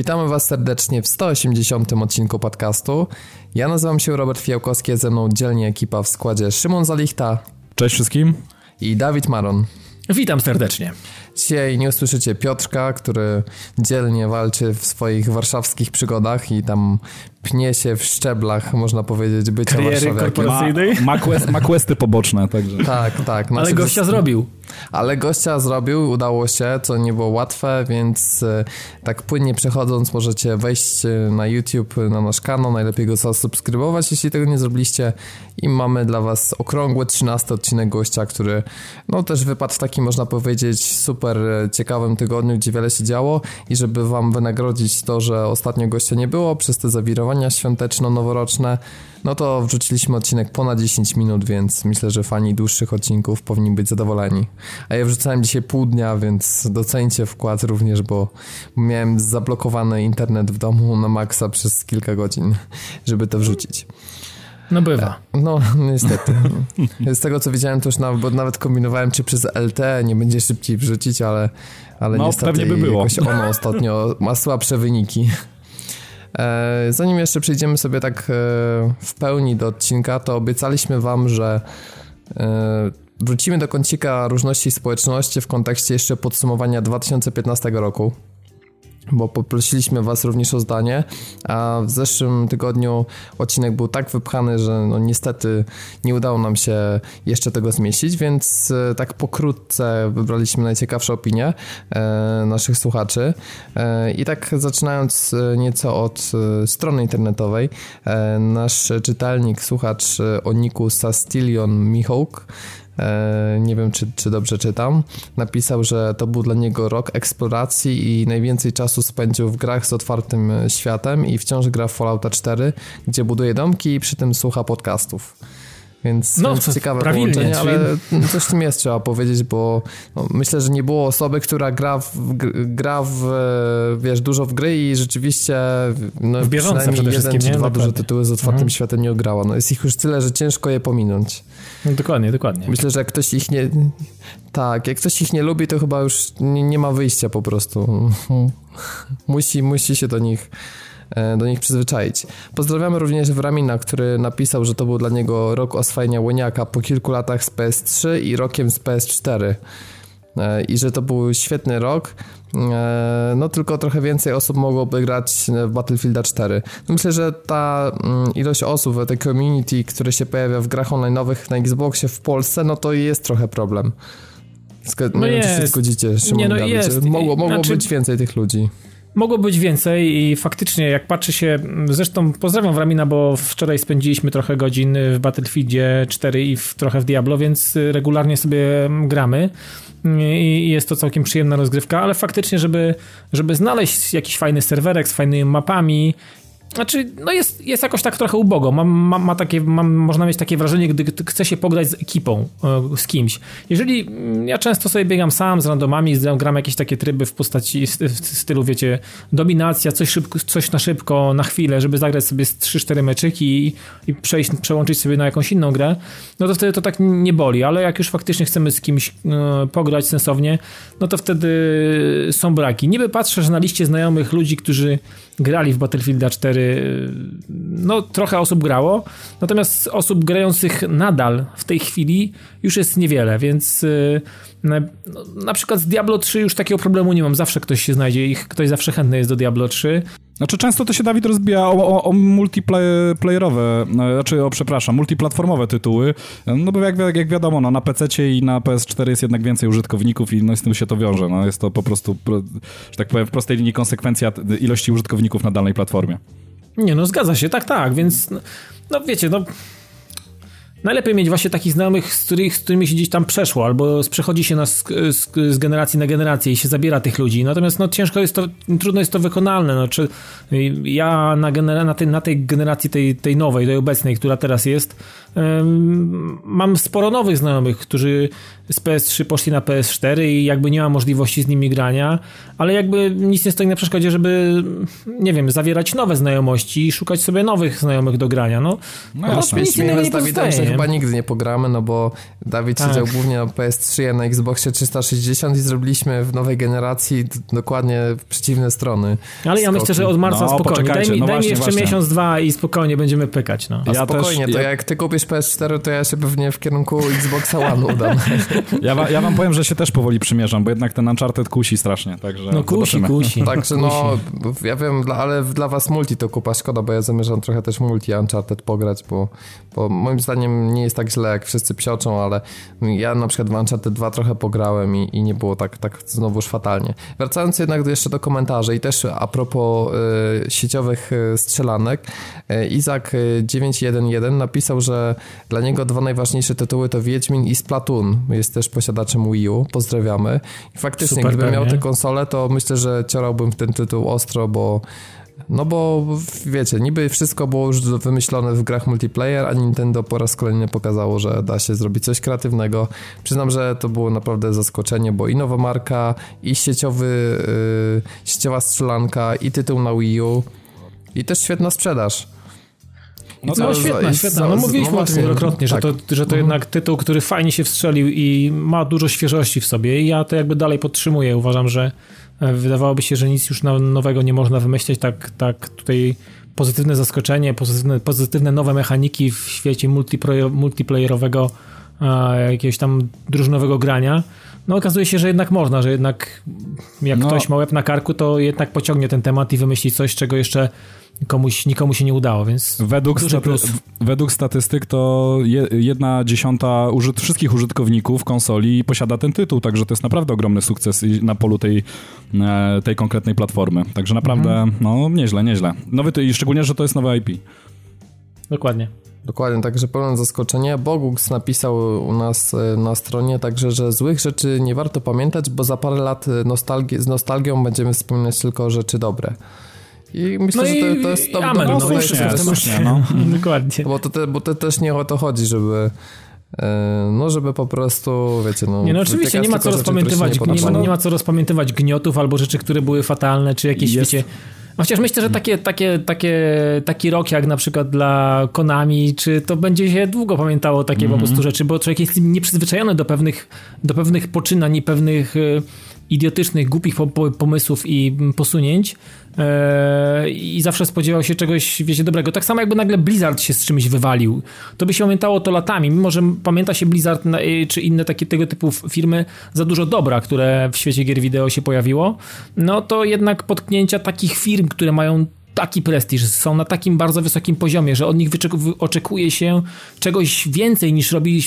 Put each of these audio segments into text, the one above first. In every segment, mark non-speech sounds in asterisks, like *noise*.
Witamy Was serdecznie w 180. odcinku podcastu. Ja nazywam się Robert Fiałkowski, ze mną dzielnie ekipa w składzie Szymon Zalichta. Cześć wszystkim. I Dawid Maron. Witam serdecznie. Dzisiaj nie usłyszycie Piotrka, który dzielnie walczy w swoich warszawskich przygodach i tam pnie się w szczeblach, można powiedzieć, bycia Kariery korporacyjnej. Ma, ma, quest, ma questy poboczne, także. Tak, tak. Ale gościa zrobił. Ale gościa zrobił, udało się, co nie było łatwe, więc e, tak płynnie przechodząc możecie wejść e, na YouTube, na nasz kanał, najlepiej go zasubskrybować, jeśli tego nie zrobiliście i mamy dla was okrągły 13 odcinek gościa, który no też wypadł w takim, można powiedzieć, super e, ciekawym tygodniu, gdzie wiele się działo i żeby wam wynagrodzić to, że ostatnio gościa nie było przez te zawirowania świąteczno-noworoczne, no to wrzuciliśmy odcinek ponad 10 minut, więc myślę, że fani dłuższych odcinków powinni być zadowoleni. A ja wrzucałem dzisiaj pół dnia, więc docencie wkład również, bo miałem zablokowany internet w domu na maksa przez kilka godzin, żeby to wrzucić. No bywa. No, niestety. Z tego co widziałem, to już nawet, bo nawet kombinowałem, czy przez LT nie będzie szybciej wrzucić, ale, ale no, niestety pewnie by było. jakoś ono ostatnio ma słabsze wyniki. E, zanim jeszcze przejdziemy sobie tak e, w pełni do odcinka, to obiecaliśmy Wam, że e, wrócimy do kącika różności społeczności w kontekście jeszcze podsumowania 2015 roku bo poprosiliśmy Was również o zdanie, a w zeszłym tygodniu odcinek był tak wypchany, że no niestety nie udało nam się jeszcze tego zmieścić, więc e, tak pokrótce wybraliśmy najciekawsze opinie e, naszych słuchaczy. E, i tak zaczynając nieco od strony internetowej, nasz czytelnik, słuchacz o niku Sastilion Michałk E, nie wiem czy, czy dobrze czytam, napisał, że to był dla niego rok eksploracji i najwięcej czasu spędził w grach z otwartym światem i wciąż gra w Fallouta 4, gdzie buduje domki i przy tym słucha podcastów. Więc, no, więc ciekawe połączenie, czyli... ale coś w tym jest trzeba powiedzieć, bo no, myślę, że nie było osoby, która gra, w, gra w, wiesz, dużo w gry i rzeczywiście no, w bieżąco przede jeden czy dwa duże tytuły z otwartym mhm. światem nie ograła. No, jest ich już tyle, że ciężko je pominąć. No, dokładnie, dokładnie. Myślę, że jak ktoś ich nie... Tak, jak ktoś ich nie lubi, to chyba już nie, nie ma wyjścia po prostu. *laughs* musi, musi się do nich E, do nich przyzwyczaić. Pozdrawiamy również Wramina, który napisał, że to był dla niego rok oswajania łoniaka po kilku latach z PS3 i rokiem z PS4 e, i że to był świetny rok. E, no tylko trochę więcej osób mogłoby grać w Battlefield 4. No myślę, że ta mm, ilość osób, te community, które się pojawia w grach online'owych na Xboxie w Polsce, no to jest trochę problem. No nie jest. wiem, czy się zgodzicie, Szymon nie, no jest. Mogło, mogło znaczy... być więcej tych ludzi. Mogło być więcej i faktycznie jak patrzy się, zresztą pozdrawiam Ramina, bo wczoraj spędziliśmy trochę godzin w Battlefieldzie 4 i w, trochę w Diablo, więc regularnie sobie gramy. I jest to całkiem przyjemna rozgrywka, ale faktycznie, żeby, żeby znaleźć jakiś fajny serwerek z fajnymi mapami znaczy, no jest, jest jakoś tak trochę ubogo. Mam, ma takie, można mieć takie wrażenie, gdy chce się pograć z ekipą, e, z kimś. Jeżeli mm, ja często sobie biegam sam z randomami, gram jakieś takie tryby w postaci w stylu, wiecie, dominacja, coś, szybko, coś na szybko, na chwilę, żeby zagrać sobie 3-4 meczyki i, i przejść, przełączyć sobie na jakąś inną grę, no to wtedy to tak nie boli, ale jak już faktycznie chcemy z kimś e, pograć sensownie, no to wtedy są braki. Niby patrzę, że na liście znajomych ludzi, którzy grali w Battlefield 4, no trochę osób grało, natomiast osób grających nadal w tej chwili już jest niewiele, więc y, na, na przykład z Diablo 3 już takiego problemu nie mam, zawsze ktoś się znajdzie i ktoś zawsze chętny jest do Diablo 3. Znaczy często to się, Dawid, rozbija o, o, o multiplayerowe, no, znaczy, o, przepraszam, multiplatformowe tytuły, no bo jak, jak wiadomo, no, na PC i na PS4 jest jednak więcej użytkowników i no, z tym się to wiąże, no, jest to po prostu, że tak powiem, w prostej linii konsekwencja ilości użytkowników na danej platformie. Nie, no zgadza się, tak, tak, więc no, no wiecie, no Najlepiej mieć właśnie takich znajomych, z, których, z którymi się gdzieś tam przeszło, albo przechodzi się na, z, z, generacji na generację i się zabiera tych ludzi. Natomiast no, ciężko jest to, trudno jest to wykonalne. No, czy ja na, genera- na, tej, na tej generacji, tej, tej nowej, tej obecnej, która teraz jest, mam sporo nowych znajomych, którzy z PS3 poszli na PS4 i jakby nie ma możliwości z nimi grania, ale jakby nic nie stoi na przeszkodzie, żeby, nie wiem, zawierać nowe znajomości i szukać sobie nowych znajomych do grania. No, no, no nic innego nie pozostaje chyba nigdy nie pogramy, no bo Dawid tak. siedział głównie na PS3, a na Xboxie 360 i zrobiliśmy w nowej generacji dokładnie przeciwne strony. Ale ja myślę, że od marca no, spokojnie. Daj mi, no daj właśnie, mi jeszcze właśnie. miesiąc, dwa i spokojnie będziemy pykać. No. A ja spokojnie, też, to ja... jak ty kupisz PS4, to ja się pewnie w kierunku Xboxa One udam. *laughs* ja, wa, ja wam powiem, że się też powoli przymierzam, bo jednak ten Uncharted kusi strasznie, także No kusi, zobaczymy. kusi. *laughs* Także no, ja wiem, ale dla was multi to kupa szkoda, bo ja zamierzam trochę też multi Uncharted pograć, bo, bo moim zdaniem nie jest tak źle, jak wszyscy psioczą, ale ja na przykład w Uncharted 2 trochę pograłem i, i nie było tak, tak znowuż fatalnie. Wracając jednak jeszcze do komentarzy i też a propos y, sieciowych y, strzelanek, y, Izak 911 napisał, że dla niego dwa najważniejsze tytuły to Wiedźmin i Splatoon. Jest też posiadaczem Wii U. Pozdrawiamy. I faktycznie, Super, gdybym miał tę konsolę, to myślę, że ciorałbym ten tytuł ostro, bo no bo wiecie, niby wszystko było już wymyślone w grach multiplayer, a Nintendo po raz kolejny pokazało, że da się zrobić coś kreatywnego. Przyznam, że to było naprawdę zaskoczenie, bo i nowa marka, i sieciowy, yy, sieciowa strzelanka, i tytuł na Wii U, i też świetna sprzedaż. No, no świetna, świetna. No mówiliśmy no o tym wielokrotnie, tak. że to, że to mhm. jednak tytuł, który fajnie się wstrzelił i ma dużo świeżości w sobie i ja to jakby dalej podtrzymuję. Uważam, że e, wydawałoby się, że nic już nowego nie można wymyśleć, tak, tak tutaj pozytywne zaskoczenie, pozytywne, pozytywne nowe mechaniki w świecie multiplayerowego jakiegoś tam drużynowego grania. No okazuje się, że jednak można, że jednak jak no. ktoś ma łeb na karku, to jednak pociągnie ten temat i wymyśli coś, czego jeszcze komuś, nikomu się nie udało, więc według, staty według statystyk to je, jedna dziesiąta użyt wszystkich użytkowników konsoli posiada ten tytuł, także to jest naprawdę ogromny sukces na polu tej, e, tej konkretnej platformy. Także naprawdę, mhm. no nieźle, nieźle. Nowy, I szczególnie, że to jest nowe IP. Dokładnie. Dokładnie, także pełne zaskoczenie. Bogux napisał u nas e, na stronie także, że złych rzeczy nie warto pamiętać, bo za parę lat nostalgi z nostalgią będziemy wspominać tylko rzeczy dobre. I myślę, no że to, to jest to, amen, no, słusznie, słusznie, no. Dokładnie. Bo to, te, bo to też nie o to chodzi, żeby e, no, żeby po prostu, wiecie, no... Nie, no oczywiście, nie ma co rozpamiętywać, nie, nie, ma, nie ma co rozpamiętywać gniotów albo rzeczy, które były fatalne, czy jakieś, jest, wiecie. Chociaż myślę, że takie, takie, takie, taki rok jak na przykład dla Konami, czy to będzie się długo pamiętało takie mm -hmm. po prostu rzeczy, bo człowiek jest nieprzyzwyczajony do pewnych, do pewnych poczynań i pewnych y, idiotycznych, głupich pomysłów i posunięć. e, i zawsze spodziewał się czegoś, wiecie, dobrego. Tak samo jakby nagle Blizzard się z czymś wywalił. To by się pamiętało to latami, mimo że pamięta się Blizzard y, czy inne takie tego typu firmy za dużo dobra, które w świecie gier wideo się pojawiło, no to jednak potknięcia takich firm, które mają taki prestiż, są na takim bardzo wysokim poziomie, że od nich oczekuje się czegoś więcej niż robi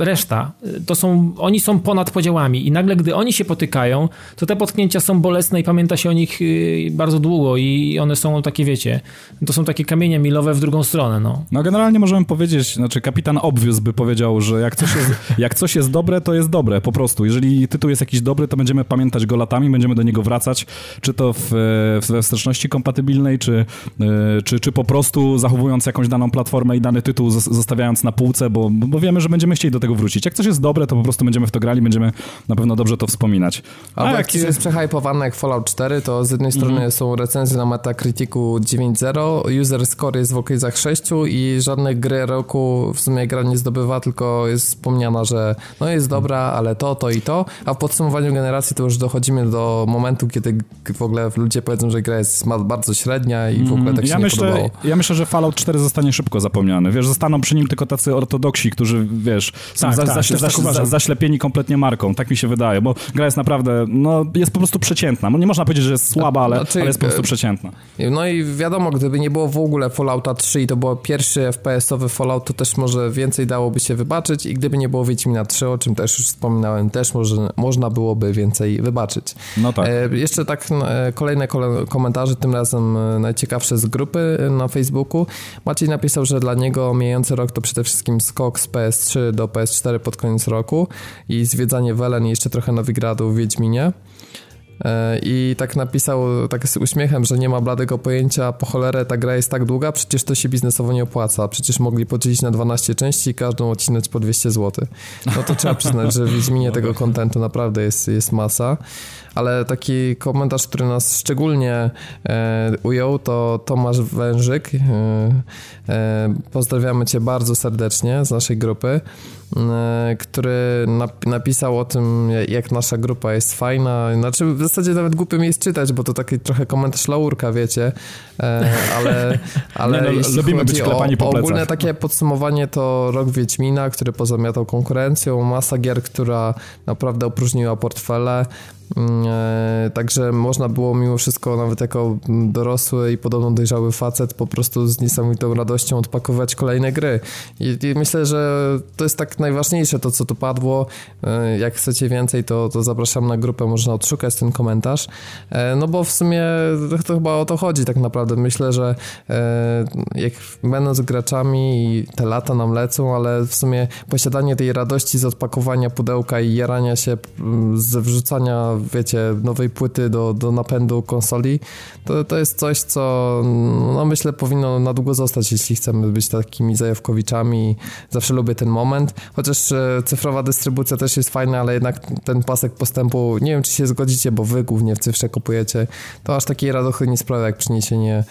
reszta. To są, oni są ponad podziałami i nagle, gdy oni się potykają, to te potknięcia są bolesne i pamięta się o nich y, bardzo długo i one są takie, wiecie, to są takie kamienie milowe w drugą stronę, no. No generalnie możemy powiedzieć, znaczy kapitan Obvious by powiedział, że jak coś jest, *laughs* jak coś jest dobre, to jest dobre, po prostu. Jeżeli tytuł jest jakiś dobry, to będziemy pamiętać go latami, będziemy do niego wracać, czy to w, we wsteczności kompatybilnej, czy, e, czy, czy po prostu zachowując jakąś daną platformę i dany tytuł zostawiając na półce, bo, bo wiemy, że będziemy chcieli do tego wrócić. Jak coś jest dobre, to po prostu będziemy w to grali, będziemy na pewno dobrze to wspominać. A jak coś jest przehypowane jak Fallout 4, to z jednej strony -hmm. są recenzje na Metacriticu 9.0, user score jest w okolicach 6 i żadnej gry roku w sumie gra nie zdobywa, tylko jest wspomniana, że no jest dobra, ale to, to i to, a w podsumowaniu generacji to już dochodzimy do momentu, kiedy w ogóle ludzie powiedzą, że gra jest bardzo średnia, średnia i w ogóle tak się ja nie myślę, podobało. Ja myślę, że Fallout 4 zostanie szybko zapomniany. Wiesz, zostaną przy nim tylko tacy ortodoksi, którzy, wiesz, są tak, za, tak, za, za, tak zaślepieni kompletnie marką. Tak mi się wydaje, bo gra jest naprawdę, no, jest po prostu przeciętna. No, nie można powiedzieć, że jest słaba, ale, znaczy, ale jest po prostu przeciętna. No i wiadomo, gdyby nie było w ogóle Fallouta 3 i to było pierwszy FPS-owy Fallout, to też może więcej dałoby się wybaczyć i gdyby nie było Wiedźmina 3, o czym też już wspominałem, też może, można byłoby więcej wybaczyć. No tak. E, jeszcze tak e, kolejne komentarze, tym razem e, najciekawsze z grupy na Facebooku. Maciej napisał, że dla niego mijający rok to przede wszystkim skok z PS3 do PS4 pod koniec roku i zwiedzanie Welen i jeszcze trochę Nowigradu w Wiedźminie. E, I tak napisał tak z uśmiechem, że nie ma bladego pojęcia, po cholerę ta gra jest tak długa, przecież to się biznesowo nie opłaca. Przecież mogli podzielić na 12 części i każdą odcinać po 200 zł. No to trzeba przyznać, że w Wiedźminie *laughs* tego kontentu naprawdę jest, jest masa. Ale taki komentarz, który nas szczególnie e, ujął, to Tomasz Wężyk. E, e, pozdrawiamy Cię bardzo serdecznie z naszej grupy. E, który napisał o tym, jak nasza grupa jest fajna. Znaczy, w zasadzie nawet głupio mi jest czytać, bo to taki trochę komentarz laurka, wiecie, e, ale, *laughs* ale Nie, no, lubimy być klepani po plecach. Ogólne takie podsumowanie to rok Wiedźmina, który pozamiatał konkurencją, masa gier, która naprawdę opróżniła portfele, także można było mimo wszystko, nawet jako dorosły i podobno dojrzały facet, po prostu z niesamowitą radością odpakować kolejne gry. I, I, myślę, że to jest tak najważniejsze, to co tu padło. E, jak chcecie więcej, to, to zapraszam na grupę, można odszukać ten komentarz. E, no bo w sumie to chyba o to chodzi tak naprawdę. Myślę, że jak będąc graczami te lata nam lecą, ale w sumie posiadanie tej radości z odpakowania pudełka i jarania się ze wrzucania wiecie, nowej płyty do, do napędu konsoli, to, to jest coś, co no myślę powinno na długo zostać, jeśli chcemy być takimi zajawkowiczami. Zawsze lubię ten moment, chociaż e, cyfrowa dystrybucja też jest fajna, ale jednak ten pasek postępu, nie wiem, czy się zgodzicie, bo wy głównie w cyfrze kupujecie, to aż takiej radochy nie sprawia, jak przyniesienie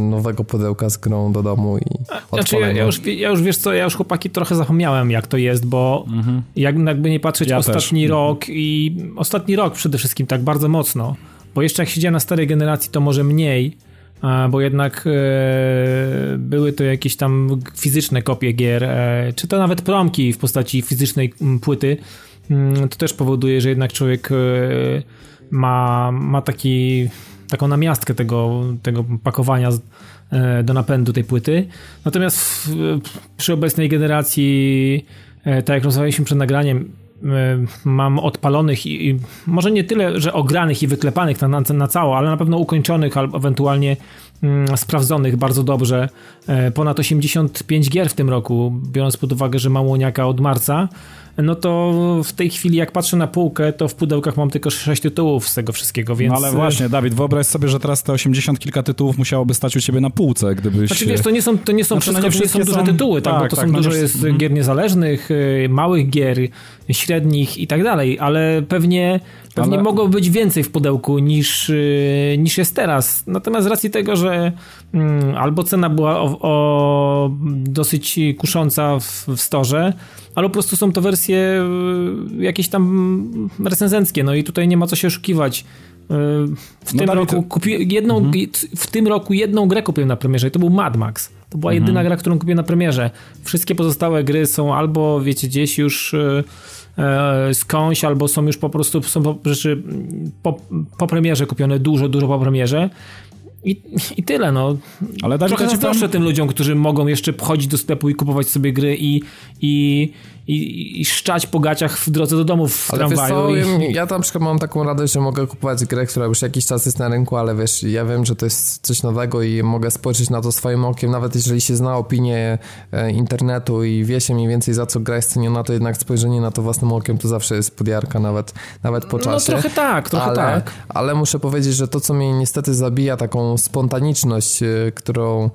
nowego pudełka z grą do domu i znaczy, ja, ja, już, ja już, wiesz co, ja już chłopaki trochę zapomniałem, jak to jest, bo mhm. jak, jakby nie patrzeć, ja ostatni też. rok i ostatni rok przede wszystkim tak bardzo mocno, bo jeszcze jak siedziałem na starej generacji, to może mniej, bo jednak e, były to jakieś tam fizyczne kopie gier, e, czy to nawet promki w postaci fizycznej płyty, mm, to też powoduje, że jednak człowiek e, ma, ma taki, taką namiastkę tego, tego pakowania do napędu tej płyty. Natomiast w, przy obecnej generacji, tak jak rozmawialiśmy przed nagraniem, mam odpalonych i, i, może nie tyle, że ogranych i wyklepanych na, na, na cało, ale na pewno ukończonych albo ewentualnie mm, sprawdzonych bardzo dobrze. E, ponad 85 gier w tym roku, biorąc pod uwagę, że mam łoniaka od marca no to w tej chwili jak patrzę na półkę, to w pudełkach mam tylko 6 tytułów z tego wszystkiego, więc... No ale właśnie, Dawid, wyobraź sobie, że teraz te 80 kilka tytułów musiałoby stać u ciebie na półce, gdybyś... Znaczy wiesz, to nie są, to nie są znaczy, wszystko, no nie, są duże są... tytuły, tak, tak bo to tak, są no dużo jest mhm. gier niezależnych, y, małych gier, średnich i tak dalej, ale pewnie Pewnie ale... mogło być więcej w pudełku niż, y, niż jest teraz. Natomiast z racji tego, że mm, albo cena była o, dosyć kusząca w, w storze, albo po prostu są to wersje y, jakieś tam recenzenckie, no i tutaj nie ma co się oszukiwać. Y, w no tym roku kupi... jedną, mhm. w tym roku jedną grę kupiłem na premierze i to był Mad Max. To była mhm. jedyna gra, którą kupiłem na premierze. Wszystkie pozostałe gry są albo, wiecie, gdzieś już E, skądś, albo są już po prostu są rzeczy po, po premierze kupione dużo, dużo po premierze. I, I tyle, no. Ale Trochę zazdroszczę tym ludziom, którzy mogą jeszcze chodzić do sklepu i kupować sobie gry i, i, i, i szczać po gaciach w drodze do domu w ale tramwaju. Co, i... Ja tam przykład mam taką radość, że mogę kupować grę, która już jakiś czas jest na rynku, ale wiesz, ja wiem, że to jest coś nowego i mogę spojrzeć na to swoim okiem, nawet jeżeli się zna opinię e, internetu i wie się mniej więcej za co gra jest ceniona, to jednak spojrzenie na to własnym okiem to zawsze jest podjarka, nawet, nawet po no, czasie. No trochę tak, trochę ale, tak. Ale muszę powiedzieć, że to, co mnie niestety zabija, taką spontaniczność, e, którą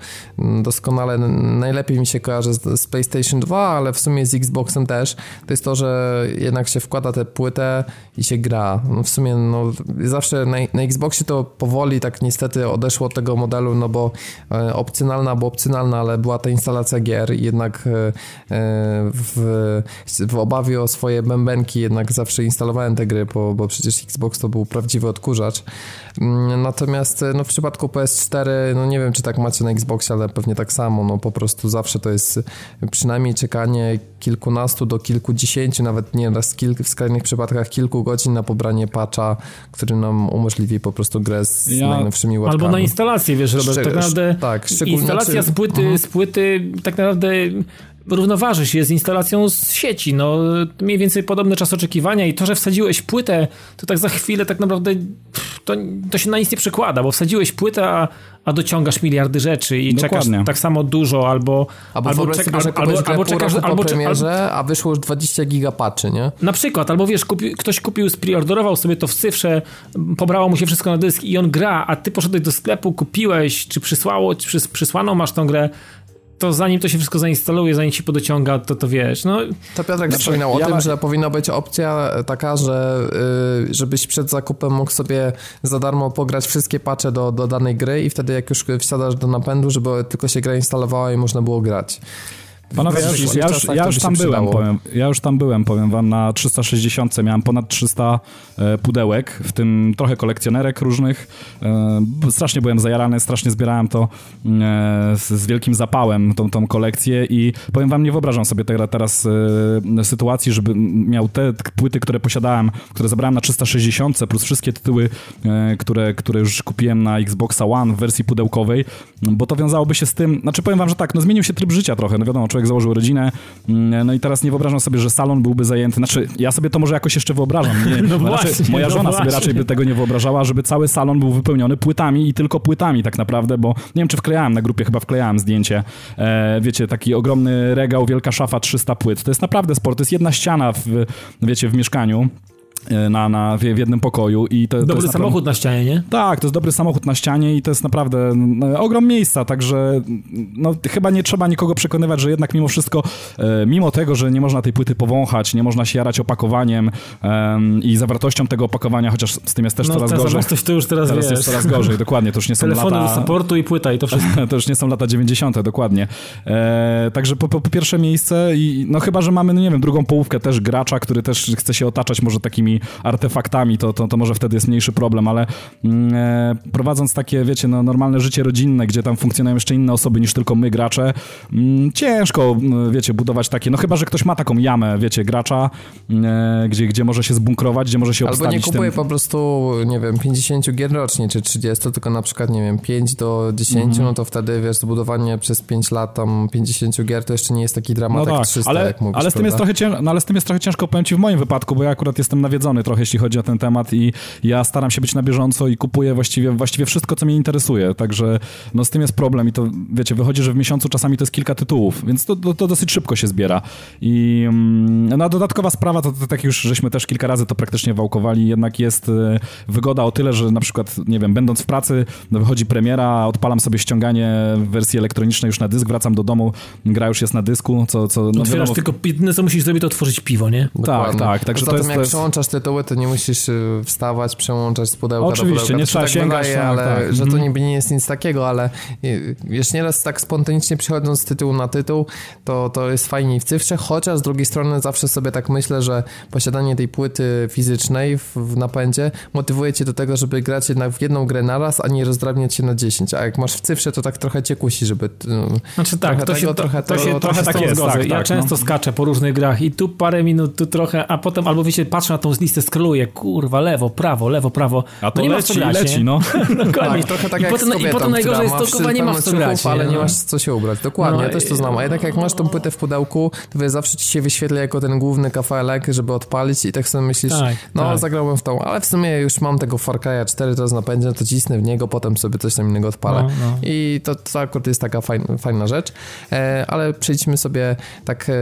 doskonale najlepiej mi się kojarzy z, z PlayStation 2, ale w sumie z Xboxem też, to jest to, że jednak się wkłada tę płytę i się gra. No w sumie no, zawsze na, na Xboxie to powoli tak niestety odeszło od tego modelu, no bo e, opcjonalna, bo opcjonalna, ale była ta instalacja gier i jednak e, e, w, w obawie o swoje bębenki jednak zawsze instalowałem te gry, bo, bo przecież Xbox to był prawdziwy odkurzacz. Mm, natomiast no, w przypadku PS4, no nie wiem czy tak macie na Xboxie, ale pewnie tak samo, no po prostu zawsze to jest przynajmniej czekanie kilkunastu do kilkudziesięciu, nawet nieraz kil, w skrajnych przypadkach kilku godzin na pobranie patcha, który nam umożliwi po prostu grę z ja, najnowszymi łatkami. Albo na instalację, wiesz, Robert, tak naprawdę tak, instalacja z płyty, uh -huh. z płyty tak naprawdę równoważy się z instalacją z sieci. No, mniej więcej podobny czas oczekiwania i to, że wsadziłeś płytę, to tak za chwilę tak naprawdę to, to się na nic nie przekłada, bo wsadziłeś płytę, a, a dociągasz miliardy rzeczy i Dokładnie. czekasz tak samo dużo, albo albo, albo, czek, sobie, albo, albo, albo czekasz albo, premierze, a wyszło już 20 giga patchy, nie? Na przykład, albo wiesz, kupi, ktoś kupił, spreorderował sobie to w cyfrze, pobrało mu się wszystko na dysk i on gra, a ty poszedłeś do sklepu, kupiłeś, czy przysłało, czy przys, przysłano masz tą grę, to zanim to się wszystko zainstaluje, zanim się podociąga, to to wiesz, no... To Piotrek znaczy, wspominał ja o tym, że powinna być opcja taka, że y, żebyś przed zakupem mógł sobie za darmo pograć wszystkie patche do, do danej gry i wtedy jak już wsiadasz do napędu, żeby tylko się gra instalowała i można było grać. Panowie, ja, już, ja, już, ja już tam byłem, powiem, ja już tam byłem, powiem wam, na 360 miałem ponad 300 e, pudełek, w tym trochę kolekcjonerek różnych. E, strasznie byłem zajarany, strasznie zbierałem to e, z, z, wielkim zapałem, tą, tą kolekcję i powiem wam, nie wyobrażam sobie teraz, teraz e, sytuacji, żeby miał te płyty, które posiadałem, które zabrałem na 360, plus wszystkie tytuły, e, które, które już kupiłem na Xboxa One w wersji pudełkowej, bo to wiązałoby się z tym, znaczy powiem wam, że tak, no zmienił się tryb życia trochę, no wiadomo, człowiek człowiek założył rodzinę, mm, no i teraz nie wyobrażam sobie, że salon byłby zajęty, znaczy ja sobie to może jakoś jeszcze wyobrażam, nie, *laughs* no właśnie, moja no żona no sobie raczej by tego nie wyobrażała, żeby cały salon był wypełniony płytami i tylko płytami tak naprawdę, bo nie wiem, czy wklejałem na grupie, chyba wklejałem zdjęcie, e, wiecie, taki ogromny regał, wielka szafa, 300 płyt, to jest naprawdę sport, to jest jedna ściana w, wiecie, w mieszkaniu, na, na, w, jednym pokoju. I to, dobry to jest samochód na ścianie, nie? Tak, to jest dobry samochód na ścianie i to jest naprawdę ogrom miejsca, także no, chyba nie trzeba nikogo przekonywać, że jednak mimo wszystko, e, mimo tego, że nie można tej płyty powąchać, nie można się jarać opakowaniem e, i zawartością tego opakowania, chociaż z tym jest też no, coraz gorzej. zawartość to już teraz, teraz wiesz. jest coraz gorzej, dokładnie, to już nie są Telefony lata... supportu i płyta i to wszystko. *laughs* to już nie są lata 90., dokładnie. E, także po, po, po, pierwsze miejsce i no chyba, że mamy, no nie wiem, drugą połówkę też gracza, który też chce się otaczać może takimi artefaktami faktami, to, to, to może wtedy jest mniejszy problem, ale mm, e, prowadząc takie, wiecie, no, normalne życie rodzinne, gdzie tam funkcjonują jeszcze inne osoby niż tylko my, gracze, mm, ciężko, mm, wiecie, budować takie, no chyba, że ktoś ma taką jamę, wiecie, gracza, e, gdzie, gdzie może się zbunkrować, gdzie może się Albo obstawić nie kupuje po prostu, nie wiem, 50 gier rocznie, czy 30, tylko na przykład, nie wiem, 5 do 10, mm. no to wtedy, wiesz, zbudowanie przez 5 lat tam 50 gier, to jeszcze nie jest taki dramat no tak, 300, ale, jak mówisz, ale z tym jest trochę ciężko, no ale z tym jest trochę ciężko, powiem ci w moim wypadku, bo ja akurat jestem nawiedzony trochę, jeśli chodzi o ten temat i ja staram się być na bieżąco i kupuję właściwie, właściwie wszystko, co mnie interesuje, także no z tym jest problem i to, wiecie, wychodzi, że w miesiącu czasami to jest kilka tytułów, więc to, to, to dosyć szybko się zbiera i mm, no a dodatkowa sprawa, to, to tak już żeśmy też kilka razy to praktycznie wałkowali, jednak jest e, wygoda o tyle, że na przykład, nie wiem, będąc w pracy, no wychodzi premiera, odpalam sobie ściąganie w wersji elektronicznej już na dysk, wracam do domu, gra już jest na dysku, co... co no, Otwierasz wiadomo, tylko, jedyne co musisz zrobić, to otworzyć piwo, nie? Tak, tak. Także to jest, jak to jest... przełączasz tytuły, to nie musisz y, wstawać, przełączać z pudełka Oczywiście, do pudełka. nie trzeba tak sięgać, wydaje, tak, ale tak. że to mhm. niby nie jest nic takiego, ale y, wiesz, nieraz tak spontanicznie przechodząc z tytułu na tytuł, to, to jest fajniej w cyfrze, chociaż z drugiej strony zawsze sobie tak myślę, że posiadanie tej płyty fizycznej w, w napędzie motywuje cię do tego, żeby grać jednak w jedną grę naraz, a nie rozdrabniać się na 10, a jak masz w cyfrze, to tak trochę cię kusi, żeby... No, znaczy tak, to, tego, się, trochę, to, to się trochę tak jest, tak, Ja tak, często no. skaczę po różnych grach i tu parę minut, tu trochę, a potem albo wiecie, patrzę na tą listę, scrolluję, kurwa, lewo, prawo, lewo, prawo. A to no nie leci, grać, leci, nie? no. *laughs* Dokładnie. Tak, trochę tak I, jak potem, I potem najgorzej jest to, kurwa, nie masz co grać. Ale nie no. masz co się ubrać. Dokładnie, no, ja też to znam. A jednak jak masz tą płytę w pudełku, to wiesz, zawsze ci się wyświetla jako ten główny kafelek, żeby odpalić i tak sobie myślisz, tak, no tak. zagrałbym w tą, ale w sumie już mam tego Far Cry'a 4 teraz napędzie, no to cisnę w niego, potem sobie coś tam innego odpalę. No, no. I to, to akurat jest taka fajna, fajna rzecz. E, ale przejdźmy sobie tak e,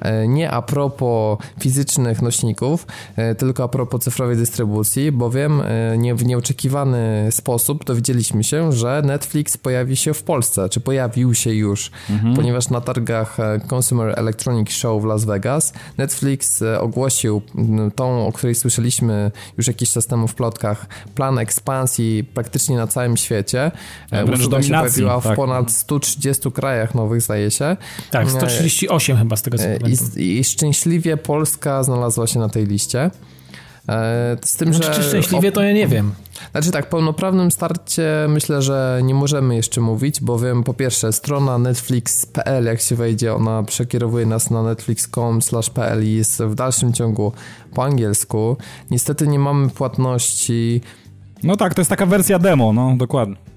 e, nie a propos fizycznych nośników, e, tylko a propos cyfrowej dystrybucji, bowiem e, nie, w nieoczekiwany sposób dowiedzieliśmy się, że Netflix pojawi się w Polsce, czy pojawił się już, mhm. ponieważ na targach e, Consumer Electronic Show w Las Vegas Netflix ogłosił tą, o której słyszeliśmy już jakiś czas temu w plotkach, plan ekspansji praktycznie na całym świecie. Usługa się pojawiła w tak. ponad 130 krajach nowych, zdaje się. Tak, 138 chyba z tego co. I, I szczęśliwie Polska znalazła się na tej liście. E, z tym, znaczy, że... Czy szczęśliwie, to ja nie wiem. Znaczy tak, pełnoprawnym starcie myślę, że nie możemy jeszcze mówić, bowiem po pierwsze strona netflix.pl, jak się wejdzie, ona przekierowuje nas na netflix.com/pl i jest w dalszym ciągu po angielsku. Niestety nie mamy płatności. No tak, to jest taka wersja demo, no dokładnie.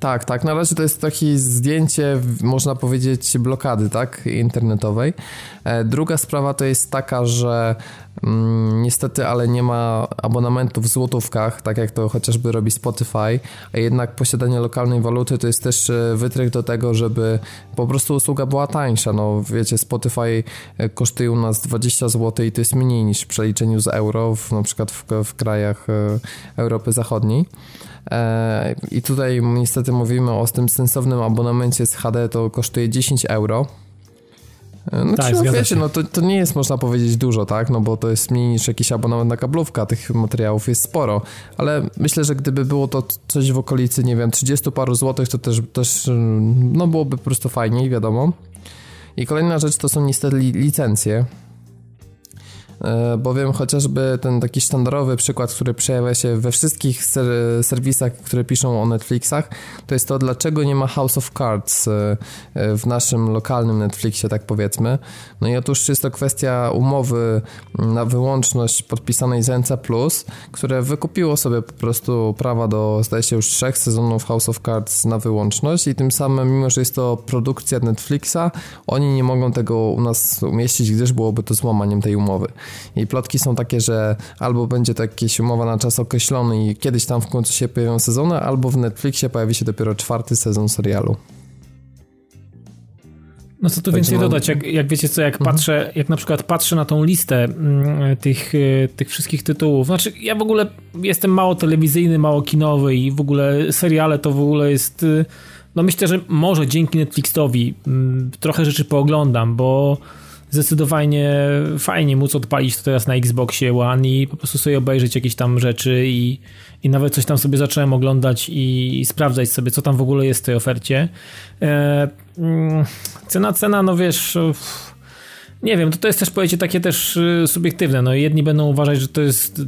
Tak, tak. Na razie to jest takie zdjęcie, można powiedzieć, blokady, tak, internetowej. E, druga sprawa to jest taka, że mm, niestety, ale nie ma abonamentów w złotówkach, tak jak to chociażby robi Spotify, a jednak posiadanie lokalnej waluty to jest też e, wytrych do tego, żeby po prostu usługa była tańsza. No wiecie, Spotify e, kosztuje u nas 20 zł i to jest mniej niż w przeliczeniu z euro, w, na przykład w, w krajach Europy Zachodniej. E, I tutaj niestety mówimy o tym sensownym abonamencie z HD, to kosztuje 10 euro. E, no tak, wiecie, się. no to, to nie jest można powiedzieć dużo, tak, no bo to jest mniej niż jakiś abonament na kablówkę, a tych materiałów jest sporo, ale myślę, że gdyby było to coś w okolicy, nie wiem, 30 paru złotych, to też, też no byłoby po prostu fajniej, wiadomo. I kolejna rzecz to są niestety licencje. E, bowiem chociażby ten taki sztandarowy przykład, który przejawia się we wszystkich ser serwisach, które piszą o Netflixach, to jest to, dlaczego nie ma House of Cards e, w naszym lokalnym Netflixie, tak powiedzmy. No i otóż jest to kwestia umowy na wyłączność podpisanej z NC+, które wykupiło sobie po prostu prawa do, zdaje się, już trzech sezonów House of Cards na wyłączność i tym samym, mimo że jest to produkcja Netflixa, oni nie mogą tego u nas umieścić, gdyż byłoby to złamaniem tej umowy. I plotki są takie, że albo będzie to jakaś umowa na czas określony i kiedyś tam w końcu się pojawią sezony, albo w Netflixie pojawi się dopiero czwarty sezon serialu. No co tu więcej dodać, jak, jak wiecie co, jak mhm. patrzę, jak na przykład patrzę na tą listę mm, tych, y, tych wszystkich tytułów, znaczy ja w ogóle jestem mało telewizyjny, mało kinowy i w ogóle seriale to w ogóle jest, y, no myślę, że może dzięki Netflixowi mm, trochę rzeczy pooglądam, bo zdecydowanie fajnie móc odpalić to teraz na Xboxie One i po prostu sobie obejrzeć jakieś tam rzeczy i, i nawet coś tam sobie zacząłem oglądać i, i sprawdzać sobie, co tam w ogóle jest w tej ofercie. E, mm, cena, cena, no wiesz... Nie wiem, to, to jest też pojęcie takie też y, subiektywne. No jedni będą uważać, że to jest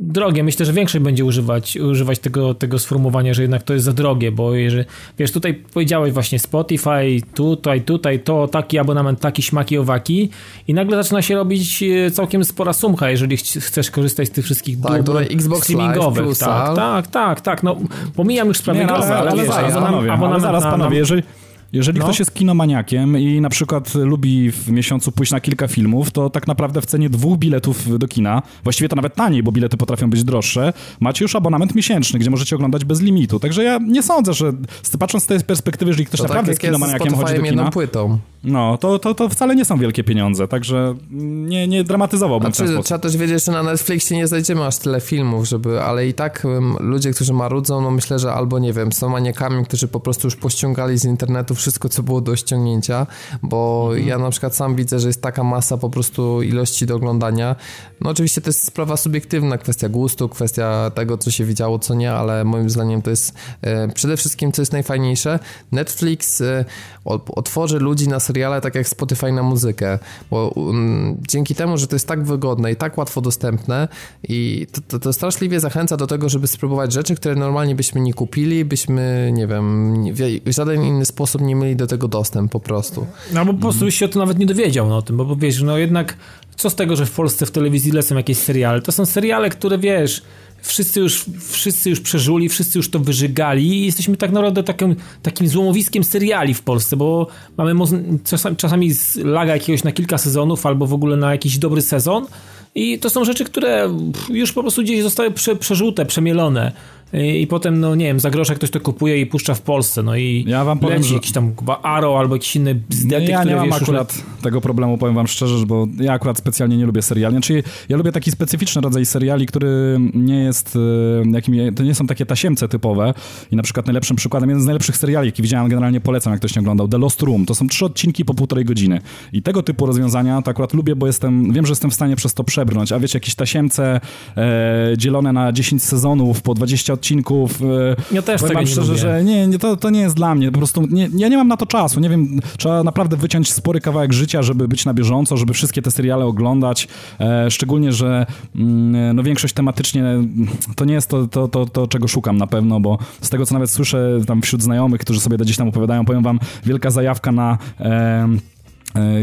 drogie. Myślę, że większość będzie używać, używać tego, tego sformułowania, że jednak to jest za drogie, bo jeżeli, wiesz, tutaj powiedziałeś właśnie Spotify, tutaj, tutaj, to, taki abonament, taki śmaki, owaki i nagle zaczyna się robić e, całkiem spora sumka, jeżeli chcesz korzystać z tych wszystkich tak, dóbr Xbox streamingowych. Live, tak, tak, tak, tak, no pomijam już sprawy no, ale, ale, ale, zaraz, panowie, ale zaraz panowie, jeżeli jeżeli no. ktoś jest kinomaniakiem i na przykład lubi w miesiącu pójść na kilka filmów, to tak naprawdę w cenie dwóch biletów do kina, właściwie to nawet taniej, bo bilety potrafią być droższe, macie już abonament miesięczny, gdzie możecie oglądać bez limitu. Także ja nie sądzę, że patrząc z tej perspektywy, jeżeli ktoś to naprawdę tak jest kinomaniakiem, chodzi do kina... płytą. No, to, to, to wcale nie są wielkie pieniądze, także nie, nie dramatyzowałbym znaczy, ten Trzeba też wiedzieć, że na Netflixie nie znajdziemy aż tyle filmów, żeby, ale i tak um, ludzie, którzy marudzą, no myślę, że albo nie wiem, są maniakami, którzy po prostu już pościągali z internetu wszystko, co było do ściągnięcia, bo mhm. ja na przykład sam widzę, że jest taka masa po prostu ilości do oglądania. No oczywiście to jest sprawa subiektywna, kwestia gustu, kwestia tego, co się widziało, co nie, ale moim zdaniem to jest e, przede wszystkim, co jest najfajniejsze, Netflix e, otworzy ludzi na seriale tak jak Spotify na muzykę, bo um, dzięki temu, że to jest tak wygodne i tak łatwo dostępne i to, to, to, straszliwie zachęca do tego, żeby spróbować rzeczy, które normalnie byśmy nie kupili, byśmy, nie wiem, w żaden inny sposób nie mieli do tego dostęp po prostu. No bo po prostu się o to nawet nie dowiedział no, o tym, bo wiesz, no jednak co z tego, że w Polsce w telewizji lecą jakieś seriale? To są seriale, które wiesz, wszyscy już, wszyscy już przeżuli, wszyscy już to wyżygali i jesteśmy tak naprawdę takim, takim złomowiskiem seriali w Polsce, bo mamy czasami, czasami laga jakiegoś na kilka sezonów albo w ogóle na jakiś dobry sezon i to są rzeczy, które już po prostu gdzieś zostały prze, przemielone i potem, no nie wiem, za grosze ktoś to kupuje i puszcza w Polsce, no i ja wam powiem, leci że... jakiś tam Aro albo jakieś inne bzdety, Ja nie mam wiesz, akurat już... tego problemu, powiem wam szczerze, bo ja akurat specjalnie nie lubię seriali. Znaczy, ja lubię taki specyficzny rodzaj seriali, który nie jest, e, jakim, to nie są takie tasiemce typowe i na przykład najlepszym przykładem, jeden z najlepszych seriali, jaki widziałem, generalnie polecam, jak ktoś nie oglądał, The Lost Room. To są trzy odcinki po półtorej godziny i tego typu rozwiązania to akurat lubię, bo jestem, wiem, że jestem w stanie przez to przebrnąć, a wiecie, jakieś tasiemce e, dzielone na 10 sezonów, po 20 odcinków, e, ja też tego nie szczerze, lubię. że nie, nie to, to nie jest dla mnie. Po prostu nie, ja nie mam na to czasu. Nie wiem, trzeba naprawdę wyciąć spory kawałek życia, żeby być na bieżąco, żeby wszystkie te seriale oglądać. E, szczególnie, że mm, no, większość tematycznie to nie jest to, to, to, to, czego szukam na pewno, bo z tego, co nawet słyszę tam wśród znajomych, którzy sobie gdzieś tam opowiadają, powiem wam, wielka zajawka na... E, E,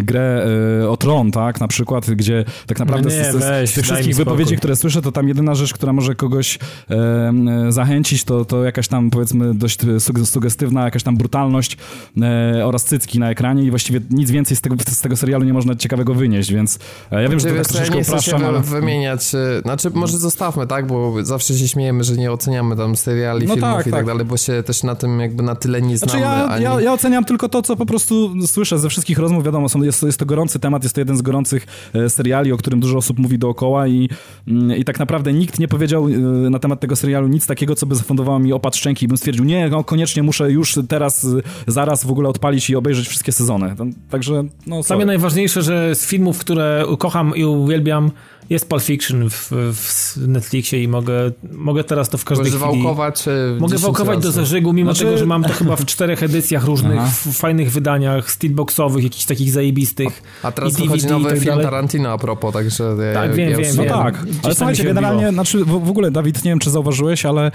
grę e, o Tron, tak, na przykład, gdzie tak naprawdę no nie, z, z, z, tych wszystkich wypowiedzi, które słyszę, to tam jedyna rzecz, która może kogoś e, zachęcić, to, to jakaś tam, powiedzmy, dość sugestywna, jakaś tam brutalność e, oraz cycki na ekranie i właściwie nic więcej z tego, z tego serialu nie można ciekawego wynieść, więc e, ja wiem, że to tak troszeczkę nie upraszczam, ale... wymieniać, e, znaczy może zostawmy, tak, bo zawsze się śmiejemy, że nie oceniamy tam seriali, no filmów tak, i tak, tak, dalej, bo się też na tym jakby na tyle nie znamy. Znaczy ja, ani... ja, ja oceniam tylko to, co po prostu słyszę ze wszystkich rozmów, wiadomo, są, są, jest, jest to gorący temat, jest to jeden z gorących e, seriali, o którym dużo osób mówi dookoła i, mm, i tak naprawdę nikt nie powiedział e, na temat tego serialu nic takiego, co by zafundowało mi opad szczęki i bym stwierdził, nie, no, koniecznie muszę już teraz, e, zaraz w ogóle odpalić i obejrzeć wszystkie sezony. Także, no Dla mnie najważniejsze, że z filmów, które kocham i uwielbiam, jest Pulp Fiction w, w Netflixie i mogę, mogę teraz to w każdej Możesz chwili... wałkować e, Mogę 10 wałkować do zażygu, mimo Znaczy- tego, że mam to chyba w czterech edycjach różnych, Aha. w fajnych wydaniach, steelboxowych, jakichś takich zajebistych. A teraz wychodzi nowy tak film. Tarantino a propos, także... ja- Tak, wiem, ja wiem, No wiem. tak, Gdzieś ale słuchajcie, się generalnie, odbiło. znaczy w, w ogóle Dawid, nie wiem czy zauważyłeś, ale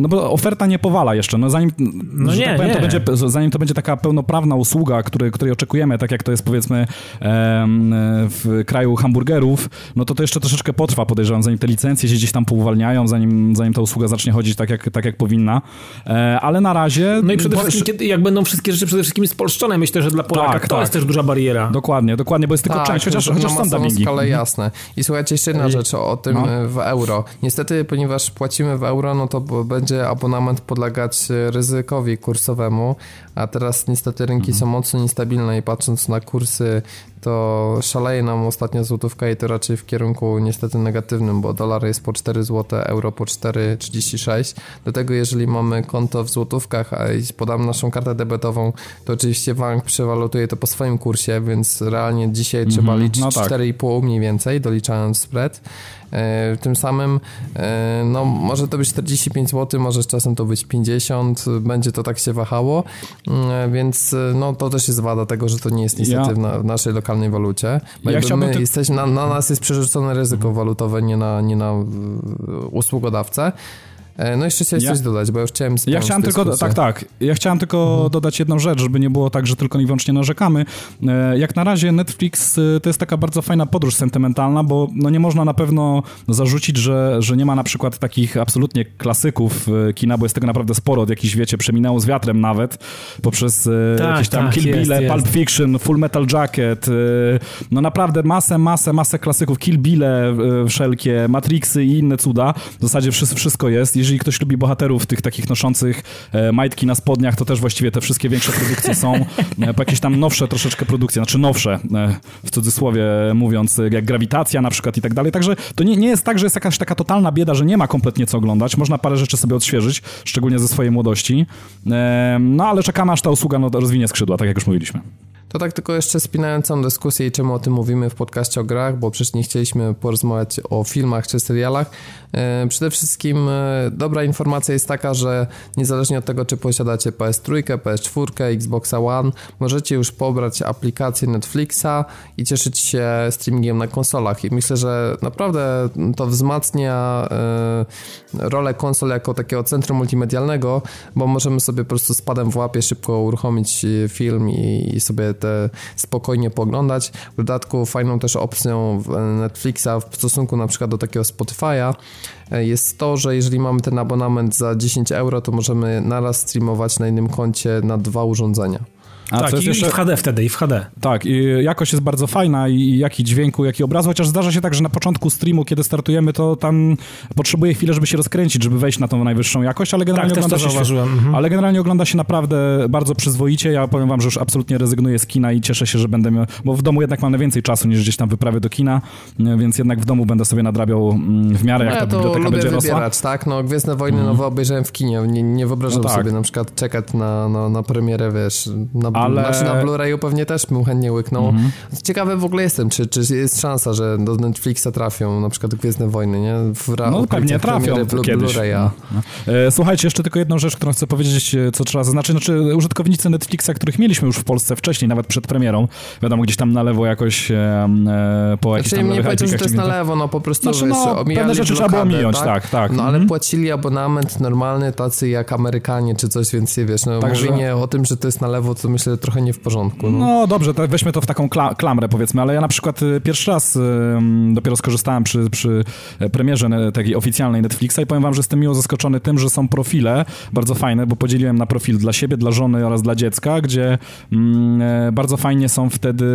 no bo oferta nie powala jeszcze, no zanim, No nie, tak powiem, to będzie, zanim to będzie taka pełnoprawna usługa, który, której oczekujemy, tak jak to jest powiedzmy em, w kraju hamburgerów, no to to jeszcze troszeczkę potrwa, podejrzewam, zanim te licencje się gdzieś tam pouwalniają, zanim, zanim ta usługa zacznie chodzić tak jak, tak jak powinna, e, ale na razie... No i przede bo- wszystkim, kiedy, jak będą wszystkie rzeczy przede wszystkim spolszczone, myślę, że dla Polaka Tak, to tak. jest też duża bariera. Dokładnie, dokładnie, bo jest tylko Tak, część, chociaż, chociaż są dubbingi. skalę jasne. I słuchajcie, jeszcze jedna I- rzecz o tym no. e, w euro. Niestety, ponieważ płacimy w euro, no to będzie abonament podlegać e, ryzykowi kursowemu, a teraz niestety rynki Mhm. są mocno niestabilne i patrząc na kursy, to szaleje nam ostatnio złotówka i to raczej w kierunku niestety negatywnym, bo dolar jest po 4 zł, euro po 4,36. Do tego jeżeli mamy konto w złotówkach, a podam naszą kartę debetową, to oczywiście bank przewalutuje to po swoim kursie, więc realnie dzisiaj trzeba liczyć no tak. 4,5 mniej więcej, doliczając spread. E, Tym samym, e, no może to być 45 zł, może z czasem to być 50, będzie to tak się wahało, Mm, więc e, no to też jest wada tego, że to nie jest niestety Ja- w, na, w naszej lokalnej walucie. Bo Ja my ty- jesteśmy, na, na nas jest przerzucone ryzyko walutowe, nie na, nie na usługodawcę. E, No jeszcze chciałeś Ja- coś dodać, bo ja już chciałem Ja chciałem tylko, tak, tak. Ja chciałem tylko dodać jedną rzecz, żeby nie było tak, że tylko i wyłącznie narzekamy. E, Jak na razie Netflix e, to jest taka bardzo fajna podróż sentymentalna, bo no nie można na pewno zarzucić, że, że nie ma na przykład takich absolutnie klasyków kina, bo jest tego naprawdę sporo, od jakichś, wiecie, przeminęło z wiatrem nawet, poprzez Tak, jakieś tam tak, Kill jest. Pulp Fiction, Full Metal Jacket, no naprawdę masę, masę, masę klasyków, Kill Bille e, wszelkie, Matrixy i inne cuda. W zasadzie wszystko jest. Jeżeli ktoś lubi bohaterów tych takich noszących e, majtki na spodniach, to też właściwie te wszystkie większe produkcje są. E, po jakieś tam nowsze troszeczkę produkcje, znaczy nowsze, e, w cudzysłowie mówiąc, jak Grawitacja na przykład i tak dalej. Także to nie, nie jest tak, że jest jakaś taka totalna bieda, że nie ma kompletnie co oglądać. Można parę rzeczy sobie odświeżyć, szczególnie ze swojej młodości. No ale czekamy, aż ta usługa no, rozwinie skrzydła, tak jak już mówiliśmy. To tak tylko jeszcze spinając całą dyskusję i czemu o tym mówimy w podcaście o grach, bo przecież nie chcieliśmy porozmawiać o filmach czy serialach. E, przede wszystkim e, dobra informacja jest taka, że niezależnie od tego, czy posiadacie PS3, PS4, Xbox One, możecie już pobrać aplikację Netflixa i cieszyć się streamingiem na konsolach. I myślę, że naprawdę to wzmacnia e, rolę konsol jako takiego centrum multimedialnego, bo możemy sobie po prostu z padem w łapie szybko uruchomić film i sobie te spokojnie poglądać. W dodatku fajną też opcją Netflixa w stosunku na przykład do takiego Spotify'a e, jest to, że jeżeli mamy ten abonament za 10 euro, to możemy naraz streamować na innym koncie na dwa urządzenia. A tak, co jest i, jeszcze... i w HD wtedy, i w HD. Tak, i jakość jest bardzo fajna i jak i dźwięku, jak i obrazu, chociaż zdarza się tak, że na początku streamu, kiedy startujemy, to tam potrzebuje chwilę, żeby się rozkręcić, żeby wejść na tą najwyższą jakość, ale generalnie, Tak, też ogląda, to się. Mhm. ale generalnie ogląda się naprawdę bardzo przyzwoicie. Ja powiem wam, że już absolutnie rezygnuję z kina i cieszę się, że będę miał, bo w domu jednak mam najwięcej czasu niż gdzieś tam wyprawy do kina, więc jednak w domu będę sobie nadrabiał mm, w miarę, jak ja ta to biblioteka lubię będzie rosła. wybierać, tak? No Gwiezdne Wojny nowe obejrzałem w kinie, nie, nie wyobrażam No tak. sobie na przykład czekać na, na, na premierę, wiesz, na, Ale- znaczy na Blu-rayu pewnie też bym chętnie łyknął. Ciekawy w ogóle jestem, czy, czy jest szansa, że do Netflixa trafią na przykład Gwiezdne Wojny, nie? W No pewnie trafią kiedyś. Blu-raya. No. E, Słuchajcie, jeszcze tylko jedną rzecz, którą chcę powiedzieć, e, co trzeba zaznaczyć. Znaczy, użytkownicy Netflixa, których mieliśmy już w Polsce wcześniej, nawet przed premierą, wiadomo, gdzieś tam na lewo jakoś e, e, po jakichś Znaczy, tam nie powiedział, że to jest na ciągnięte. lewo, no po prostu Znaczy, no, pewne rzeczy trzeba było blokadę, ominąć, tak, tak. No ale Mhm. płacili abonament normalny, tacy jak Amerykanie czy coś, więc wiesz, no Także- mówienie o tym, że to jest na lewo, to myślę trochę nie w porządku. No. No dobrze, to weźmy to w taką kla klamrę powiedzmy, ale ja na przykład y, pierwszy raz dopiero skorzystałem przy, przy e, premierze ne- takiej oficjalnej Netflixa i powiem wam, że jestem miło zaskoczony tym, że są profile bardzo fajne, bo podzieliłem na profil dla siebie, dla żony oraz dla dziecka, gdzie mm, e, bardzo fajnie są wtedy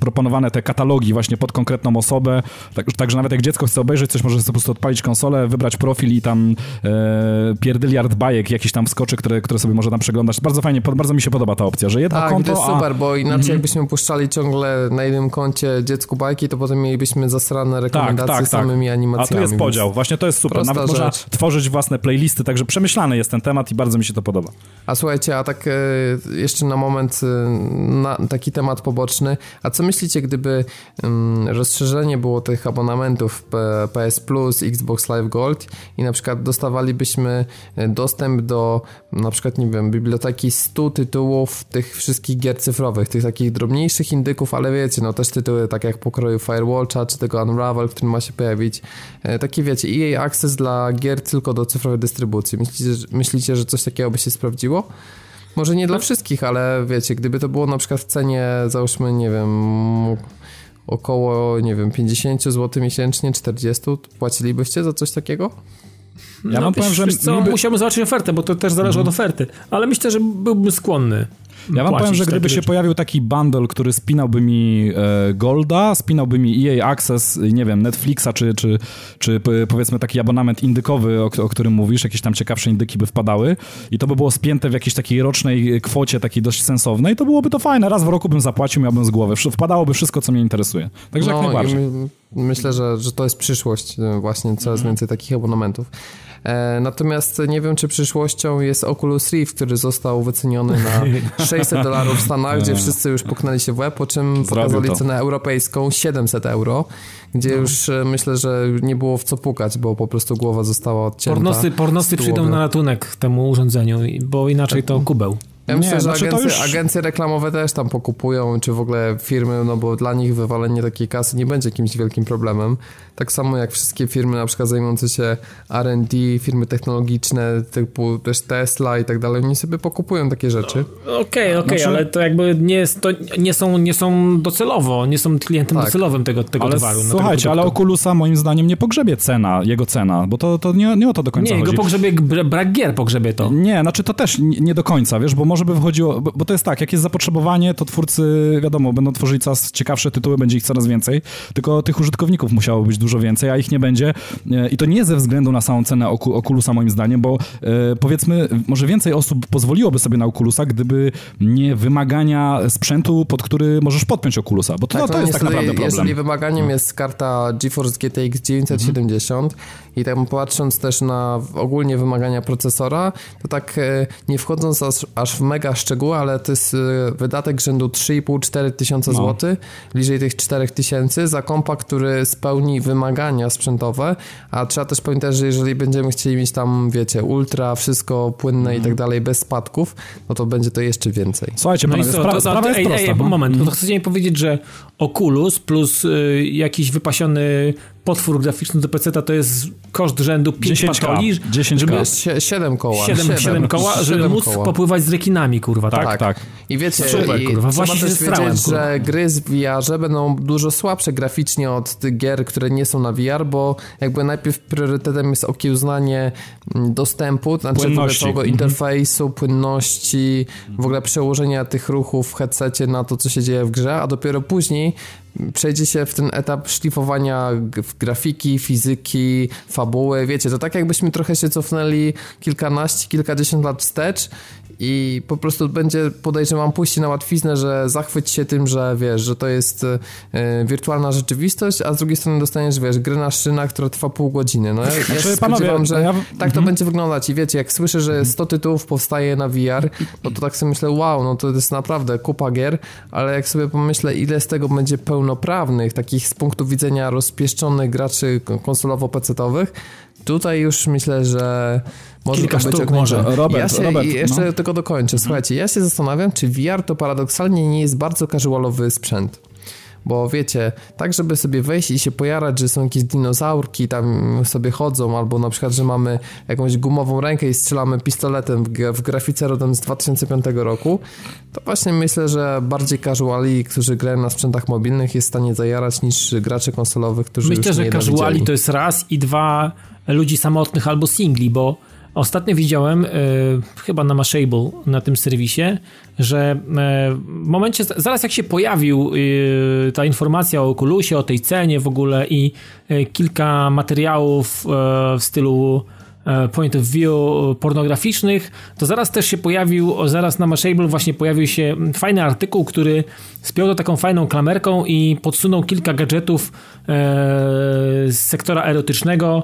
proponowane te katalogi właśnie pod konkretną osobę, tak, także nawet jak dziecko chce obejrzeć coś, może sobie po prostu odpalić konsolę, wybrać profil i tam e, pierdyliard bajek jakiś tam wskoczy, które, które sobie może tam przeglądać. Bardzo fajnie, bardzo mi się podoba ta opcja, że że jedno tak, konto... to jest a- super, bo inaczej Mhm. jakbyśmy puszczali ciągle na jednym koncie dziecku bajki, to potem mielibyśmy zasrane rekomendacje tak, tak. samymi A animacjami. tu jest podział, właśnie to jest super. Prosta Nawet można rzecz. tworzyć własne playlisty, także przemyślany jest ten temat i bardzo mi się to podoba. A słuchajcie, a tak e, jeszcze na moment e, na taki temat poboczny. A co myślicie, gdyby mm, rozszerzenie było tych abonamentów PS Plus, Xbox Live Gold i na przykład dostawalibyśmy e, dostęp do na przykład, nie wiem, biblioteki 100 tytułów tych wszystkich gier cyfrowych, tych takich drobniejszych indyków, ale wiecie, no też tytuły tak jak pokroju Firewatcha czy tego Unravel, który ma się pojawić. E, Taki wiecie, EA Access dla gier tylko do cyfrowej dystrybucji. Myślicie, że- myślicie, że coś takiego by się sprawdziło? Może nie dla wszystkich, ale wiecie, gdyby to było na przykład w cenie, załóżmy, nie wiem, około, nie wiem, 50 zł miesięcznie, 40, to płacilibyście za coś takiego? Ja no, wam powiem, wiesz, że wiesz co, niby- musiałbym zobaczyć ofertę, bo to też zależy od oferty, ale myślę, że byłbym skłonny Ja wam powiem, że gdyby się rzeczy. pojawił taki bundle, który spinałby mi e, Golda, spinałby mi EA Access, nie wiem, Netflixa, czy, czy, czy powiedzmy taki abonament indykowy, o, o którym mówisz, jakieś tam ciekawsze indyki by wpadały i to by było spięte w jakiejś takiej rocznej kwocie, takiej dość sensownej, to byłoby to fajne. Raz w roku bym zapłacił, miałbym z głowy. Wpadałoby wszystko, co mnie interesuje. Także jak No i najbardziej. my, myślę, że, że to jest przyszłość, e, właśnie coraz więcej takich abonamentów. E, natomiast nie wiem, czy przyszłością jest Oculus Rift, który został wyceniony na *laughs* 600 dolarów w Stanach, gdzie wszyscy już puknęli się w łeb, po czym pokazali cenę europejską 700 euro, gdzie już e, myślę, że nie było w co pukać, bo po prostu głowa została odcięta. Pornosy, pornosy przyjdą na ratunek temu urządzeniu, bo inaczej to kubeł. Ja Nie, myślę, że znaczy to agencje, już- agencje reklamowe też tam pokupują, czy w ogóle firmy, no bo dla nich wywalenie takiej kasy nie będzie jakimś wielkim problemem. Tak samo jak wszystkie firmy na przykład zajmujące się R&D, firmy technologiczne typu też Tesla i tak dalej, oni sobie pokupują takie rzeczy. Okej, okej, Znaczy- ale to jakby nie, jest, to nie, są, nie są docelowo, nie są klientem Tak. docelowym tego, tego Ale towaru. no, tego słuchajcie, ale produktu. Oculusa moim zdaniem nie pogrzebie cena, jego cena, bo to, to nie, nie o to do końca Nie, chodzi. go pogrzebie, bra- brak gier pogrzebie to. Nie, znaczy to też nie nie do końca, wiesz, bo może by wychodziło, bo, bo to jest tak, jak jest zapotrzebowanie, to twórcy, wiadomo, będą tworzyć coraz ciekawsze tytuły, będzie ich coraz więcej, tylko tych użytkowników musiało być dużo więcej, a ich nie będzie. E, i to nie ze względu na samą cenę Oculusa moim zdaniem, bo e, powiedzmy, może więcej osób pozwoliłoby sobie na Oculusa, gdyby nie wymagania sprzętu, pod który możesz podpiąć Oculusa, bo to, Tak, to no jest tak naprawdę problem. Jeżeli wymaganiem jest karta GeForce GTX 970 i tam patrząc też na ogólnie wymagania procesora, to tak e, nie wchodząc aż, aż w mega szczegóły, ale to jest e, wydatek rzędu 3,5-4 tysiące No. złotych, bliżej tych 4 tysięcy za kompa, który spełni wymagania sprzętowe, a trzeba też pamiętać, że jeżeli będziemy chcieli mieć tam, wiecie, ultra, wszystko płynne Mhm. i tak dalej, bez spadków, no to będzie to jeszcze więcej. Słuchajcie, No panowie, spra- sprawa to, jest ej, prosta. ej, moment, to chcecie mi powiedzieć, że Oculus plus y, jakiś wypasiony potwór graficzny do PC to jest koszt rzędu 5 10K, patoli, 10K. żeby Jest sie- 7 koła. 7, 7 koła, żeby Siedem móc koła. popływać z rekinami, kurwa, tak? Tak, tak. I wiecie, Super, i kurwa, trzeba właśnie też się kurwa. że gry z VR będą dużo słabsze graficznie od tych gier, które nie są na VR, bo jakby najpierw priorytetem jest okiełznanie mm, dostępu, to znaczy w ogóle Płynności. całego Mhm. interfejsu, płynności, w ogóle przełożenia tych ruchów w headsetie na to, co się dzieje w grze, a dopiero później przejdzie się w ten etap szlifowania grafiki, fizyki, fabuły. Wiecie, to tak jakbyśmy trochę się cofnęli kilkanaście, kilkadziesiąt lat wstecz i po prostu będzie, podejrzewam, pójście na łatwiznę, że zachwyć się tym, że wiesz, że to jest e, wirtualna rzeczywistość, a z drugiej strony dostaniesz, wiesz, grę na szynach, która trwa pół godziny. No ja, ja się Znaczy, panowie, że ja- tak to Mhm. będzie wyglądać i wiecie, jak słyszę, że 100 tytułów powstaje na VR, no to tak sobie myślę, wow, no to jest naprawdę kupa gier, ale jak sobie pomyślę, ile z tego będzie pełnoprawnych, takich z punktu widzenia rozpieszczonych graczy konsolowo-pecetowych, tutaj już myślę, że może Kilka sztuk może. Robert, ja się, Robert, jeszcze no. tylko dokończę. Słuchajcie, ja się zastanawiam, czy VR to paradoksalnie nie jest bardzo casualowy sprzęt. Bo wiecie, tak żeby sobie wejść i się pojarać, że są jakieś dinozaurki tam sobie chodzą, albo na przykład, że mamy jakąś gumową rękę i strzelamy pistoletem w, grafice rodem z 2005 roku, to właśnie myślę, że bardziej casuali, którzy grają na sprzętach mobilnych jest w stanie zajarać niż gracze konsolowych, którzy Myślę, już że nie casuali nienawidzieli. to jest raz i dwa ludzi samotnych albo singli, bo ostatnio widziałem, e, chyba na Mashable, na tym serwisie, że e, w momencie, zaraz jak się pojawił e, ta informacja o Oculusie, o tej cenie w ogóle i kilka materiałów w stylu point of view pornograficznych, to zaraz też się pojawił, zaraz na Mashable właśnie pojawił się fajny artykuł, który spiął to taką fajną klamerką i podsunął kilka gadżetów z sektora erotycznego,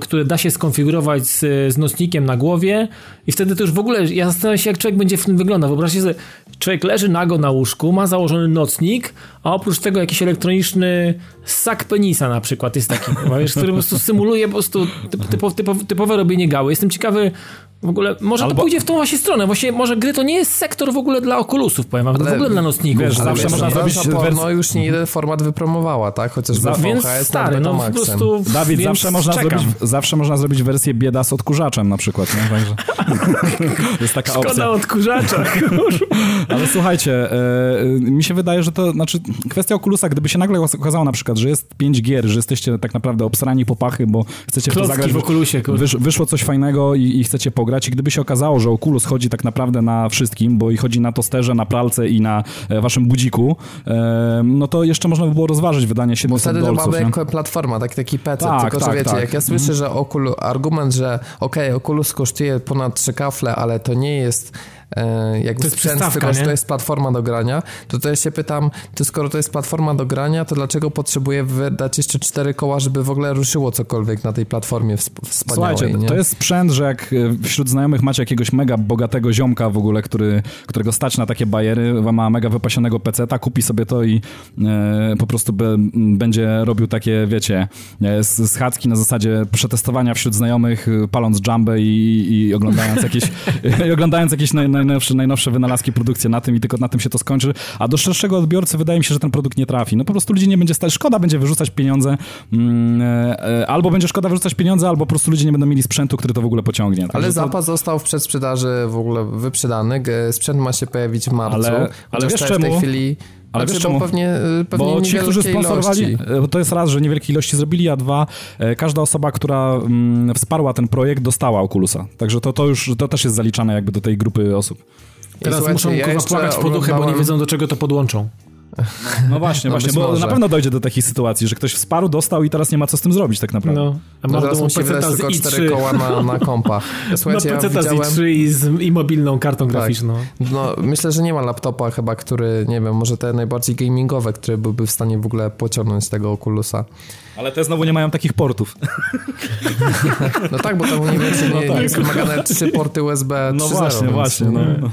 które da się skonfigurować z, z nocnikiem na głowie i wtedy to już w ogóle, ja zastanawiam się jak człowiek będzie w tym wyglądał. Wyobraźcie sobie, człowiek leży nago na łóżku, ma założony nocnik, a oprócz tego jakiś elektroniczny sak penisa na przykład jest taki, *laughs* wiesz, który po prostu symuluje po prostu typ, typ, typowe robienie gały. Jestem ciekawy, w ogóle, może Albo... to pójdzie w tą właśnie stronę. Właśnie, może gry to nie jest sektor w ogóle dla okulusów, powiem wam, w ogóle dla nocników. Wiesz, zawsze wiesz, można zrobić... No już nie jeden format wypromowała, tak? Chociaż Za, więc stary, no po prostu... Dawid, zawsze można, zrobić, zawsze można zrobić wersję bieda z odkurzaczem na przykład, nie? Także *laughs* jest taka Szkoda opcja. odkurzacza. *laughs* Ale słuchajcie, e, mi się wydaje, że to, znaczy kwestia okulusa, gdyby się nagle okazało na przykład, że jest pięć gier, że jesteście tak naprawdę obsrani po pachy, bo chcecie w to zagrać, w okulusie, wysz, wyszło coś fajnego i, i chcecie pograć i gdyby się okazało, że Oculus chodzi tak naprawdę na wszystkim, bo i chodzi na tosterze, na pralce i na e, waszym budziku, e, no to jeszcze można by było rozważyć wydanie 700 dolców. Bo wtedy mamy platforma, tak, taki PC, tak, tylko tak, że wiecie, tak. jak ja słyszę, mhm. że Oculus, argument, że okej, okay, Oculus kosztuje ponad 3 kafle, ale to nie jest jakby to jest sprzęt, tylko że to jest platforma do grania, to ja się pytam, to skoro to jest platforma do grania, to dlaczego potrzebuję wydać jeszcze cztery koła, żeby w ogóle ruszyło cokolwiek na tej platformie wspaniałej, Słuchajcie, nie? to jest sprzęt, że jak e, wśród znajomych macie jakiegoś mega bogatego ziomka w ogóle, który, którego stać na takie bajery, ma mega wypasionego PC-ta, kupi sobie to i e, po prostu be, będzie robił takie, wiecie, e, schadzki na zasadzie przetestowania wśród znajomych, paląc jambę i, i oglądając jakieś, *laughs* i oglądając jakieś naj, najnowsze, najnowsze wynalazki, produkcje na tym i tylko na tym się to skończy, a do szerszego odbiorcy wydaje mi się, że ten produkt nie trafi. No po prostu ludzi nie będzie stać, szkoda będzie wyrzucać pieniądze, mm, e, e, albo będzie szkoda wyrzucać pieniądze, albo po prostu ludzie nie będą mieli sprzętu, który to w ogóle pociągnie. Ale zapas został w przedsprzedaży w ogóle wyprzedany, sprzęt ma się pojawić w marcu, ale, ale wiesz czemu? w tej chwili ale znaczy, wiesz czemu? Pewnie, pewnie bo ci, którzy sponsorowali, ilości. E, to jest raz, że niewielkie ilości zrobili, a dwa, każda osoba, która mm, wsparła ten projekt, dostała Oculusa. Także to, to już to też jest zaliczane jakby do tej grupy osób. Teraz muszą ja kurwa płakać po duchy, bo nie wiedzą do czego to podłączą. No właśnie, no właśnie, bo może. na pewno dojdzie do takiej sytuacji, że ktoś wsparł, dostał i teraz nie ma co z tym zrobić tak naprawdę. No, a no teraz musi wydać tylko cztery koła na, na *laughs* kompa. Słuchajcie, no PC ja widziałem... z i3 i, z, i mobilną kartą tak. graficzną. No, myślę, że nie ma laptopa chyba, który, nie wiem, może te najbardziej gamingowe, które byłby w stanie w ogóle pociągnąć tego Oculusa. Ale te znowu nie mają takich portów. *laughs* No tak, bo tam *laughs* nie wiem, czy nie, no tak. jest wymagane trzy porty USB 3.0. No właśnie, właśnie. No.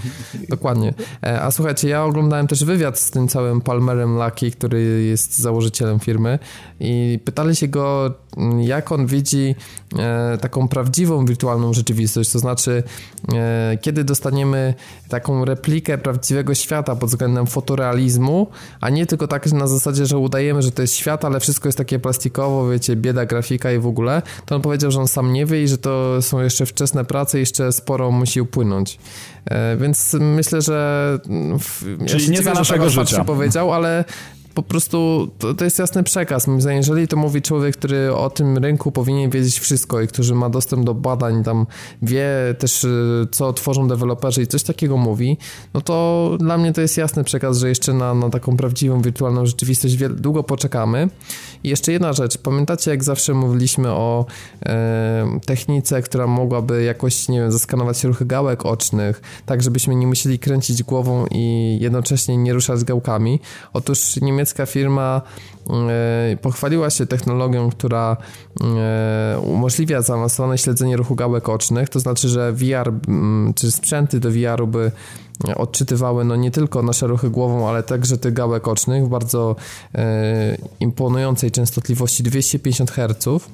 Dokładnie. E, a słuchajcie, ja oglądałem też wywiad z tym całym Palmerem Lucky, który jest założycielem firmy. I pytali się go, jak on widzi taką prawdziwą wirtualną rzeczywistość, to znaczy e, kiedy dostaniemy taką replikę prawdziwego świata pod względem fotorealizmu, a nie tylko tak na zasadzie, że udajemy, że to jest świat, ale wszystko jest takie plastikowo, wiecie, bieda grafika i w ogóle, to on powiedział, że on sam nie wie i że to są jeszcze wczesne prace i jeszcze sporo musi upłynąć. E, więc myślę, że w, Czyli ja nie za naszego życia. powiedział, ale po prostu to, to jest jasny przekaz. Jeżeli to mówi człowiek, który o tym rynku powinien wiedzieć wszystko i który ma dostęp do badań, tam wie też, y, co tworzą deweloperzy i coś takiego mówi, no to dla mnie to jest jasny przekaz, że jeszcze na, na taką prawdziwą wirtualną rzeczywistość długo poczekamy. I jeszcze jedna rzecz. Pamiętacie, jak zawsze mówiliśmy o e, technice, która mogłaby jakoś, nie wiem, zaskanować ruchy gałek ocznych, tak żebyśmy nie musieli kręcić głową i jednocześnie nie ruszać gałkami. Otóż niemiecka firma e, pochwaliła się technologią, która e, umożliwia zaawansowane śledzenie ruchu gałek ocznych, to znaczy, że VR czy sprzęty do VR-u by odczytywały no nie tylko nasze ruchy głową, ale także tych gałek ocznych w bardzo e, imponującej częstotliwości 250 Hz.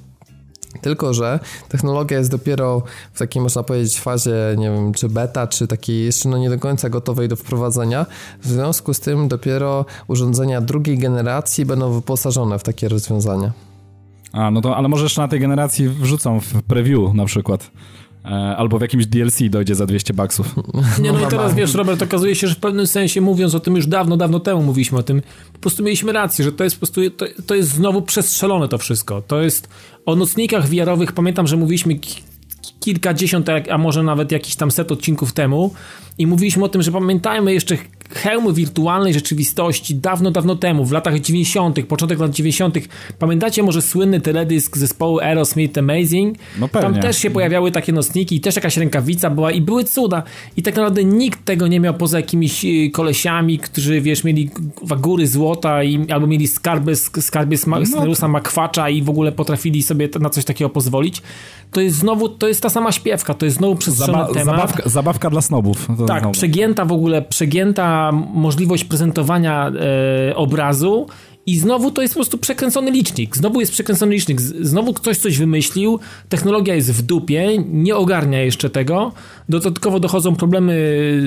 Tylko, że technologia jest dopiero w takiej, można powiedzieć, fazie, nie wiem, czy beta, czy takiej jeszcze no nie do końca gotowej do wprowadzenia. W związku z tym dopiero urządzenia drugiej generacji będą wyposażone w takie rozwiązania. A, no to, ale może jeszcze na tej generacji wrzucą w preview na przykład. E, albo w jakimś DLC dojdzie za 200 baksów. Nie, no i teraz wiesz, Robert, okazuje się, że w pewnym sensie mówiąc o tym już dawno, dawno temu mówiliśmy o tym, po prostu mieliśmy rację, że to jest po prostu, to, to jest znowu przestrzelone to wszystko. To jest o nocnikach wiarowych, pamiętam, że mówiliśmy kilkadziesiąt, a może nawet jakiś tam set odcinków temu i mówiliśmy o tym, że pamiętajmy jeszcze hełmy wirtualnej rzeczywistości dawno, dawno temu, w latach 90., początek lat 90. Pamiętacie może słynny teledysk zespołu Aerosmith Amazing? No pewnie. Tam też się pojawiały takie nocniki i też jakaś rękawica była i były cuda. I tak naprawdę nikt tego nie miał poza jakimiś y, kolesiami, którzy, wiesz, mieli góry złota i, albo mieli skarby, skarby Smarusa no. Makwacza i w ogóle potrafili sobie na coś takiego pozwolić. To jest znowu, to jest ta sama śpiewka, to jest znowu przestrzegany Zaba temat. Zabawka, zabawka dla snobów. tak, znowu. przegięta w ogóle, przegięta możliwość prezentowania e, obrazu i znowu to jest po prostu przekręcony licznik. Znowu jest przekręcony licznik. Znowu ktoś coś wymyślił, technologia jest w dupie, nie ogarnia jeszcze tego. Dodatkowo dochodzą problemy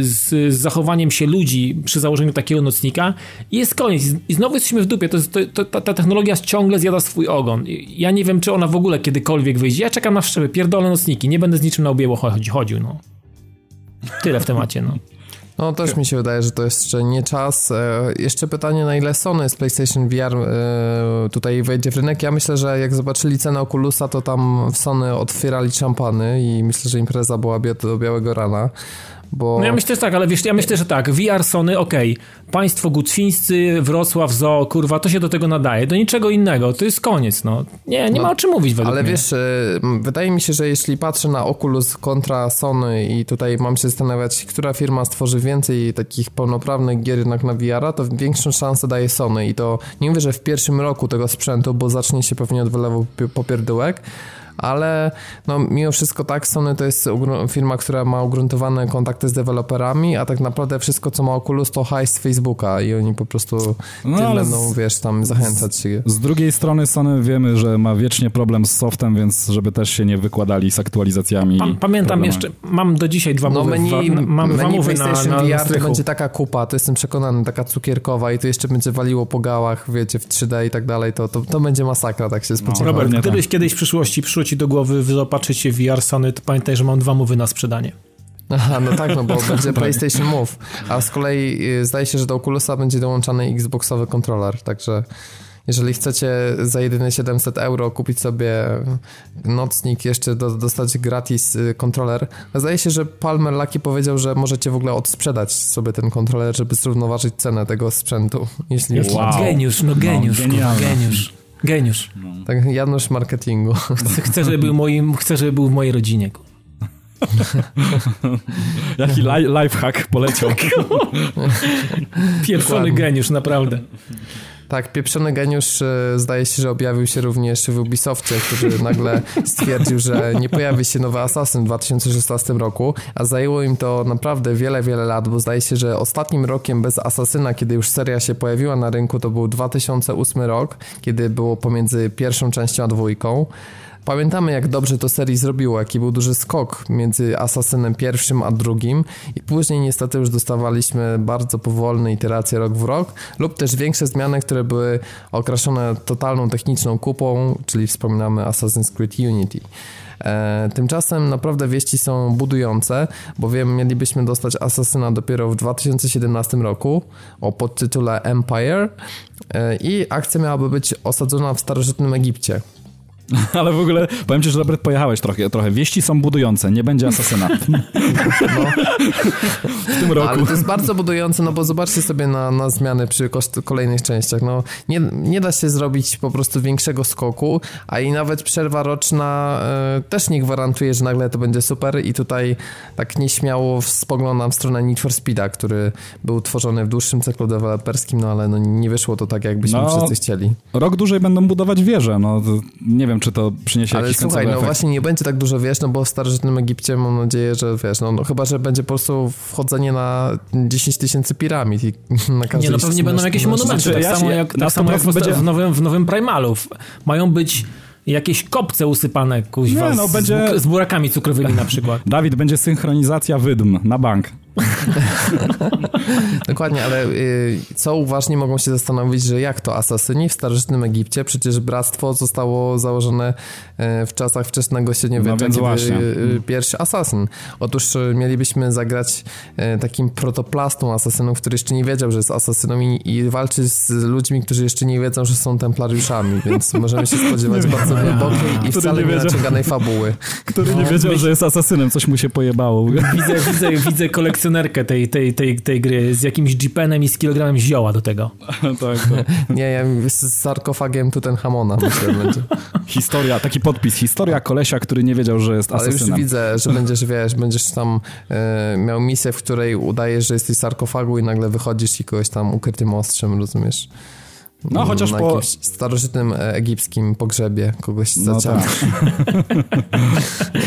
z, z zachowaniem się ludzi przy założeniu takiego nocnika i jest koniec. I znowu jesteśmy w dupie. To, to, to, ta, ta, technologia ciągle zjada swój ogon. Ja nie wiem, czy ona w ogóle kiedykolwiek wyjdzie. Ja czekam na wszczepy, pierdolę nocniki. Nie będę z niczym na objęło chodził, no. Tyle w temacie, no. No też mi się wydaje, że to jeszcze nie czas. E, jeszcze pytanie, na ile Sony z PlayStation VR e, tutaj wejdzie w rynek. Ja myślę, że jak zobaczyli cenę Oculusa, to tam w Sony otwierali szampany i myślę, że impreza była do białego rana. Bo... No ja myślę, że tak, ale wiesz, ja myślę, że tak, VR Sony, okej, okay. państwo gucwińscy, Wrocław, Zoo, kurwa, to się do tego nadaje, do niczego innego, to jest koniec, no. Nie, nie no, ma o czym mówić według Ale mnie. wiesz, wydaje mi się, że jeśli patrzę na Oculus kontra Sony i tutaj mam się zastanawiać, która firma stworzy więcej takich pełnoprawnych gier jednak na VR-a, to większą szansę daje Sony i to nie mówię, że w pierwszym roku tego sprzętu, bo zacznie się pewnie od wylewu popierdółek, ale no, mimo wszystko tak, Sony to jest firma, która ma ugruntowane kontakty z deweloperami, a tak naprawdę wszystko, co ma Oculus, to hajs z Facebooka i oni po prostu no, tym będą, z, wiesz, tam zachęcać się. Z drugiej strony Sony wiemy, że ma wiecznie problem z softem, więc żeby też się nie wykładali z aktualizacjami. Pa, pamiętam problemami. jeszcze, mam do dzisiaj dwa no, menu, dwa, mam menu dwa mowy na, na, VR to będzie taka kupa, to jestem przekonany, taka cukierkowa i to jeszcze będzie waliło po gałach, wiecie, w 3D i tak dalej, to, to, to będzie masakra, tak się spodziewam. No, Robert, gdybyś tak. kiedyś w przyszłości przyszło ci do głowy zobaczyć się VR Sony, to pamiętaj, że mam dwa mowy na sprzedanie. Aha, no tak, no bo *laughs* będzie PlayStation Move, a z kolei y, zdaje się, że do Oculusa będzie dołączany Xboxowy kontroler, także jeżeli chcecie za jedyne 700 euro kupić sobie nocnik, jeszcze do, dostać gratis y, kontroler, zdaje się, że Palmer Lucky powiedział, że możecie w ogóle odsprzedać sobie ten kontroler, żeby zrównoważyć cenę tego sprzętu. Jeśli wow. Geniusz, no geniusz, no, geniusz. Geniusz. No. Tak, Janusz marketingu. *laughs* Chcę, żeby był, moim, chcę, żeby był w mojej rodzinie. *laughs* Jaki li lifehack poleciał. *laughs* Pieprzony geniusz, naprawdę. Tak, pieprzony geniusz e, zdaje się, że objawił się również w Ubisoftie, który *laughs* nagle stwierdził, że nie pojawi się nowy Assassin w 2016 roku, a zajęło im to naprawdę wiele, wiele lat, bo zdaje się, że ostatnim rokiem bez Asasyna, kiedy już seria się pojawiła na rynku, to był 2008 rok, kiedy było pomiędzy pierwszą częścią a dwójką. Pamiętamy, jak dobrze to serii zrobiło, jaki był duży skok między Asasynem pierwszym a drugim i później niestety już dostawaliśmy bardzo powolne iteracje rok w rok lub też większe zmiany, które były okraszone totalną techniczną kupą, czyli wspominamy Assassin's Creed Unity. E, tymczasem naprawdę wieści są budujące, bowiem mielibyśmy dostać Asasyna dopiero w 2017 roku o podtytule Empire e, i akcja miałaby być osadzona w starożytnym Egipcie. *laughs* Ale w ogóle powiem ci, że Robert pojechałeś trochę, trochę. Wieści są budujące, nie będzie asasyna. No. *laughs* w tym roku. Ale to jest bardzo budujące, no bo zobaczcie sobie na, na zmiany przy kolejnych częściach. No, nie, nie da się zrobić po prostu większego skoku, a i nawet przerwa roczna y, też nie gwarantuje, że nagle to będzie super i tutaj tak nieśmiało spoglądam w stronę Need for Speeda, który był tworzony w dłuższym cyklu deweloperskim, no ale no, nie wyszło to tak, jakbyśmy no, wszyscy chcieli. Rok dłużej będą budować wieże, no nie wiem, czy to przyniesie Ale jakiś słuchaj, no efekt. właśnie nie będzie tak dużo, wiesz, no bo w starożytnym Egipcie mam nadzieję, że wiesz, no, no chyba, że będzie po prostu wchodzenie na 10 tysięcy piramid i *laughs* na każdej Nie, no pewnie będą jakieś monumenty, znaczy, tak ja samo jak, tak samo jak w, będzie... w, nowym, w nowym Primalów. Mają być jakieś kopce usypane kuźwa nie, no, z, będzie... z burakami cukrowymi na przykład. Dawid, będzie synchronizacja wydm na bank. *laughs* Dokładnie, ale y, co uważnie mogą się zastanowić, że jak to asasyni w starożytnym Egipcie? Przecież bractwo zostało założone y, w czasach wczesnego średniowiecza, no kiedy y, pierwszy asasyn. Otóż y, mielibyśmy zagrać y, takim protoplastą asasynów, który jeszcze nie wiedział, że jest asasyną i, i walczy z ludźmi, którzy jeszcze nie wiedzą, że są templariuszami, więc możemy się spodziewać bardzo głębokiej i wcale nie, naciąganej fabuły. Który nie wiedział, że jest asasynem, coś mu się pojebało. Widzę, widzę, widzę kolekcję kolekcjonerkę tej, tej, tej, tej gry z jakimś jeepenem i z kilogramem zioła do tego. *laughs* tak, tak. *laughs* Nie, ja z sarkofagiem Tutenhamona myślę będzie. Historia, taki podpis. Historia kolesia, który nie wiedział, że jest Ale asesynem. już widzę, że *laughs* będziesz, wiesz, będziesz tam e, miał misję, w której udajesz, że jesteś sarkofagu i nagle wychodzisz i kogoś tam ukrytym ostrzem, rozumiesz? No, chociaż na po- jakimś starożytnym e, egipskim pogrzebie kogoś No zaciął. tak.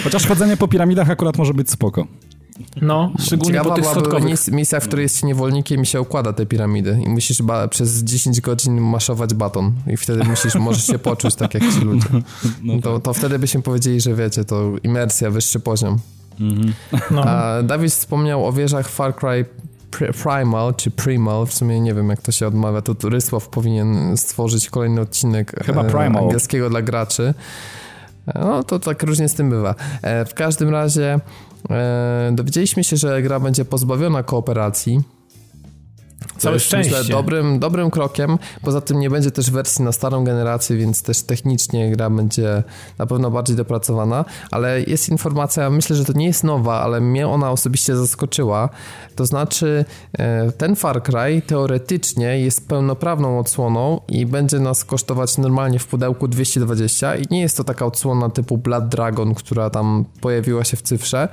Chociaż chodzenie po piramidach akurat może być spoko. No, szczególnie po Ciekawa tych byłaby schodkowych. mis- misja, w której jest się niewolnikiem i się układa te piramidy i musisz ba- przez 10 godzin maszować baton i wtedy musisz, możesz się poczuć tak jak ci ludzie. *laughs* No to, to wtedy byśmy powiedzieli, że wiecie, to imersja, wyższy poziom. No. A Dawid wspomniał o wieżach Far Cry Pri- Primal, czy Primal, w sumie nie wiem jak to się odmawia, to Rysław powinien stworzyć kolejny odcinek Chyba e, Primal. angielskiego dla graczy. E, No to tak różnie z tym bywa. E, W każdym razie dowiedzieliśmy się, że gra będzie pozbawiona kooperacji. Całe jest, myślę, szczęście. dobrym, dobrym krokiem. Poza tym nie będzie też wersji na starą generację, więc też technicznie gra będzie na pewno bardziej dopracowana. Ale jest informacja, myślę, że to nie jest nowa, ale mnie ona osobiście zaskoczyła. To znaczy, e, ten Far Cry teoretycznie jest pełnoprawną odsłoną i będzie nas kosztować normalnie w pudełku 220 i nie jest to taka odsłona typu Blood Dragon, która tam pojawiła się w cyfrze.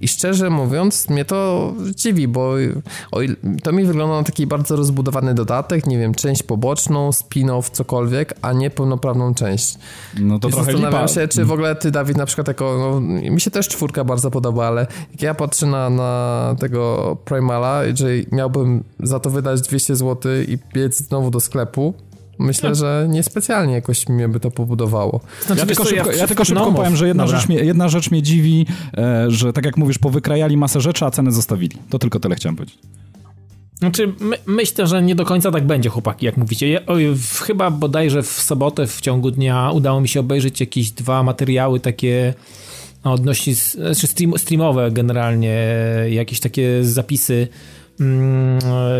I szczerze mówiąc, mnie to dziwi, bo to mi wygląda na taki bardzo rozbudowany dodatek, nie wiem, część poboczną, spin-off, cokolwiek, a nie pełnoprawną część. No to I trochę zastanawiam lipa. się, czy w ogóle ty, Dawid, na przykład jako, no, mi się też czwórka bardzo podoba, ale jak ja patrzę na, na tego Primala, jeżeli miałbym za to wydać 200 zł i biec znowu do sklepu, myślę, że niespecjalnie jakoś mnie by to pobudowało. Znaczy, Ja tylko co, szybko, w- ja tylko szybko no, powiem, że jedna rzecz, mnie, jedna rzecz mnie dziwi, e, że tak jak mówisz, powykrajali masę rzeczy, a cenę zostawili. To tylko tyle chciałem powiedzieć. Znaczy, my, myślę, że nie do końca tak będzie, chłopaki, jak mówicie. Ja, oj, w, chyba bodajże w sobotę w ciągu dnia udało mi się obejrzeć jakieś dwa materiały takie no, odnośnie, znaczy stream, streamowe generalnie, jakieś takie zapisy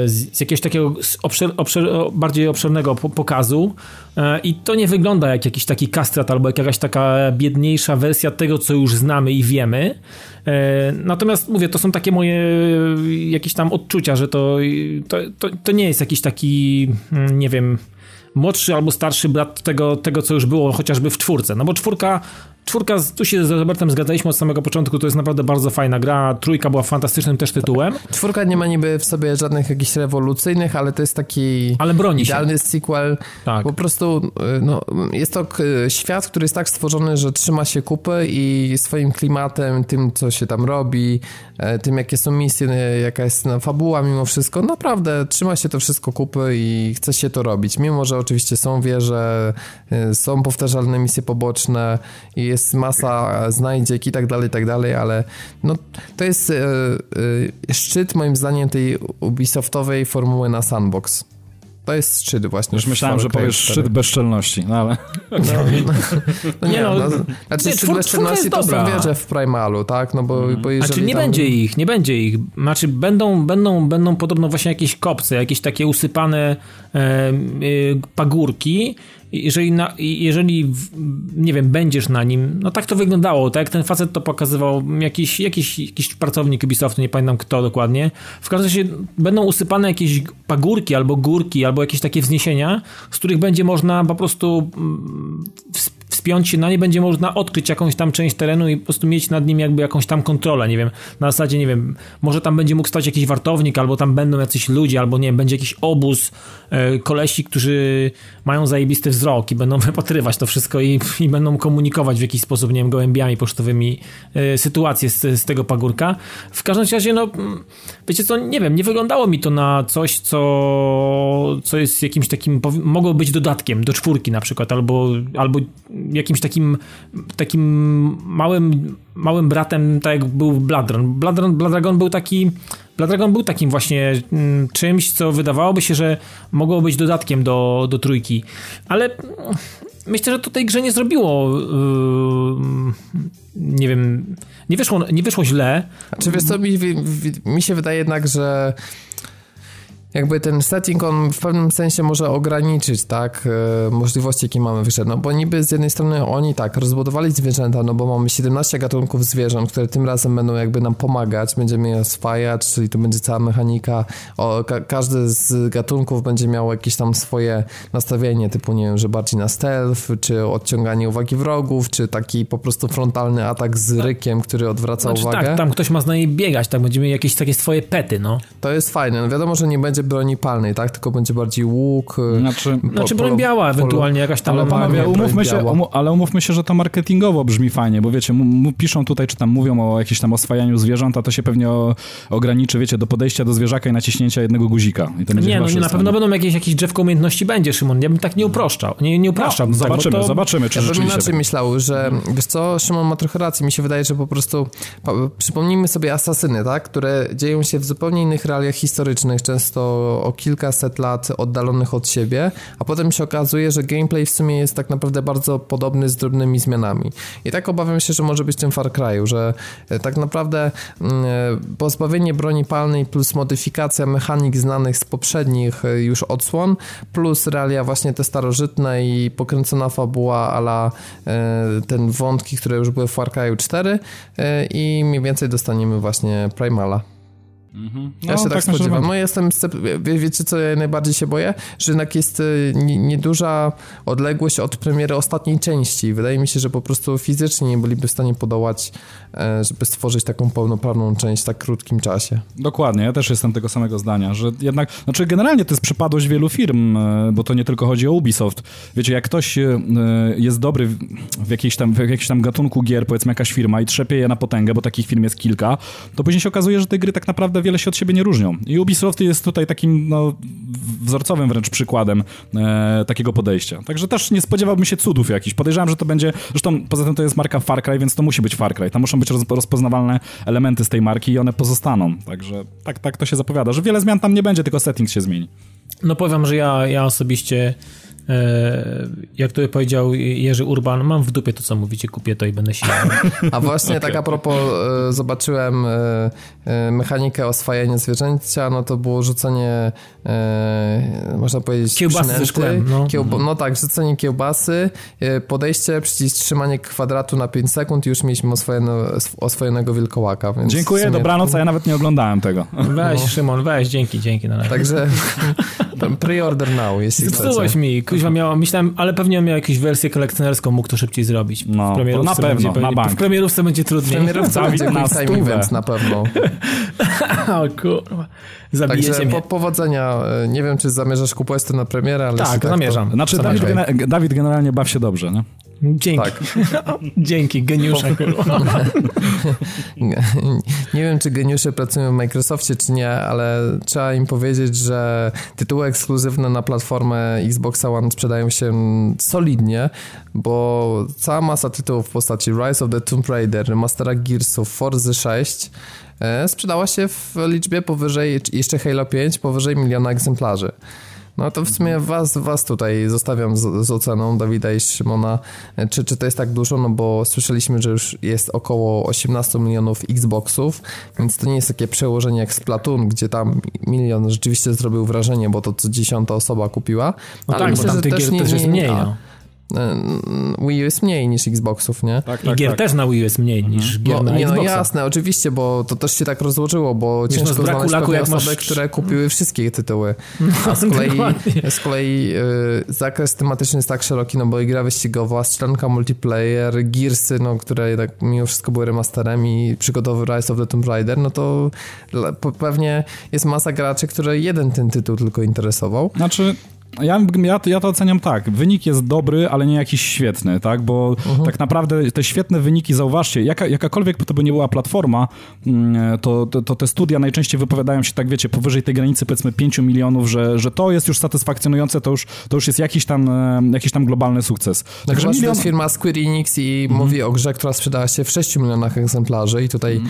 z, z jakiegoś takiego obszer, obszer, bardziej obszernego po, pokazu E, i to nie wygląda jak jakiś taki kastrat albo jak jakaś taka biedniejsza wersja tego, co już znamy i wiemy. E, Natomiast mówię, to są takie moje jakieś tam odczucia, że to, to, to, to nie jest jakiś taki, mm, nie wiem, młodszy albo starszy brat tego, tego, co już było chociażby w czwórce. No bo czwórka, czwórka, tu się z Robertem zgadaliśmy od samego początku, to jest naprawdę bardzo fajna gra. Trójka była fantastycznym też tytułem, Czwórka nie ma niby w sobie żadnych jakichś rewolucyjnych, ale to jest taki ale broni się. idealny sequel. Tak. Po prostu y, no, jest to k- świat, który jest tak stworzony, że trzyma się kupy i swoim klimatem, tym co się tam robi, e, tym jakie są misje, e, jaka jest na fabuła mimo wszystko, naprawdę trzyma się to wszystko kupy i chce się to robić. Mimo, że oczywiście są wieże, e, są powtarzalne misje poboczne i jest masa znajdziek i tak dalej, i tak dalej, ale no, to jest e, e, szczyt moim zdaniem tej Ubisoftowej formuły na sandbox. To jest szczyt właśnie. Już myślałem, że powiesz 4. szczyt bezczelności, no ale... No, no, no nie, Nie, no, no, znaczy nie, szczyt bezczelności jest to są dobra. wieże w Primalu, tak? No bo, bo jeżeli Znaczy nie tam... będzie ich, nie będzie ich. Znaczy będą, będą, będą podobno właśnie jakieś kopce, jakieś takie usypane e, e, pagórki. Jeżeli, na, jeżeli, nie wiem, będziesz na nim, no tak to wyglądało, tak ten facet to pokazywał, jakiś, jakiś, jakiś pracownik Ubisoftu, nie pamiętam kto dokładnie. W każdym razie będą usypane jakieś pagórki albo górki, albo jakieś takie wzniesienia, z których będzie można po prostu mm, wspiąć się na nie, będzie można odkryć jakąś tam część terenu i po prostu mieć nad nim jakby jakąś tam kontrolę, nie wiem, na zasadzie, nie wiem, może tam będzie mógł stać jakiś wartownik, albo tam będą jacyś ludzie, albo nie wiem, będzie jakiś obóz e, kolesi, którzy mają zajebisty wzrok i będą *laughs* wypatrywać to wszystko i, i będą komunikować w jakiś sposób, nie wiem, gołębiami pocztowymi e, sytuacje z, z tego pagórka. W każdym razie, no, mm, wiecie co, nie wiem, nie wyglądało mi to na coś, co, co jest jakimś takim, mogło być dodatkiem do czwórki na przykład, albo, albo jakimś takim takim małym, małym bratem, tak jak był Bladron. Bladron, Bladragon był taki Bladragon był takim właśnie mm, czymś, co wydawałoby się, że mogło być dodatkiem do, do trójki, ale mm, myślę, że to tej grze nie zrobiło yy, nie wiem, nie wyszło, nie wyszło źle, Czy wiesz co, mi, mi, mi się wydaje jednak, że jakby ten setting on w pewnym sensie może ograniczyć, tak, e, możliwości, jakie mamy w grze, no bo niby z jednej strony oni tak, rozbudowali zwierzęta, no bo mamy 17 gatunków zwierząt, które tym razem będą jakby nam pomagać, będziemy je oswajać, czyli to będzie cała mechanika, o, ka każdy z gatunków będzie miał jakieś tam swoje nastawienie, typu nie wiem, że bardziej na stealth, czy odciąganie uwagi wrogów, czy taki po prostu frontalny atak z rykiem, który odwraca Znaczy uwagę. tak, tam ktoś ma z nami biegać, tak będziemy jakieś takie swoje pety, no. To jest fajne, no wiadomo, że nie będzie broni palnej, tak, tylko będzie bardziej łuk, y, Znaczy, po- Znaczy broń biała, polo- ewentualnie jakaś tam... Ale panowie, umówmy się, umu, ale umówmy się, że to marketingowo brzmi fajnie, bo wiecie, m- m- piszą tutaj, czy tam mówią o jakimś tam oswajaniu zwierząt, a to się pewnie o, ograniczy, wiecie, do podejścia do zwierzaka i naciśnięcia jednego guzika. I to będzie Nie, no nie, na pewno będą jakieś, jakieś drzewko umiejętności będzie, Szymon. Ja bym tak nie uproszczał. Nie, nie upraszczam. No, tak, zobaczymy, to... zobaczymy, czy Ja bym rzeczywiście... inaczej tak. myślał, że wiesz co, Szymon ma trochę racji, mi się wydaje, że po prostu pa, przypomnijmy sobie asasyny, tak, które dzieją się w zupełnie innych realiach historycznych, często o kilkaset lat oddalonych od siebie, a potem się okazuje, że gameplay w sumie jest tak naprawdę bardzo podobny z drobnymi zmianami. I tak obawiam się, że może być w tym Far Cry'u, że e, tak naprawdę mm, e, pozbawienie broni palnej plus modyfikacja mechanik znanych z poprzednich e, już odsłon, plus realia właśnie te starożytne i pokręcona fabuła ala ten wątki, które już były w Far Cry'u 4 e, i mniej więcej dostaniemy właśnie Primala. Ja No, się tak, że spodziewam. No jestem, scep- wie, wiecie co ja najbardziej się boję? Że jednak jest y, nie- nieduża odległość od premiery ostatniej części. Wydaje mi się, że po prostu fizycznie nie byliby w stanie podołać, e, żeby stworzyć taką pełnoprawną część w tak krótkim czasie. Dokładnie, ja też jestem tego samego zdania, że jednak, znaczy generalnie to jest przypadłość wielu firm, e, bo to nie tylko chodzi o Ubisoft. Wiecie, jak ktoś e, jest dobry w- w jakiejś tam, w jakimś tam gatunku gier, powiedzmy jakaś firma i trzepie je na potęgę, bo takich firm jest kilka, to później się okazuje, że te gry tak naprawdę wiele się od siebie nie różnią. I Ubisoft jest tutaj takim, no, wzorcowym wręcz przykładem e, takiego podejścia. Także też nie spodziewałbym się cudów jakichś. Podejrzewam, że to będzie, zresztą poza tym to jest marka Far Cry, więc to musi być Far Cry. Tam muszą być roz, rozpoznawalne elementy z tej marki i one pozostaną. Także tak, tak to się zapowiada, że wiele zmian tam nie będzie, tylko setting się zmieni. No powiem, że ja, ja osobiście, jak to powiedział Jerzy Urban, mam w dupie to, co mówicie, kupię to i będę się... A właśnie *laughs* tak a propos, e, zobaczyłem e, e, mechanikę oswajania zwierzęcia, no to było rzucenie, e, można powiedzieć, Kiełbasy ze przynęty. szkłem, no. Kiełbo- no tak, rzucenie kiełbasy, e, podejście, przycisk trzymanie kwadratu na 5 sekund i już mieliśmy oswojone, oswojonego wilkołaka. Dziękuję, sumie- dobranoc, a ja nawet nie oglądałem tego. Weź, Szymon, weź, dzięki, dzięki. Na razie. Także *laughs* pre-order now, jeśli chcecie. mi, kuźwa miał, myślałem, ale pewnie on miał jakąś wersję kolekcjonerską, mógł to szybciej zrobić. No, w premierówce to na pewno, będzie, na bank. W premierówce będzie trudniej. Premierówce *laughs* Dawid będzie na time event na pewno. *laughs* o kurwa, zabijecie Także po, powodzenia. E, Nie wiem, czy zamierzasz kupować to na premierę, ale Tak, jeśli to- zamierzam. Znaczy, Dawid, Dawid generalnie baw się dobrze, nie? Dzięki. Tak. *laughs* Dzięki, geniusza. kurwa. Nie, wiem, czy geniusze pracują w Microsoftie, czy nie, ale trzeba im powiedzieć, że tytuły ekskluzywne na platformę Xboxa One sprzedają się solidnie, bo cała masa tytułów w postaci Rise of the Tomb Raider, Remastera Gearsów, Forza 6 e, sprzedała się w liczbie powyżej, jeszcze Halo 5, powyżej miliona egzemplarzy. No to w sumie was, was tutaj zostawiam z, z oceną Dawida i Szymona, czy, czy to jest tak dużo, no bo słyszeliśmy, że już jest około 18 milionów Xboxów, więc to nie jest takie przełożenie jak Splatoon, gdzie tam milion rzeczywiście zrobił wrażenie, bo to co dziesiąta osoba kupiła. No tak, bo tam tych gier też jest mniej, no. E, Wii U jest mniej niż Xboxów, nie? Tak, I gier też na Wii U jest mniej niż gier No, na nie, no jasne, oczywiście, bo to też się tak rozłożyło, bo Wiesz, no, ciężko braku znaleźć laku, pewne jak masz- osoby, które kupiły wszystkie tytuły. A z kolei, z kolei y, zakres tematyczny jest tak szeroki, no bo i gra wyścigowa, strzelanka multiplayer, Gearsy, no, które jednak mimo wszystko były remasterem i przygodowy Rise of the Tomb Raider, no to pewnie jest masa graczy, które jeden ten tytuł tylko interesował. Znaczy, ja, ja, ja to oceniam tak. Wynik jest dobry, ale nie jakiś świetny, tak? Bo tak naprawdę te świetne wyniki, zauważcie, jaka, jakakolwiek to by nie była platforma, mm, to, to, to te studia najczęściej wypowiadają się tak, wiecie, powyżej tej granicy powiedzmy 5 milionów, że, że to jest już satysfakcjonujące, to już, to już jest jakiś tam, jakiś tam globalny sukces. No Także to milion... jest firma Square Enix i mówi o grze, która sprzedała się w 6 milionach egzemplarzy i tutaj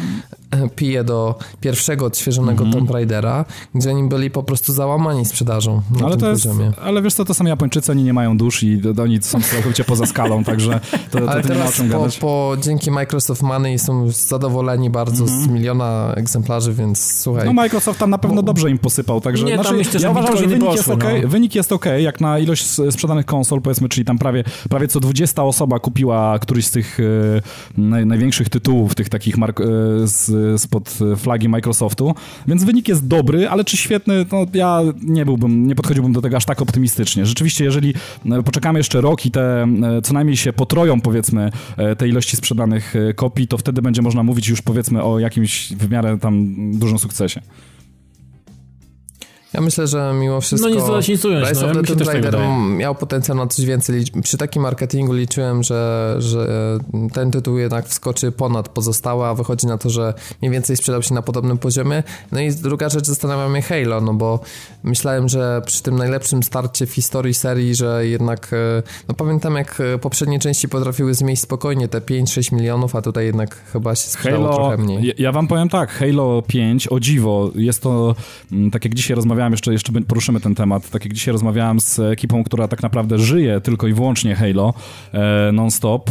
pije do pierwszego odświeżonego Tomb Raidera, gdzie oni byli po prostu załamani sprzedażą na Ale tym to jest, poziomie. Nie? Ale wiesz co, to są Japończycy, oni nie mają dusz i oni są całkowicie poza skalą, także to, to, Ale to nie ma o teraz czym po, gadać. po, dzięki Microsoft Money są zadowoleni bardzo z miliona egzemplarzy, więc słuchaj. No Microsoft tam na pewno dobrze im posypał, także Nie, tam znaczy, myślę, że ja uważam, że wynik jest, poszły, okay, no. wynik jest ok, jak na ilość sprzedanych konsol, powiedzmy, czyli tam prawie, prawie co 20 osoba kupiła któryś z tych e, naj, największych tytułów, tych takich mark, e, z, spod flagi Microsoftu, więc wynik jest dobry, ale czy świetny, no ja nie byłbym, nie podchodziłbym do tego aż tak optymistycznie. Rzeczywiście, jeżeli e, poczekamy jeszcze rok i te e, co najmniej się potroją, powiedzmy, e, te ilości sprzedanych kopii, to wtedy będzie można mówić już, powiedzmy, o jakimś w miarę tam dużym sukcesie. Ja myślę, że mimo wszystko No nie nic ująć, Rise no, of ja the Tomb też tak Raider miał potencjał na coś więcej. Przy takim marketingu liczyłem, że, że ten tytuł jednak wskoczy ponad pozostałe, a wychodzi na to, że mniej więcej sprzedał się na podobnym poziomie. No i druga rzecz zastanawia mnie Halo, no bo myślałem, że przy tym najlepszym starcie w historii serii, że jednak, e, no pamiętam jak e, poprzednie części potrafiły zmieść spokojnie te 5-6 milionów, a tutaj jednak chyba się sprzedało Halo, trochę mniej. ja, ja wam powiem tak, Halo 5, o dziwo, jest to, mm, tak jak dzisiaj rozmawiałem, jeszcze, jeszcze poruszymy ten temat, tak jak dzisiaj rozmawiałem z ekipą, która tak naprawdę żyje tylko i wyłącznie Halo e, non-stop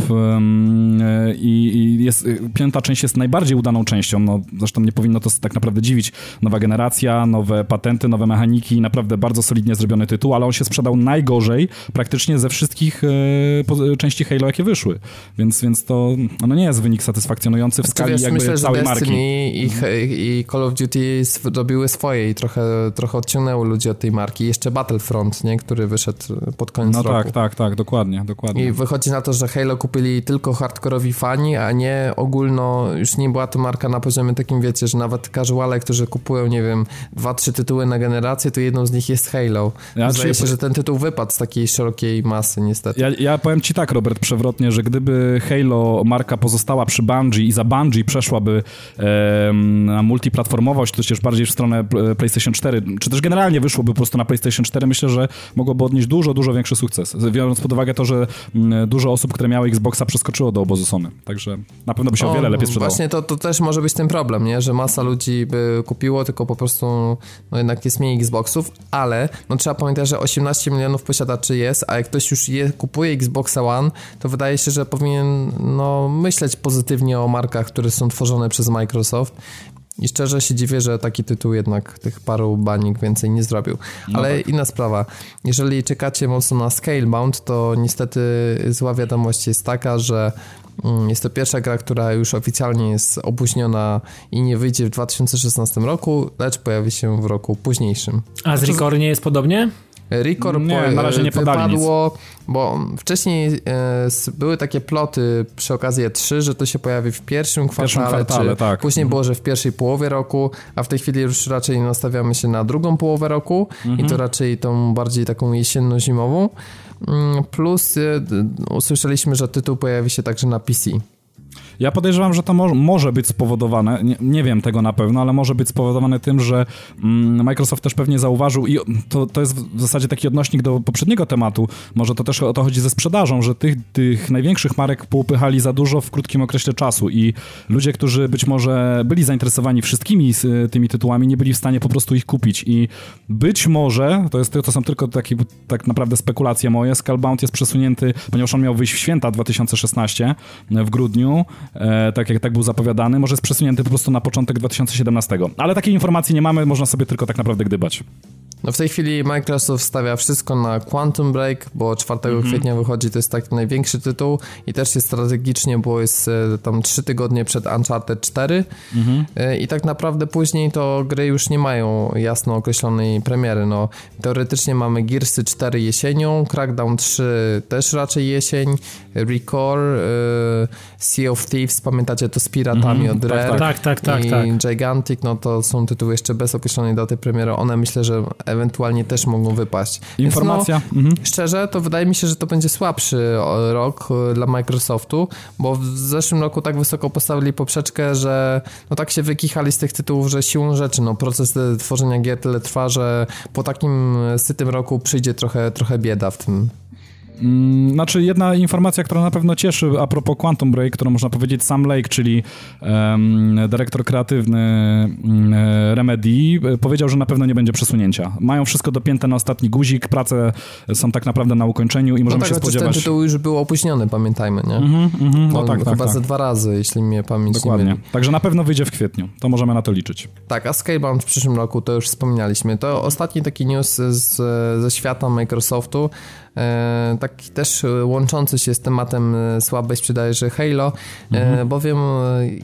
i, i jest, piąta część jest najbardziej udaną częścią, no zresztą nie powinno to tak naprawdę dziwić, nowa generacja, nowe patenty, nowe mechaniki, naprawdę bardzo solidnie zrobiony tytuł, ale on się sprzedał najgorzej praktycznie ze wszystkich e, części Halo, jakie wyszły, więc, więc to no nie jest wynik satysfakcjonujący w skali wiesz, jakby myślę, całej marki. I, i Call of Duty zrobiły swoje i trochę, trochę odciągnęły ludzi od tej marki. Jeszcze Battlefront, nie? który wyszedł pod koniec No roku. tak, tak, tak, dokładnie, dokładnie. I wychodzi na to, że Halo kupili tylko hardkorowi fani, a nie ogólno, już nie była to marka na poziomie takim, wiecie, że nawet casuale, którzy kupują, nie wiem, dwa, trzy tytuły na generację, to jedną z nich jest Halo. Ja Zdaje się, że ten tytuł wypadł z takiej szerokiej masy, niestety. Ja, ja powiem ci tak, Robert, przewrotnie, że gdyby Halo marka pozostała przy Bungie i za Bungie przeszłaby em, na multiplatformowość, to też bardziej w stronę e, PlayStation 4, czy też generalnie wyszłoby po prostu na PlayStation 4, myślę, że mogłoby odnieść dużo, dużo większy sukces. Biorąc pod uwagę to, że mm, dużo osób, które miały Xboxa przeskoczyło do obozu Sony. Także na pewno by się o wiele lepiej sprzedało. Właśnie to, to też może być ten problem, nie? że masa ludzi by kupiło, tylko po prostu no jednak jest mniej Xboxów, ale no trzeba pamiętać, że 18 milionów posiadaczy jest, a jak ktoś już je, kupuje Xboxa One, to wydaje się, że powinien no, myśleć pozytywnie o markach, które są tworzone przez Microsoft. I szczerze się dziwię, że taki tytuł jednak tych paru banik więcej nie zrobił. Ale inna sprawa. Jeżeli czekacie mocno na Scalebound, to niestety zła wiadomość jest taka, że jest to pierwsza gra, która już oficjalnie jest opóźniona i nie wyjdzie w 2016 roku, lecz pojawi się w roku późniejszym. A z Record nie jest podobnie? Record Nie, po, na razie nie wypadło, bo wcześniej e, były takie ploty przy okazji E3, że to się pojawi w pierwszym kwartale, kwartale, czy tak. później było, że w pierwszej połowie roku, a w tej chwili już raczej nastawiamy się na drugą połowę roku i Mhm. to raczej tą bardziej taką jesienno-zimową. Mm, Plus usłyszeliśmy, że tytuł pojawi się także na PC. Ja podejrzewam, że to mo może być spowodowane, nie, nie wiem tego na pewno, ale może być spowodowane tym, że mm, Microsoft też pewnie zauważył i to, to jest w zasadzie taki odnośnik do poprzedniego tematu, może to też o to chodzi ze sprzedażą, że tych, tych największych marek poupychali za dużo w krótkim okresie czasu i ludzie, którzy być może byli zainteresowani wszystkimi tymi tytułami, nie byli w stanie po prostu ich kupić. I być może, to, jest, to są tylko takie tak naprawdę spekulacje moje, Skullbound jest przesunięty, ponieważ on miał wyjść w święta 2016 w grudniu, tak jak tak był zapowiadany, może jest przesunięty po prostu na początek 2017. Ale takiej informacji nie mamy, można sobie tylko tak naprawdę gdybać. No w tej chwili Microsoft stawia wszystko na Quantum Break, bo 4 kwietnia wychodzi, to jest taki największy tytuł i też jest strategicznie, bo jest e, tam 3 tygodnie przed Uncharted 4 E, i tak naprawdę później to gry już nie mają jasno określonej premiery, no teoretycznie mamy Gearsy 4 jesienią, Crackdown 3 też raczej jesień, Recore, e, Sea of Thieves, pamiętacie to z piratami od Rare Tak, tak, tak, i tak. Gigantic, no to są tytuły jeszcze bez określonej daty premiery. One myślę, że ewentualnie też mogą wypaść. Więc Informacja. No, Mhm. szczerze, to wydaje mi się, że to będzie słabszy rok e, dla Microsoftu, bo w zeszłym roku tak wysoko postawili poprzeczkę, że no tak się wykichali z tych tytułów, że siłą rzeczy, no proces e, tworzenia gier tyle trwa, że po takim e, sytym roku przyjdzie trochę, trochę bieda w tym. Mm, znaczy jedna informacja, która na pewno cieszy a propos Quantum Break, którą można powiedzieć Sam Lake, czyli um, dyrektor kreatywny um, Remedy, powiedział, że na pewno nie będzie przesunięcia. Mają wszystko dopięte na ostatni guzik, prace są tak naprawdę na ukończeniu i możemy no tak, się spodziewać... ten tytuł już był opóźniony, pamiętajmy, nie? Mm -hmm, no tak, Chyba tak, tak. ze dwa razy, jeśli mnie pamięć Dokładnie. nie myli. Także na pewno wyjdzie w kwietniu. To możemy na to liczyć. Tak, a Scalebound w przyszłym roku, to już wspominaliśmy. To ostatni taki news z, ze świata Microsoftu. E, taki też łączący się z tematem e, słabej sprzedaży Halo, e, mhm. bowiem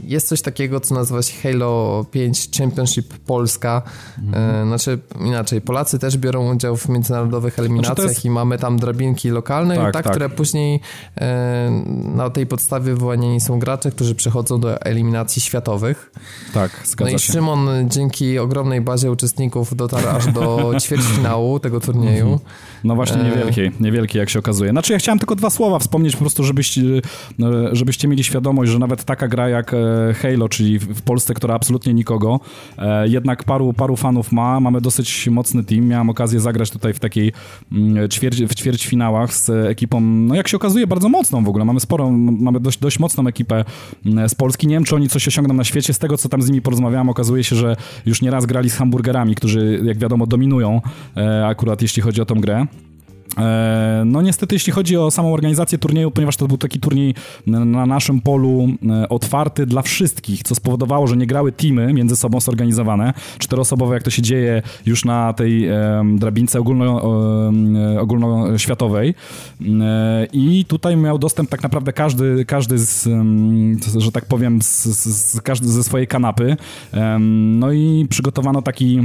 jest coś takiego, co nazywa się Halo 5 Championship Polska. Mhm. Znaczy inaczej, Polacy też biorą udział w międzynarodowych eliminacjach znaczy jest... i mamy tam drabinki lokalne, tak, tak, które później na tej podstawie wyłaniani są gracze, którzy przechodzą do eliminacji światowych. Tak, zgadza no się. i Szymon dzięki ogromnej bazie uczestników dotarł aż do *laughs* ćwierćfinału tego turnieju. Mhm. No właśnie niewielkiej niewielki, jak się okazuje. Znaczy, ja chciałem tylko dwa słowa wspomnieć, po prostu, żebyście, e, żebyście mieli świadomość, że nawet taka gra jak e, Halo, czyli w Polsce, która absolutnie nikogo, e, jednak paru, paru fanów ma. Mamy dosyć mocny team. Miałem okazję zagrać tutaj w takiej mm, ćwierć, w ćwierćfinałach z ekipą, no jak się okazuje, bardzo mocną w ogóle. Mamy sporo, mamy dość, dość mocną ekipę mm, z Polski. Nie wiem, czy oni coś osiągną na świecie. Z tego, co tam z nimi porozmawiałem, okazuje się, że już nieraz grali z hamburgerami, którzy, jak wiadomo, dominują akurat jeśli chodzi o tą grę. E, no niestety, jeśli chodzi o samą organizację turnieju, ponieważ to był taki turniej na naszym polu e, otwarty dla wszystkich, co spowodowało, że nie grały teamy między sobą zorganizowane, czteroosobowe, jak to się dzieje już na tej drabince ogólno, e, ogólnoświatowej. I tutaj miał dostęp tak naprawdę każdy, każdy z, że tak powiem, z, z, każdy ze swojej kanapy. No i przygotowano taki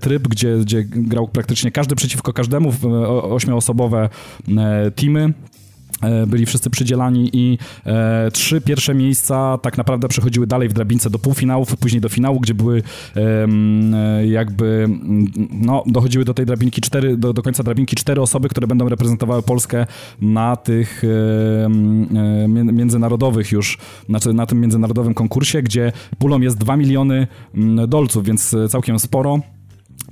tryb, gdzie, gdzie grał praktycznie każdy przeciwko każdemu w ośmiu osobowe e, teamy e, byli wszyscy przydzielani i e, trzy pierwsze miejsca tak naprawdę przechodziły dalej w drabince do półfinałów, później do finału, gdzie były e, jakby, no, dochodziły do tej drabinki cztery, do, do końca drabinki cztery osoby, które będą reprezentowały Polskę na tych e, międzynarodowych już, znaczy na tym międzynarodowym konkursie, gdzie pulą jest 2 miliony dolców, więc całkiem sporo.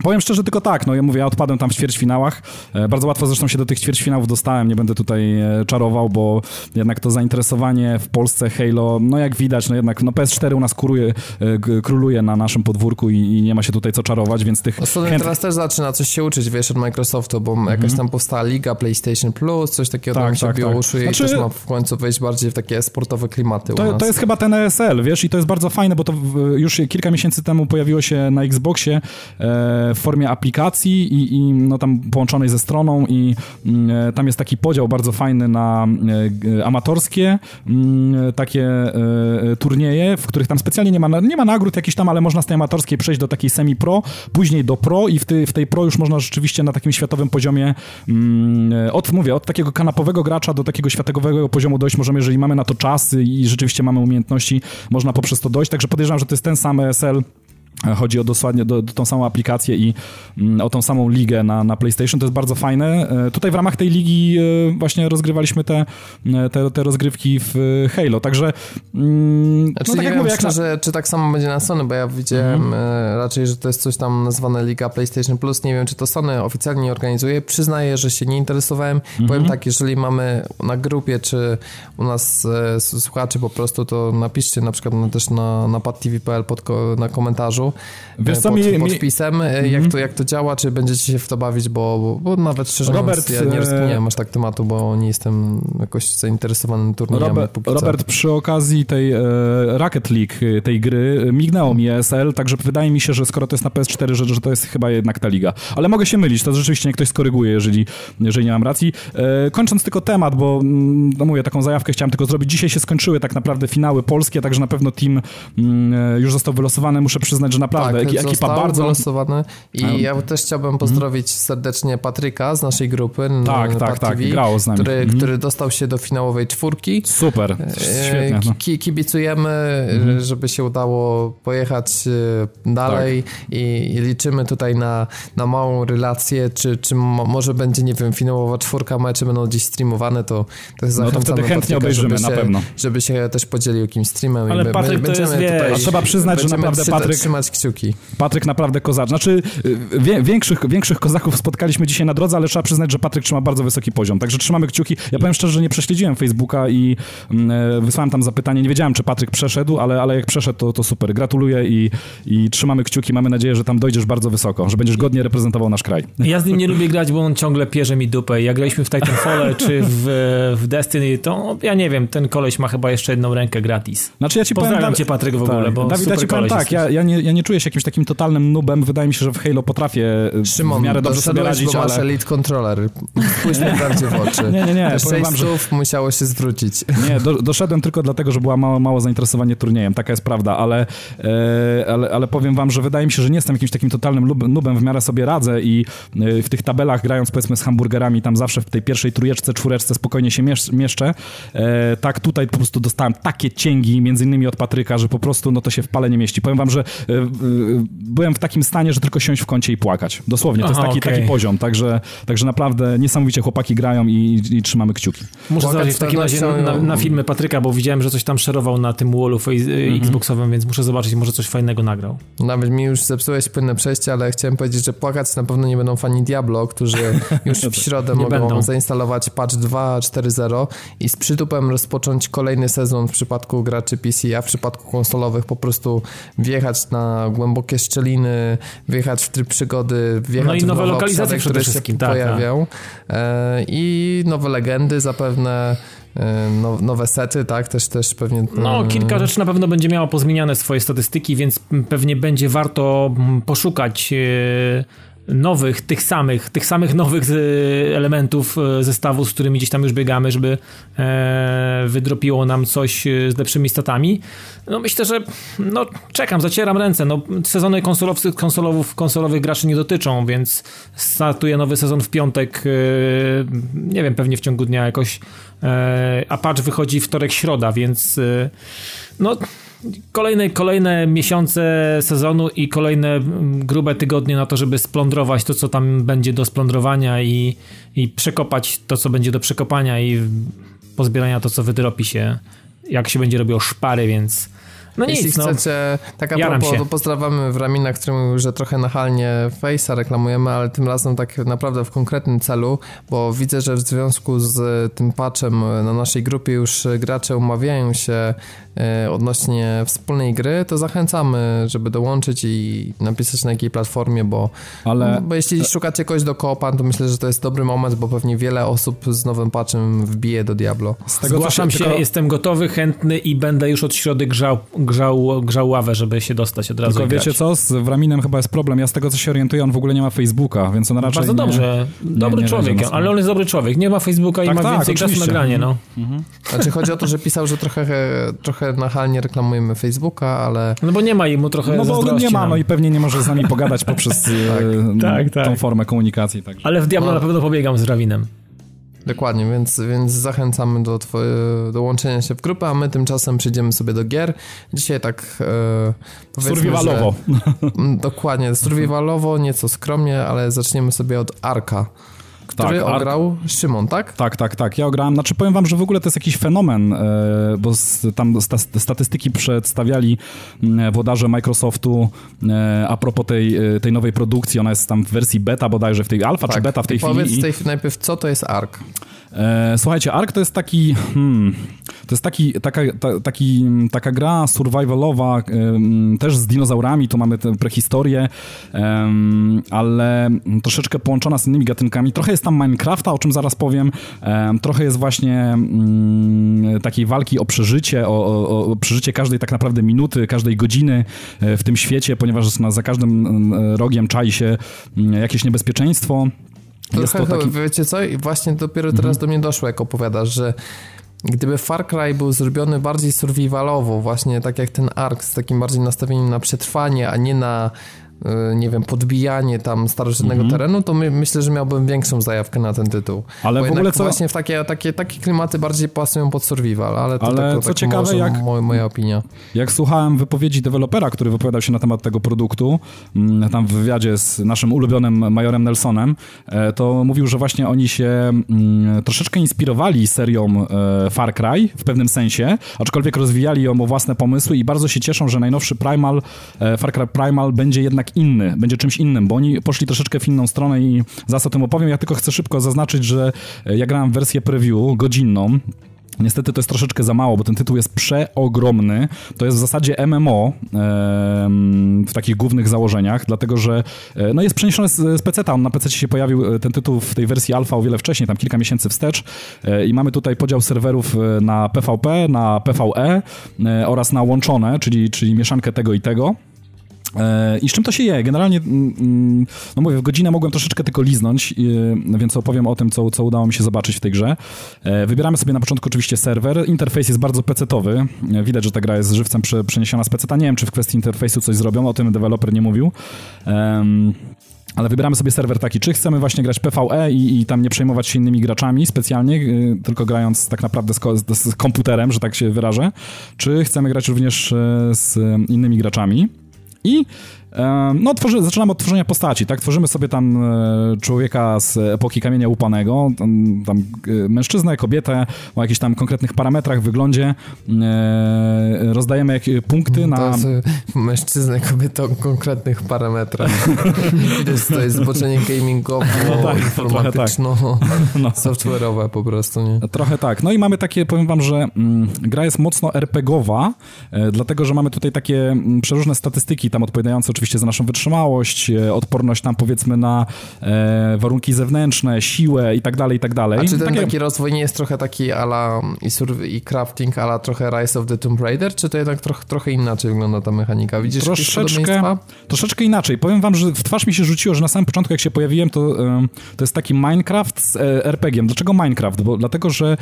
Powiem szczerze tylko tak, no ja mówię, ja odpadłem tam w ćwierćfinałach. E, bardzo łatwo zresztą się do tych ćwierćfinałów dostałem, nie będę tutaj e, czarował, bo jednak to zainteresowanie w Polsce Halo, no jak widać, no jednak no PS4 u nas kuruje, e, króluje na naszym podwórku i, i, nie ma się tutaj co czarować, więc tych... No chęt... teraz też zaczyna coś się uczyć, wiesz, od Microsoftu, bo mhm. jakaś tam powstała liga PlayStation Plus, coś takiego tak, tam się tak, biło tak. uszuje znaczy... i też ma w końcu wejść bardziej w takie sportowe klimaty to, to jest chyba ten ESL, wiesz, i to jest bardzo fajne, bo to już kilka miesięcy temu pojawiło się na Xboxie e, w formie aplikacji i, i no tam połączonej ze stroną i mm, e, tam jest taki podział bardzo fajny na e, amatorskie mm, takie e, turnieje, w których tam specjalnie nie ma, nie ma nagród jakichś tam, ale można z tej amatorskiej przejść do takiej semi-pro, później do pro i w, ty, w tej pro już można rzeczywiście na takim światowym poziomie mm, od, mówię, od takiego kanapowego gracza do takiego światowego poziomu dojść możemy, jeżeli mamy na to czasy i rzeczywiście mamy umiejętności, można poprzez to dojść, także podejrzewam, że to jest ten sam ESL Chodzi o dosłownie do, do tą samą aplikację i mm, o tą samą ligę na, na PlayStation. To jest bardzo fajne. E, tutaj w ramach tej ligi e, właśnie rozgrywaliśmy te, e, te, te rozgrywki w Halo, także mm, znaczy, no, tak jak mówię, szczerze, na... czy tak samo będzie na Sony, bo ja widziałem mhm. raczej, że to jest coś tam nazwane Liga PlayStation Plus. Nie wiem, czy to Sony oficjalnie organizuje. Przyznaję, że się nie interesowałem. Mhm. Powiem tak, jeżeli mamy na grupie, czy u nas słuchaczy po prostu, to napiszcie na przykład też na, na padtv.pl pod, na komentarzu, Wiesz, co, pod, mi, pod wpisem, mm jak, to, jak to działa, czy będziecie się w to bawić, bo, bo, bo nawet szczerze Robert, mówiąc, ja nie rozkminiałem aż tak tematu, bo nie jestem jakoś zainteresowany turniejami Robert, Robert, przy okazji tej e, Rocket League, tej gry, mignęło mi ESL, także wydaje mi się, że skoro to jest na PS4, że, że to jest chyba jednak ta liga. Ale mogę się mylić, to rzeczywiście nie ktoś skoryguje, jeżeli, jeżeli nie mam racji. E, kończąc tylko temat, bo mm, no mówię, taką zajawkę chciałem tylko zrobić. Dzisiaj się skończyły tak naprawdę finały polskie, także na pewno team mm, e, już został wylosowany. Muszę przyznać, że naprawdę tak, ekipa bardzo... wylosowany i um. ja też chciałbym pozdrowić mm. serdecznie Patryka z naszej grupy Tak, tak, tak, TV, grało z nami. Który, mm. który dostał się do finałowej czwórki. Super, e, świetnie. No. Ki kibicujemy, mm. żeby się udało pojechać e, dalej tak. i, liczymy tutaj na, na małą relację, czy, czy może będzie, nie wiem, finałowa czwórka, mecze będą gdzieś streamowane, to, to no to wtedy chętnie Patryka, obejrzymy, na pewno. Żeby się też podzielił jakimś streamem. Ale i Patryk to jest, tutaj, A trzeba przyznać, że naprawdę Patryk trzymać kciuki. Patryk naprawdę kozak. Znaczy, y, wie, większych, większych kozaków spotkaliśmy dzisiaj na drodze, ale trzeba przyznać, że Patryk trzyma bardzo wysoki poziom. Także trzymamy kciuki. Ja powiem szczerze, że nie prześledziłem Facebooka i y, wysłałem tam zapytanie. Nie wiedziałem, czy Patryk przeszedł, ale, ale jak przeszedł, to, to super. Gratuluję i, i trzymamy kciuki. Mamy nadzieję, że tam dojdziesz bardzo wysoko, że będziesz godnie reprezentował nasz kraj. Ja z nim nie lubię grać, bo on ciągle pierze mi dupę. Jak graliśmy w Titanfall czy w, w Destiny, to ja nie wiem, ten koleś ma chyba jeszcze jedną rękę gratis. Znaczy ja ci Pozdrawiam powiem, cię Patryk w ogóle, tak. bo Dawid, ja super ci powiem koleś tak, ja, ja, nie, ja nie czuję się jakimś takim totalnym nubem. Wydaje mi się, że w Halo potrafię y, Szymon, w miarę dobrze sobie radzić, ale... Elite Controller. Spójrz mi prawdzie w oczy. *laughs* Nie, nie, nie, Te powiem wam, że- musiało się zwrócić. Nie, do, doszedłem tylko dlatego, że była mało, mało zainteresowanie turniejem, taka jest prawda, ale, e, ale, ale powiem wam, że wydaje mi się, że nie jestem jakimś takim totalnym nubem, w miarę sobie radzę i e, w tych tabelach grając powiedzmy z hamburgerami, tam zawsze w tej pierwszej trójeczce, czwóreczce spokojnie się miesz, mieszczę. E, tak tutaj po prostu dostałem takie cięgi, między innymi od Patryka, że po prostu no to się w pale nie mieści. Powiem wam, że e, e, byłem w takim stanie, że tylko siąść w kącie i płakać. Dosłownie, to Aha, jest taki, okej. taki poziom, także, także naprawdę niesamowicie chłopaki grają i, i trzymamy kciuki. Muszę zobaczyć w takim razie na, pewnością- na, na filmy Patryka, bo widziałem, że coś tam szerował na tym wallu fej- Xboxowym, więc muszę zobaczyć, może coś fajnego nagrał. Nawet mi już zepsułeś płynne przejście, ale chciałem powiedzieć, że płakać na pewno nie będą fani Diablo, którzy *laughs* już w środę mogą będą. zainstalować patch 2.4.0 i z przytupem rozpocząć kolejny sezon w przypadku graczy PC, a w przypadku konsolowych po prostu wjechać na głębokie szczeliny, wjechać w tryb przygody, wjechać No i w nowe nowe lokalizacje obszary, które wszystkim, się tak, pojawią E, i nowe legendy zapewne, e, no, nowe sety, tak, też, też pewnie... No, mm, kilka rzeczy na pewno będzie miało pozmieniane swoje statystyki, więc pewnie będzie warto mm, poszukać e, nowych, tych samych, tych samych nowych e, elementów e, zestawu, z którymi gdzieś tam już biegamy, żeby e, wydropiło nam coś z lepszymi statami. No myślę, że no, czekam, zacieram ręce. No, sezony konsolowców, konsolowów, konsolowych graczy nie dotyczą, więc startuje nowy sezon w piątek, nie wiem, pewnie w ciągu dnia jakoś, a patch wychodzi wtorek, środa, więc no kolejne, kolejne miesiące sezonu i kolejne mm, grube tygodnie na to, żeby splądrować to, co tam będzie do splądrowania i, i przekopać to, co będzie do przekopania i pozbierania to, co wydropi się, jak się będzie robiło szpary, więc no nic, Jeśli no. chcecie, tak a Jaram propos, się. pozdrawiamy w Ramina, którym że trochę nachalnie Face'a reklamujemy, ale tym razem tak naprawdę w konkretnym celu, bo widzę, że w związku z tym patchem na naszej grupie już gracze umawiają się e, odnośnie wspólnej gry, to zachęcamy, żeby dołączyć i napisać na jakiej platformie, bo, Ale- no, bo jeśli szukacie kogoś do koopa, to myślę, że to jest dobry moment, bo pewnie wiele osób z nowym patchem wbije do Diablo. Z tego, Zgłaszam się, tylko- jestem gotowy, chętny i będę już od środy grzał, grzał, grzał ławę, żeby się dostać od razu Tylko i grać. wiecie co, z Wraminem chyba jest problem. Ja z tego co się orientuję, on w ogóle nie ma Facebooka, więc on raczej Bardzo nie... dobrze. Dobry nie człowiek, będzie nas- ale on jest dobry człowiek. Nie ma Facebooka i Tak, ma tak, więcej czasu na granie, no. Znaczy chodzi o to, że pisał, że trochę, trochę nachalnie reklamujemy Facebooka, ale No bo nie ma i mu trochę No bo nie ma, nam. no i pewnie nie może z nami pogadać poprzez *laughs* e, tak, tak. tą formę komunikacji. Także. Ale w Diablo No. na pewno pobiegam z Rawinem. Dokładnie, więc, więc zachęcamy do, twoje, do łączenia się w grupę, a my tymczasem przejdziemy sobie do gier. Dzisiaj tak e, Survivalowo. Że, Mm, dokładnie, survivalowo, nieco skromnie, ale zaczniemy sobie od Arka, który Tak, ograł Szymon, tak? Tak, tak, tak. Ja ograłem. Znaczy powiem wam, że w ogóle to jest jakiś fenomen, e, bo tam sta, statystyki przedstawiali mm, włodarze Microsoftu e, a propos tej, e, tej nowej produkcji. Ona jest tam w wersji beta bodajże, w tej alfa czy beta w tej Tak. Powiedz chwili. tej, najpierw, co to jest Ark? E, słuchajcie, Ark to jest taki, hmm, to jest taki, taka, ta, taki, taka gra survivalowa, em, też z dinozaurami, tu mamy tę prehistorię, em, ale troszeczkę połączona z innymi gatunkami. Trochę jest tam Minecrafta, o czym zaraz powiem, em, trochę jest właśnie mm, takiej walki o przeżycie, o, o, o przeżycie każdej tak naprawdę minuty, każdej godziny e, w tym świecie, ponieważ za każdym mm, rogiem czai się mm, jakieś niebezpieczeństwo. Jest Trochę, to taki... wiecie co, i właśnie dopiero teraz do mnie doszło, jak opowiadasz, że gdyby Far Cry był zrobiony bardziej survivalowo, właśnie tak jak ten Ark, z takim bardziej nastawieniem na przetrwanie, a nie na nie wiem, podbijanie tam starożytnego mhm. terenu, to my, myślę, że miałbym większą zajawkę na ten tytuł. Ale Bo w ogóle co... właśnie w takie, takie, takie klimaty bardziej pasują pod survival, ale to ale tak, co tak ciekawe, jak, moja opinia. Jak słuchałem wypowiedzi dewelopera, który wypowiadał się na temat tego produktu, mm, tam w wywiadzie z naszym ulubionym Majorem Nelsonem, e, to mówił, że właśnie oni się mm, troszeczkę inspirowali serią e, Far Cry w pewnym sensie, aczkolwiek rozwijali ją o własne pomysły i bardzo się cieszą, że najnowszy Primal, e, Far Cry Primal będzie jednak inny, będzie czymś innym, bo oni poszli troszeczkę w inną stronę i zaraz o tym opowiem. Ja tylko chcę szybko zaznaczyć, że ja grałem wersję preview godzinną, Niestety to jest troszeczkę za mało, bo ten tytuł jest przeogromny. To jest w zasadzie MMO e, w takich głównych założeniach, dlatego że e, no jest przeniesiony z, z PC-ta. On na PC się pojawił, e, ten tytuł w tej wersji alfa o wiele wcześniej, tam kilka miesięcy wstecz. E, I mamy tutaj podział serwerów e, na PvP, na PvE e, oraz na łączone, czyli, czyli mieszankę tego i tego. E, I z czym to się je? Generalnie, mm, mm, no mówię, w godzinę mogłem troszeczkę tylko liznąć, więc opowiem o tym, co, co udało mi się zobaczyć w tej grze. E, wybieramy sobie na początku oczywiście serwer. Interfejs jest bardzo pecetowy. E, widać, że ta gra jest żywcem przeniesiona z peceta. Nie wiem, czy w kwestii interfejsu coś zrobią, o tym deweloper nie mówił. Ale wybieramy sobie serwer taki, czy chcemy właśnie grać PvE i, i, tam nie przejmować się innymi graczami specjalnie, tylko grając tak naprawdę z, z, z komputerem, że tak się wyrażę, czy chcemy grać również z innymi graczami. I no, tworzy, zaczynamy od tworzenia postaci, tak? Tworzymy sobie tam e, człowieka z epoki kamienia łupanego, tam, tam e, mężczyznę, kobietę, o jakichś tam konkretnych parametrach, wyglądzie. E, rozdajemy punkty na... To mężczyznę, kobietę o konkretnych parametrach. *laughs* to, jest, to jest zboczenie gamingowe, *laughs* no tak, informatyczno, tak. *laughs* no. software'owe po prostu, nie? Trochę tak. No i mamy takie, powiem wam, że mm, gra jest mocno RPGowa, dlatego, że mamy tutaj takie mm, przeróżne statystyki tam odpowiadające oczywiście oczywiście za naszą wytrzymałość, e, odporność tam powiedzmy na e, warunki zewnętrzne, siłę i tak dalej, i tak dalej. A czy ten Takie... taki rozwój nie jest trochę taki ala i, i crafting ala trochę Rise of the Tomb Raider, czy to jednak trochę, trochę inaczej wygląda ta mechanika? Widzisz troszeczkę, troszeczkę inaczej. Powiem wam, że w twarz mi się rzuciło, że na samym początku jak się pojawiłem, to, to jest taki Minecraft z e, RPG-iem. Dlaczego Minecraft? Bo dlatego, że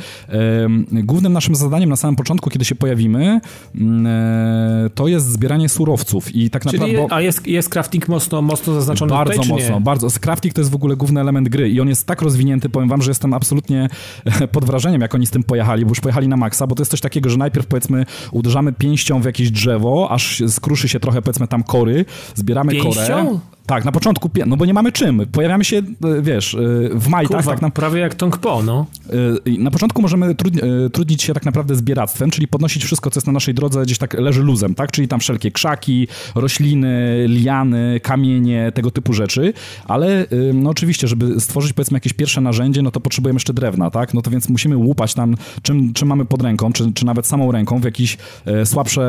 głównym naszym zadaniem na samym początku, kiedy się pojawimy, mm, to jest zbieranie surowców i tak naprawdę... A jest, jest crafting mocno, mocno zaznaczony Bardzo tutaj, mocno, bardzo. Crafting to jest w ogóle główny element gry i on jest tak rozwinięty, powiem wam, że jestem absolutnie pod wrażeniem, jak oni z tym pojechali, bo już pojechali na maksa, bo to jest coś takiego, że najpierw powiedzmy uderzamy pięścią w jakieś drzewo, aż skruszy się trochę powiedzmy tam kory, zbieramy pięścią? korę. Tak, na początku, no bo nie mamy czym. Pojawiamy się, e, wiesz, e, w majtach. Kurwa, tak na... prawie jak Tong Po, no. E, na początku możemy trudnić się tak naprawdę zbieractwem, czyli podnosić wszystko, co jest na naszej drodze, gdzieś tak leży luzem, tak? Czyli tam wszelkie krzaki, rośliny, liany, kamienie, tego typu rzeczy, ale no oczywiście, żeby stworzyć powiedzmy jakieś pierwsze narzędzie, no to potrzebujemy jeszcze drewna, tak? No to więc musimy łupać tam, czym, czym mamy pod ręką, czy, czy nawet samą ręką, w jakieś słabsze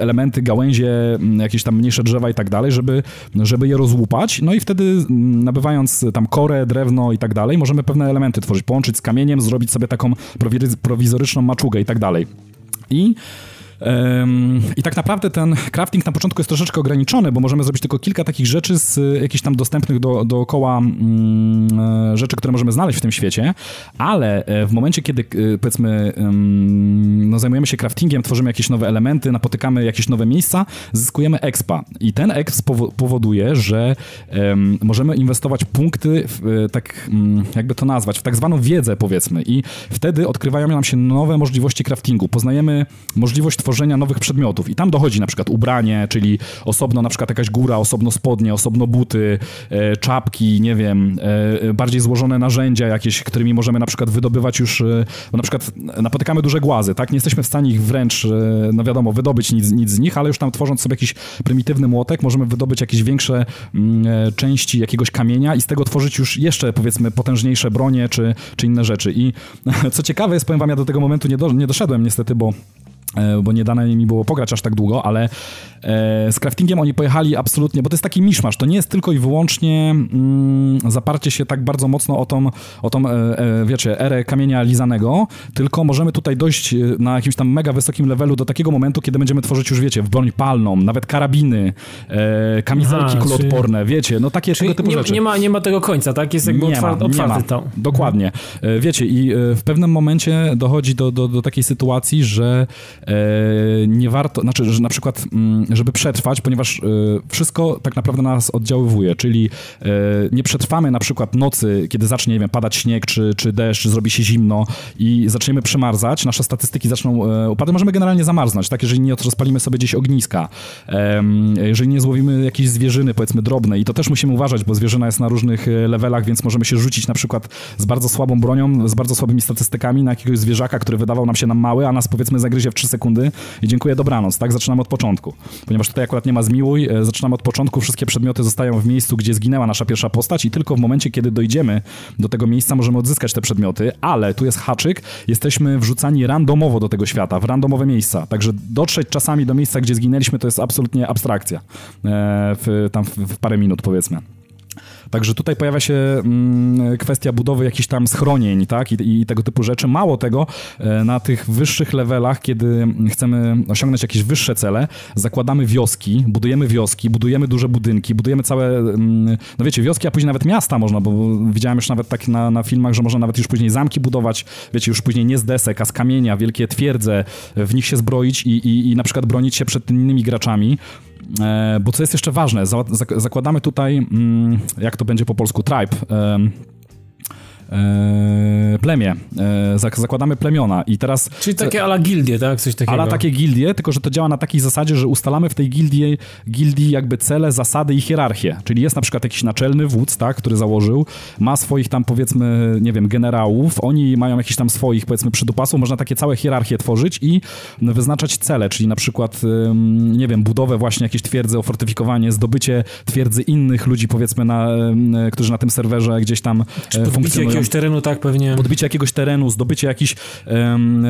elementy, gałęzie, jakieś tam mniejsze drzewa i tak dalej, żeby, żeby je rozłupać, no i wtedy mm, nabywając tam korę, drewno i tak dalej, możemy pewne elementy tworzyć, połączyć z kamieniem, zrobić sobie taką prowizoryczną maczugę i tak dalej. I i tak naprawdę ten crafting na początku jest troszeczkę ograniczony, bo możemy zrobić tylko kilka takich rzeczy z jakichś tam dostępnych do, dookoła mm, e, rzeczy, które możemy znaleźć w tym świecie, ale e, w momencie, kiedy e, powiedzmy no, zajmujemy się craftingiem, tworzymy jakieś nowe elementy, napotykamy jakieś nowe miejsca, zyskujemy expa. I ten exp powoduje, że możemy inwestować punkty, w, tak mm, jakby to nazwać, w tak zwaną wiedzę powiedzmy i wtedy odkrywają nam się nowe możliwości craftingu. Poznajemy możliwość tworzenia tworzenia nowych przedmiotów. I tam dochodzi na przykład ubranie, czyli osobno na przykład jakaś góra, osobno spodnie, osobno buty, e, czapki, nie wiem, e, e bardziej złożone narzędzia jakieś, którymi możemy na przykład wydobywać już, na przykład napotykamy duże głazy, tak? Nie jesteśmy w stanie ich wręcz, no wiadomo, wydobyć nic, nic z nich, ale już tam tworząc sobie jakiś prymitywny młotek, możemy wydobyć jakieś większe mm, części jakiegoś kamienia i z tego tworzyć już jeszcze, powiedzmy, potężniejsze bronie czy, czy inne rzeczy. I *laughs* co ciekawe jest, powiem wam, ja do tego momentu nie, do, nie doszedłem niestety, bo bo nie dane mi było pograć aż tak długo, ale e, z craftingiem oni pojechali absolutnie, bo to jest taki miszmasz, to nie jest tylko i wyłącznie mm, zaparcie się tak bardzo mocno o tą, o tą e, e wiecie, erę kamienia lizanego, tylko możemy tutaj dojść e, na jakimś tam mega wysokim levelu do takiego momentu, kiedy będziemy tworzyć już, wiecie, broń palną, nawet karabiny, e, kamizelki Aha, kuloodporne, czyli... wiecie, no takie tego typu nie, rzeczy. Nie ma, nie ma tego końca, tak? Jest jakby nie otwarty, ma, otwarty to. Dokładnie. Wiecie, i w pewnym momencie dochodzi do, do, do takiej sytuacji, że e, nie warto, znaczy, że na przykład, mm, żeby przetrwać, ponieważ e, wszystko tak naprawdę na nas oddziaływuje, czyli e, nie przetrwamy na przykład nocy, kiedy zacznie, nie wiem, padać śnieg, czy, czy deszcz, zrobi się zimno i zaczniemy przemarzać, nasze statystyki zaczną upadać, możemy generalnie zamarznąć, tak, jeżeli nie rozpalimy sobie gdzieś ogniska, jeżeli nie złowimy jakiejś zwierzyny, powiedzmy drobnej i to też musimy uważać, bo zwierzyna jest na różnych levelach, więc możemy się rzucić na przykład z bardzo słabą bronią, z bardzo słabymi statystykami na jakiegoś zwierzaka, który wydawał nam się nam mały, a nas powiedzmy zagryzie w 3 sekundy i dziękuję, dobranoc, tak? Zaczynamy od początku. Ponieważ tutaj akurat nie ma zmiłuj, e, zaczynamy od początku, wszystkie przedmioty zostają w miejscu, gdzie zginęła nasza pierwsza postać i tylko w momencie, kiedy dojdziemy do tego miejsca, możemy odzyskać te przedmioty, ale tu jest haczyk, jesteśmy wrzucani randomowo do tego świata, w randomowe miejsca. Także dotrzeć czasami do miejsca, gdzie zginęliśmy, to jest absolutnie abstrakcja. E, w, tam w, w parę minut, powiedzmy. Także tutaj pojawia się mm, kwestia budowy jakichś tam schronień, tak, I, i, tego typu rzeczy. Mało tego, e, na tych wyższych levelach, kiedy chcemy osiągnąć jakieś wyższe cele, zakładamy wioski, budujemy wioski, budujemy duże budynki, budujemy całe, mm, no wiecie, wioski, a później nawet miasta można, bo widziałem już nawet tak na, na filmach, że można nawet już później zamki budować, wiecie, już później nie z desek, a z kamienia, wielkie twierdze, w nich się zbroić i, i, i na przykład bronić się przed innymi graczami. E, bo co jest jeszcze ważne, zakładamy tutaj, mm, jak to będzie po polsku, tribe, e, plemię, e, zakładamy plemiona i teraz... Czyli takie ala gildie, tak? Coś takiego. Ala takie gildie, tylko że to działa na takiej zasadzie, że ustalamy w tej gildii, gildii jakby cele, zasady i hierarchię. Czyli jest na przykład jakiś naczelny wódz, tak, który założył, ma swoich tam powiedzmy, nie wiem, generałów, oni mają jakiś tam swoich powiedzmy przydupasów, można takie całe hierarchie tworzyć i wyznaczać cele, czyli na przykład, nie wiem, budowę właśnie jakiejś twierdzy, ofortyfikowanie, zdobycie twierdzy innych ludzi powiedzmy, na, którzy na tym serwerze gdzieś tam Czy e, funkcjonują jakiegoś terenu, tak, pewnie. Podbicie jakiegoś terenu, zdobycie jakiś, um,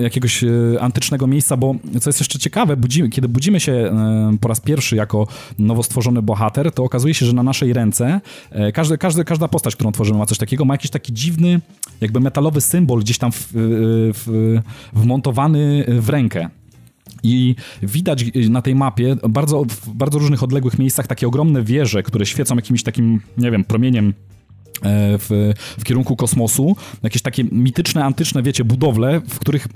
jakiegoś e, antycznego miejsca, bo co jest jeszcze ciekawe, budzimy, kiedy budzimy się um, po raz pierwszy jako nowo stworzony bohater, to okazuje się, że na naszej ręce każdy, każdy, każda postać, którą tworzymy ma coś takiego, ma jakiś taki dziwny, jakby metalowy symbol gdzieś tam w, w, wmontowany w rękę. I widać na tej mapie bardzo, w bardzo różnych odległych miejscach takie ogromne wieże, które świecą jakimś takim, nie wiem, promieniem E, w, w kierunku kosmosu, jakieś takie mityczne, antyczne, wiecie, budowle, w których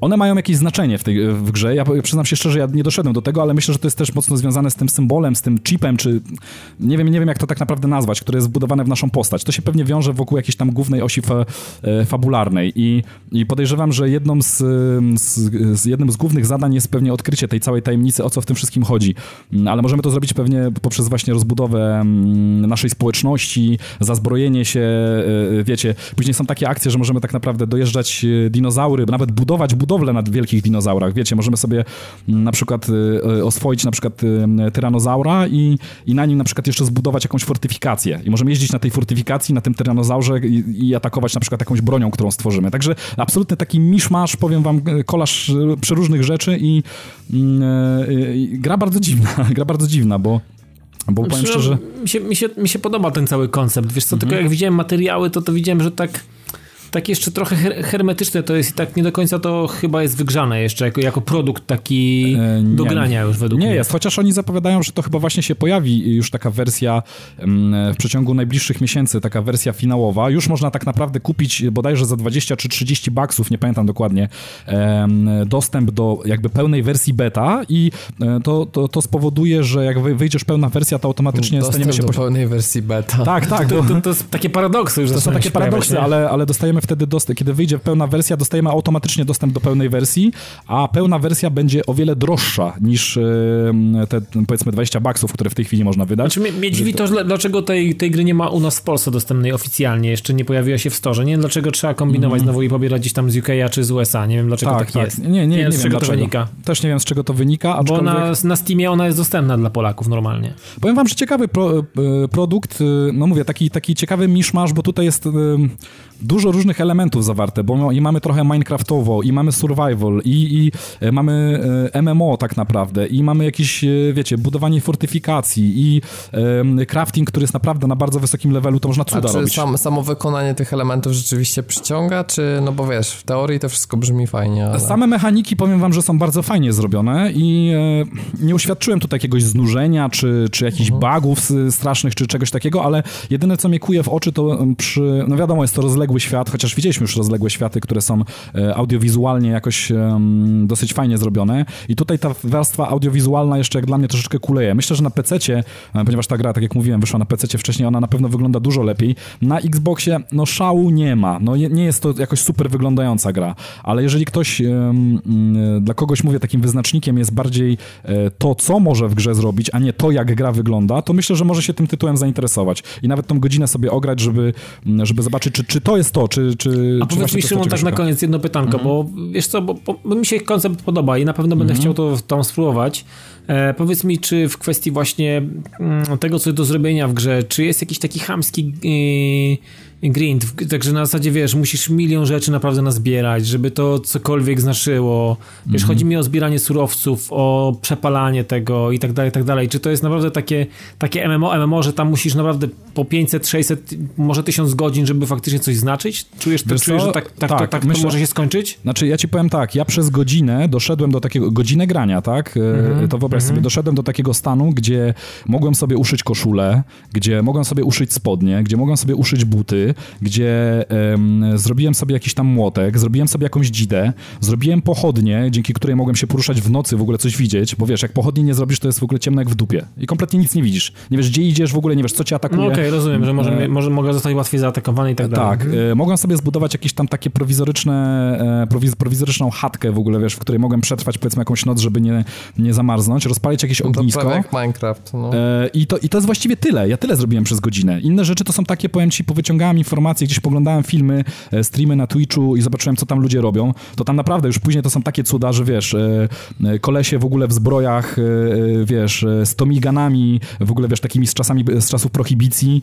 one mają jakieś znaczenie w tej w grze. Ja, ja przyznam się szczerze, ja nie doszedłem do tego, ale myślę, że to jest też mocno związane z tym symbolem, z tym chipem, czy nie wiem, nie wiem jak to tak naprawdę nazwać, które jest wbudowane w naszą postać. To się pewnie wiąże wokół jakiejś tam głównej osi fa, e, fabularnej i, i podejrzewam, że jedną z, z, z, jednym z głównych zadań jest pewnie odkrycie tej całej tajemnicy, o co w tym wszystkim chodzi. Mm, ale możemy to zrobić pewnie poprzez właśnie rozbudowę mm, naszej społeczności, zazbrojenie się, e, wiecie, później są takie akcje, że możemy tak naprawdę dojeżdżać e, dinozaury, nawet budować budowlę na wielkich dinozaurach, wiecie, możemy sobie mm, na przykład e, oswoić na przykład tyranozaura i, i na nim na przykład jeszcze zbudować jakąś fortyfikację i możemy jeździć na tej fortyfikacji, na tym tyranozaurze i, i atakować na przykład jakąś bronią, którą stworzymy. Także absolutny taki miszmasz, powiem wam, kolaż przeróżnych rzeczy i, mm, i gra bardzo dziwna, *laughs* gra bardzo dziwna, bo bo powiem znaczy, szczerze... Mi się, mi, się, mi się podoba ten cały koncept. Wiesz co, mhm. tylko jak widziałem materiały, to to widziałem, że tak tak jeszcze trochę her hermetyczne to jest i tak nie do końca to chyba jest wygrzane jeszcze jako, jako produkt taki e, do grania już według nie mnie. Nie jest, chociaż oni zapowiadają, że to chyba właśnie się pojawi już taka wersja w przeciągu najbliższych miesięcy, taka wersja finałowa. Już można tak naprawdę kupić bodajże za 20 czy 30 baksów, nie pamiętam dokładnie, dostęp do jakby pełnej wersji beta i e, to, to, to spowoduje, że jak wyjdziesz pełna wersja, to automatycznie dostęp staniemy się... do pełnej wersji beta. Tak, tak. To, to, to, jest takie paradoksy już To są takie paradoksy, ale, ale dostajemy dostajemy wtedy dostęp, kiedy wyjdzie pełna wersja, dostajemy automatycznie dostęp do pełnej wersji, a pełna wersja będzie o wiele droższa niż e, te powiedzmy 20 baksów, które w tej chwili można wydać. Znaczy, mnie dziwi to, dlaczego tej, tej gry nie ma u nas w Polsce dostępnej oficjalnie, jeszcze nie pojawiła się w storze. Nie wiem, dlaczego trzeba kombinować mm. znowu i pobierać gdzieś tam z UK czy z USA. Nie wiem, dlaczego tak, tak, tak. jest. Nie, nie, nie, nie wiem, z czego dlaczego. to wynika. Też nie wiem, z czego to wynika. Aczkolwiek... Bo na, na Steamie ona jest dostępna dla Polaków normalnie. Powiem wam, że ciekawy pro, e, produkt, e, no mówię, taki, taki ciekawy miszmasz, bo tutaj jest dużo różnych elementów zawarte, bo i mamy trochę Minecraftowo, i mamy survival, i, i e, mamy e, MMO tak naprawdę, i mamy jakieś, e, wiecie, budowanie fortyfikacji, i crafting, który jest naprawdę na bardzo wysokim levelu, to można cuda A czy robić. Sam, samo wykonanie tych elementów rzeczywiście przyciąga, czy, no bo wiesz, w teorii to wszystko brzmi fajnie, ale... Same mechaniki, powiem wam, że są bardzo fajnie zrobione i nie uświadczyłem tutaj jakiegoś znużenia, czy, czy jakichś mhm. bugów strasznych, czy czegoś takiego, ale jedyne, co mnie kuje w oczy, to przy, no wiadomo, jest to rozległe rozległy świat, chociaż widzieliśmy już rozległe światy, które są e, audiowizualnie jakoś dosyć fajnie zrobione i tutaj ta warstwa audiowizualna jeszcze jak dla mnie troszeczkę kuleje. Myślę, że na PC-cie, e, ponieważ ta gra, tak jak mówiłem, wyszła na PC-cie wcześniej, ona na pewno wygląda dużo lepiej. Na Xboxie, no szału nie ma. No nie jest to jakoś super wyglądająca gra, ale jeżeli ktoś, dla kogoś mówię, takim wyznacznikiem jest bardziej to, co może w grze zrobić, a nie to, jak gra wygląda, to myślę, że może się tym tytułem zainteresować i nawet tą godzinę sobie ograć, żeby, żeby zobaczyć, czy, czy to jest to, czy... czy a powiedz mi, Szymon, tak na koniec jedno pytanko, mm -hmm. bo wiesz co, bo, bo, mi się koncept podoba i na pewno będę mm -hmm. chciał to tam spróbować. E, powiedz mi, czy w kwestii właśnie mm, tego, co jest do zrobienia w grze, czy jest jakiś taki chamski... Yy, grind, także na zasadzie, wiesz, musisz milion rzeczy naprawdę nazbierać, żeby to cokolwiek znaczyło. Wiesz, mm-hmm. chodzi mi o zbieranie surowców, o przepalanie tego i tak dalej, i tak dalej. Czy to jest naprawdę takie, takie MMO, MMO, że tam musisz naprawdę po 500, 600, może 1000 godzin, żeby faktycznie coś znaczyć? Czujesz, to, czujesz że tak, tak, tak, to, tak myślę, to może się skończyć? Znaczy, ja ci powiem tak, ja przez godzinę doszedłem do takiego, godzinę grania, tak? Mm-hmm. To wyobraź mm-hmm. sobie, doszedłem do takiego stanu, gdzie mogłem sobie uszyć koszulę, gdzie mogłem sobie uszyć spodnie, gdzie mogłem sobie uszyć buty, gdzie um, zrobiłem sobie jakiś tam młotek, zrobiłem sobie jakąś dzidę, zrobiłem pochodnię, dzięki której mogłem się poruszać w nocy, w ogóle coś widzieć, bo wiesz, jak pochodnie nie zrobisz, to jest w ogóle ciemno jak w dupie i kompletnie nic nie widzisz. Nie wiesz, gdzie idziesz, w ogóle nie wiesz, co cię atakuje. No okej, okay, rozumiem, że może, e... może mogę zostać łatwiej zaatakowany i tak dalej. Tak, e, mogłem sobie zbudować jakieś tam takie prowizoryczne, e, prowiz, prowizoryczną chatkę w ogóle, wiesz, w której mogłem przetrwać powiedzmy jakąś noc, żeby nie, nie zamarznąć, rozpalić jakieś no ognisko. To jak Minecraft, no. E, i, to, I to jest właściwie tyle. Ja tyle zrobiłem przez godzinę. Inne rzeczy to są takie, powiem ci, powyciągałem informacje gdzieś poglądałem filmy, e, streamy na Twitchu i zobaczyłem, co tam ludzie robią, to tam naprawdę już później to są takie cuda, że wiesz, e, kolesie w ogóle w zbrojach, wiesz, z tomiganami, w ogóle wiesz, takimi z czasami, z czasów prohibicji,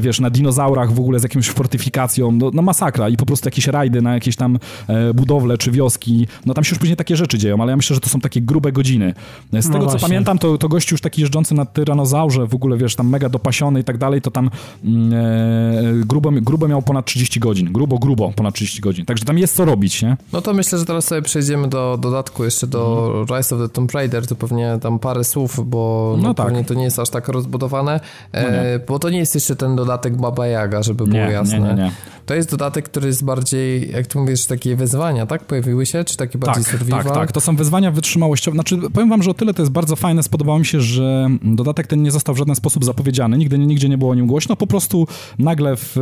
wiesz, na dinozaurach w ogóle z jakąś fortyfikacją, no, no masakra i po prostu jakieś rajdy na jakieś tam budowle czy wioski, no tam się już później takie rzeczy dzieją, ale ja myślę, że to są takie grube godziny. Z no tego, właśnie. co pamiętam, to, to gościu już taki jeżdżący na tyranozaurze, w ogóle, wiesz, tam mega dopasiony i tak dalej, to tam mm, e, grubo, grubo miał ponad 30 godzin. Grubo, grubo ponad 30 godzin. Także tam jest co robić, nie? No to myślę, że teraz sobie przejdziemy do dodatku jeszcze do mm. Rise of the Tomb Raider, to pewnie tam parę słów, bo no, no tak. pewnie to nie jest aż tak rozbudowane, no e, bo to nie jest jeszcze ten dodatek Baba Yaga, żeby było nie, jasne. Nie, nie, nie. To jest dodatek, który jest bardziej, jak tu mówisz, takie wyzwania, tak? Pojawiły się? Czy takie bardziej tak, survival? Tak, tak. To są wyzwania wytrzymałościowe. Znaczy, powiem wam, że o tyle to jest bardzo fajne. Spodobało mi się, że dodatek ten nie został w żaden sposób zapowiedziany. Nigdy, nigdzie nie było o nim głośno. Po prostu nagle w,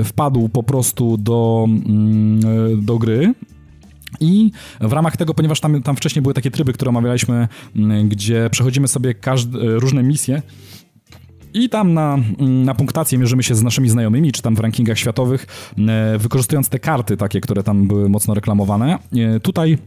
e, wpadł po prostu do, mm, do gry. I w ramach tego, ponieważ tam, tam wcześniej były takie tryby, które omawialiśmy, mm, gdzie przechodzimy sobie każde, różne misje, i tam na, mm, na punktację mierzymy się z naszymi znajomymi, czy tam w rankingach światowych, e, wykorzystując te karty takie, które tam były mocno reklamowane. E, tutaj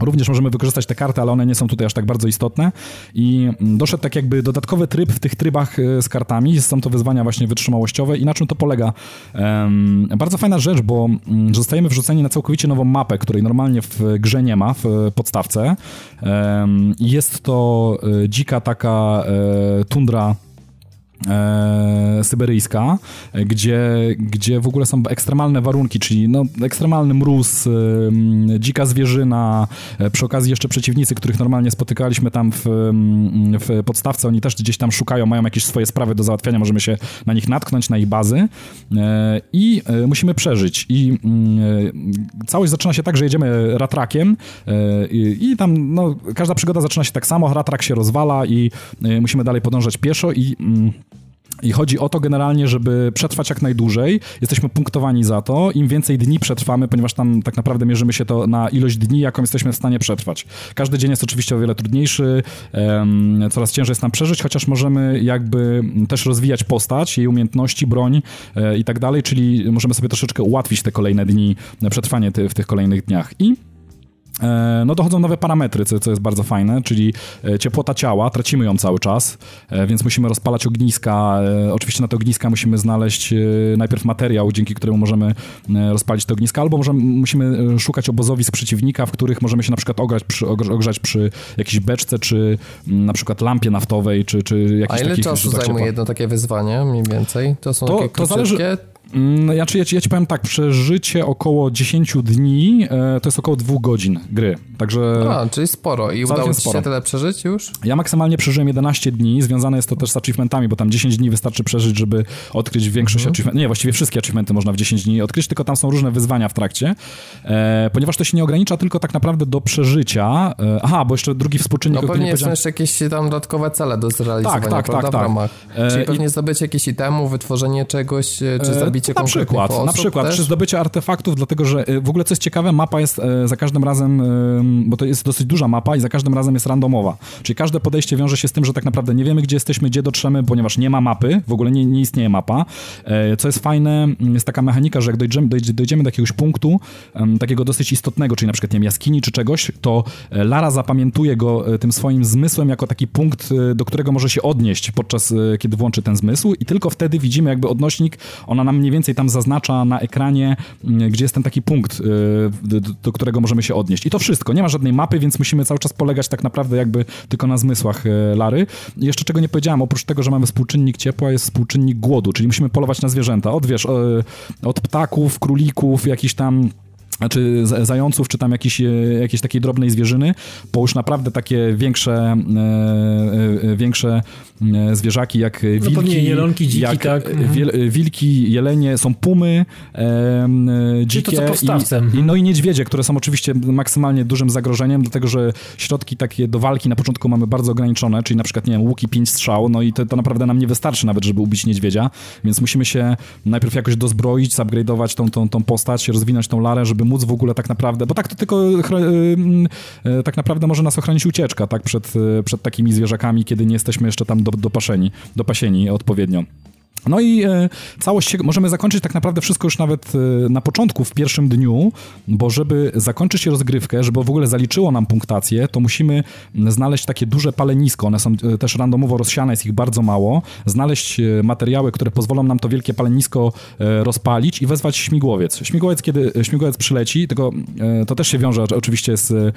Również możemy wykorzystać te karty, ale one nie są tutaj aż tak bardzo istotne. I mm, doszedł tak jakby dodatkowy tryb w tych trybach e, z kartami. Są to wyzwania właśnie wytrzymałościowe. I na czym to polega? Um, bardzo fajna rzecz, bo um, zostajemy wrzuceni na całkowicie nową mapę, której normalnie w grze nie ma, w podstawce. Um, jest to dzika taka tundra e, syberyjska, gdzie, gdzie w ogóle są ekstremalne warunki, czyli no, ekstremalny mróz, e, dzika zwierzyna, e, przy okazji jeszcze przeciwnicy, których normalnie spotykaliśmy tam w, w podstawce, oni też gdzieś tam szukają, mają jakieś swoje sprawy do załatwiania, możemy się na nich natknąć, na ich bazy. E, i e, musimy przeżyć. I e, całość zaczyna się tak, że jedziemy ratrakiem i, i tam no, każda przygoda zaczyna się tak samo, ratrak się rozwala i musimy dalej podążać pieszo i i chodzi o to generalnie, żeby przetrwać jak najdłużej. Jesteśmy punktowani za to. Im więcej dni przetrwamy, ponieważ tam tak naprawdę mierzymy się to na ilość dni, jaką jesteśmy w stanie przetrwać. Każdy dzień jest oczywiście o wiele trudniejszy, um, coraz ciężej jest nam przeżyć, chociaż możemy jakby też rozwijać postać, jej umiejętności, broń e, i tak dalej, czyli możemy sobie troszeczkę ułatwić te kolejne dni, przetrwanie ty, w tych kolejnych dniach. I E, no dochodzą nowe parametry, co, co jest bardzo fajne, czyli e, ciepłota ciała, tracimy ją cały czas, e, więc musimy rozpalać ogniska. Oczywiście na te ogniska musimy znaleźć najpierw materiał, dzięki któremu możemy rozpalić te ogniska, albo możemy, musimy szukać obozowisk przeciwnika, w których możemy się na przykład ogrzać przy, ogrzać przy jakiejś beczce, czy mm, na przykład lampie naftowej, czy, czy jakiejś A ile czasu zajmuje jedno takie wyzwanie mniej więcej? To są to, takie to zależy ja, ci, ja, ci, ja ci powiem tak, przeżycie około 10 dni e, to jest około 2 godzin gry. Także. A, czyli sporo. I udało ci się tyle przeżyć już? Ja maksymalnie przeżyłem 11 dni. Związane jest to też z achievementami, bo tam 10 dni wystarczy przeżyć, żeby odkryć większość mhm. achievementów. Nie, właściwie wszystkie achievementy można w 10 dni odkryć, tylko tam są różne wyzwania w trakcie. E, ponieważ to się nie ogranicza tylko tak naprawdę do przeżycia. E, aha, bo jeszcze drugi współczynnik. No pewnie są jeszcze jakieś tam dodatkowe cele do zrealizowania. Tak, tak, tak. tak. E, Czyli pewnie I... zdobycie jakieś itemu, wytworzenie czegoś, e, czy e, na przykład, osób Na przykład, też? czy zdobycie artefaktów, dlatego że w ogóle co jest ciekawe, mapa jest za każdym razem, bo to jest dosyć duża mapa i za każdym razem jest randomowa. Czyli każde podejście wiąże się z tym, że tak naprawdę nie wiemy, gdzie jesteśmy, gdzie dotrzemy, ponieważ nie ma mapy, w ogóle nie, nie istnieje mapa. Co jest fajne, jest taka mechanika, że jak dojdziemy, dojdziemy do jakiegoś punktu, takiego dosyć istotnego, czyli na przykład nie wiem, jaskini czy czegoś, to Lara zapamiętuje go tym swoim zmysłem jako taki punkt, do którego może się odnieść podczas, kiedy włączy ten zmysł i tylko wtedy widzimy jakby odnośnik, ona nam mniej więcej tam zaznacza na ekranie, mm, gdzie jest ten taki punkt, y, do, którego możemy się odnieść. I to wszystko. Nie ma żadnej mapy, więc musimy cały czas polegać tak naprawdę jakby tylko na zmysłach y, Lary. Jeszcze czego nie powiedziałem, oprócz tego, że mamy współczynnik ciepła, jest współczynnik głodu, czyli musimy polować na zwierzęta. Od, wiesz, y, od ptaków, królików, jakichś tam czy zająców, czy tam jakiejś, jakiejś takiej drobnej zwierzyny, bo już naprawdę takie większe, e, e, większe e, zwierzaki jak no wilki, jelonki, dziki, jak tak. Mhm. wilki, jelenie, są pumy, e, dzikie i, i, no i niedźwiedzie, które są oczywiście maksymalnie dużym zagrożeniem, dlatego że środki takie do walki na początku mamy bardzo ograniczone, czyli na przykład, nie wiem, łuki pięć strzał, no i to, to naprawdę nam nie wystarczy nawet, żeby ubić niedźwiedzia, więc musimy się najpierw jakoś dozbroić, zupgrade'ować tą, tą, tą postać, rozwinąć tą larę, żeby móc w ogóle tak naprawdę, bo tak to tylko y, y, tak naprawdę może nas ochronić ucieczka, tak, przed, y, przed takimi zwierzakami, kiedy nie jesteśmy jeszcze tam do, dopaszeni, dopasieni odpowiednio. No i e, całość możemy zakończyć tak naprawdę wszystko już nawet e, na początku, w pierwszym dniu, bo żeby zakończyć rozgrywkę, żeby w ogóle zaliczyło nam punktację, to musimy znaleźć takie duże palenisko, one są e, też randomowo rozsiane, jest ich bardzo mało, znaleźć e, materiały, które pozwolą nam to wielkie palenisko e, rozpalić i wezwać śmigłowiec. Śmigłowiec, kiedy śmigłowiec przyleci, e, to też się wiąże oczywiście z,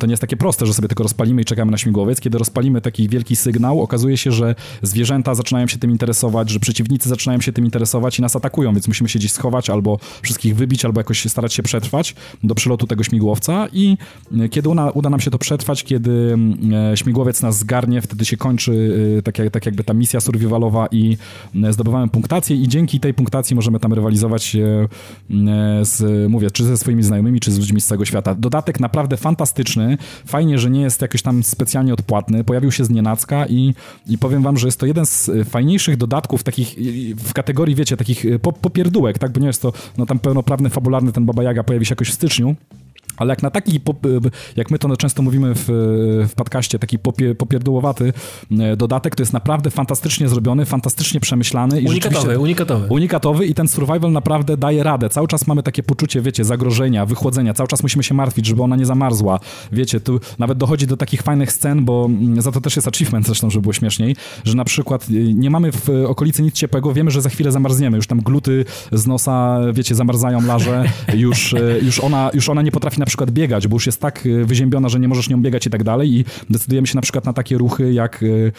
to nie jest takie proste, że sobie tylko rozpalimy i czekamy na śmigłowiec. Kiedy rozpalimy taki wielki sygnał, okazuje się, że zwierzęta zaczynają się tym interesować, że przeciwnicy zaczynają się tym interesować i nas atakują, więc musimy się gdzieś schować albo wszystkich wybić, albo jakoś starać się przetrwać do przylotu tego śmigłowca. I e, kiedy uda, uda nam się to przetrwać, kiedy e, śmigłowiec nas zgarnie, wtedy się kończy e, tak, jak, tak jakby ta misja survivalowa i zdobywamy punktację i dzięki tej punktacji możemy tam rywalizować z, mówię, czy ze swoimi znajomymi, czy z ludźmi z całego świata. Dodatek naprawdę fantastyczny, fajnie, że nie jest jakoś tam specjalnie odpłatny, pojawił się z nienacka i, i powiem wam, że jest to jeden z fajniejszych dodatków takich w kategorii, wiecie, takich popierdółek, tak, bo nie jest to no, tam pełnoprawny, fabularny ten Baba Jaga pojawi się jakoś w styczniu, ale jak na taki, jak my to często mówimy w, w podcaście, taki popie, popierdłowaty e, dodatek, to jest naprawdę fantastycznie zrobiony, fantastycznie przemyślany. I unikatowy, unikatowy. Unikatowy i ten survival naprawdę daje radę. Cały czas mamy takie poczucie, wiecie, zagrożenia, wychłodzenia. Cały czas musimy się martwić, żeby ona nie zamarzła. Wiecie, tu nawet dochodzi do takich fajnych scen, bo mm, za to też jest achievement zresztą, żeby było śmieszniej, że na przykład y, nie mamy w okolicy nic ciepłego, wiemy, że za chwilę zamarzniemy. Już tam gluty z nosa, wiecie, zamarzają larze, już, y, już, ona, już ona nie potrafi na przykład biegać, bo już jest tak y, wyziębiona, że nie możesz nią biegać i tak dalej i decydujemy się na przykład na takie ruchy, jak y,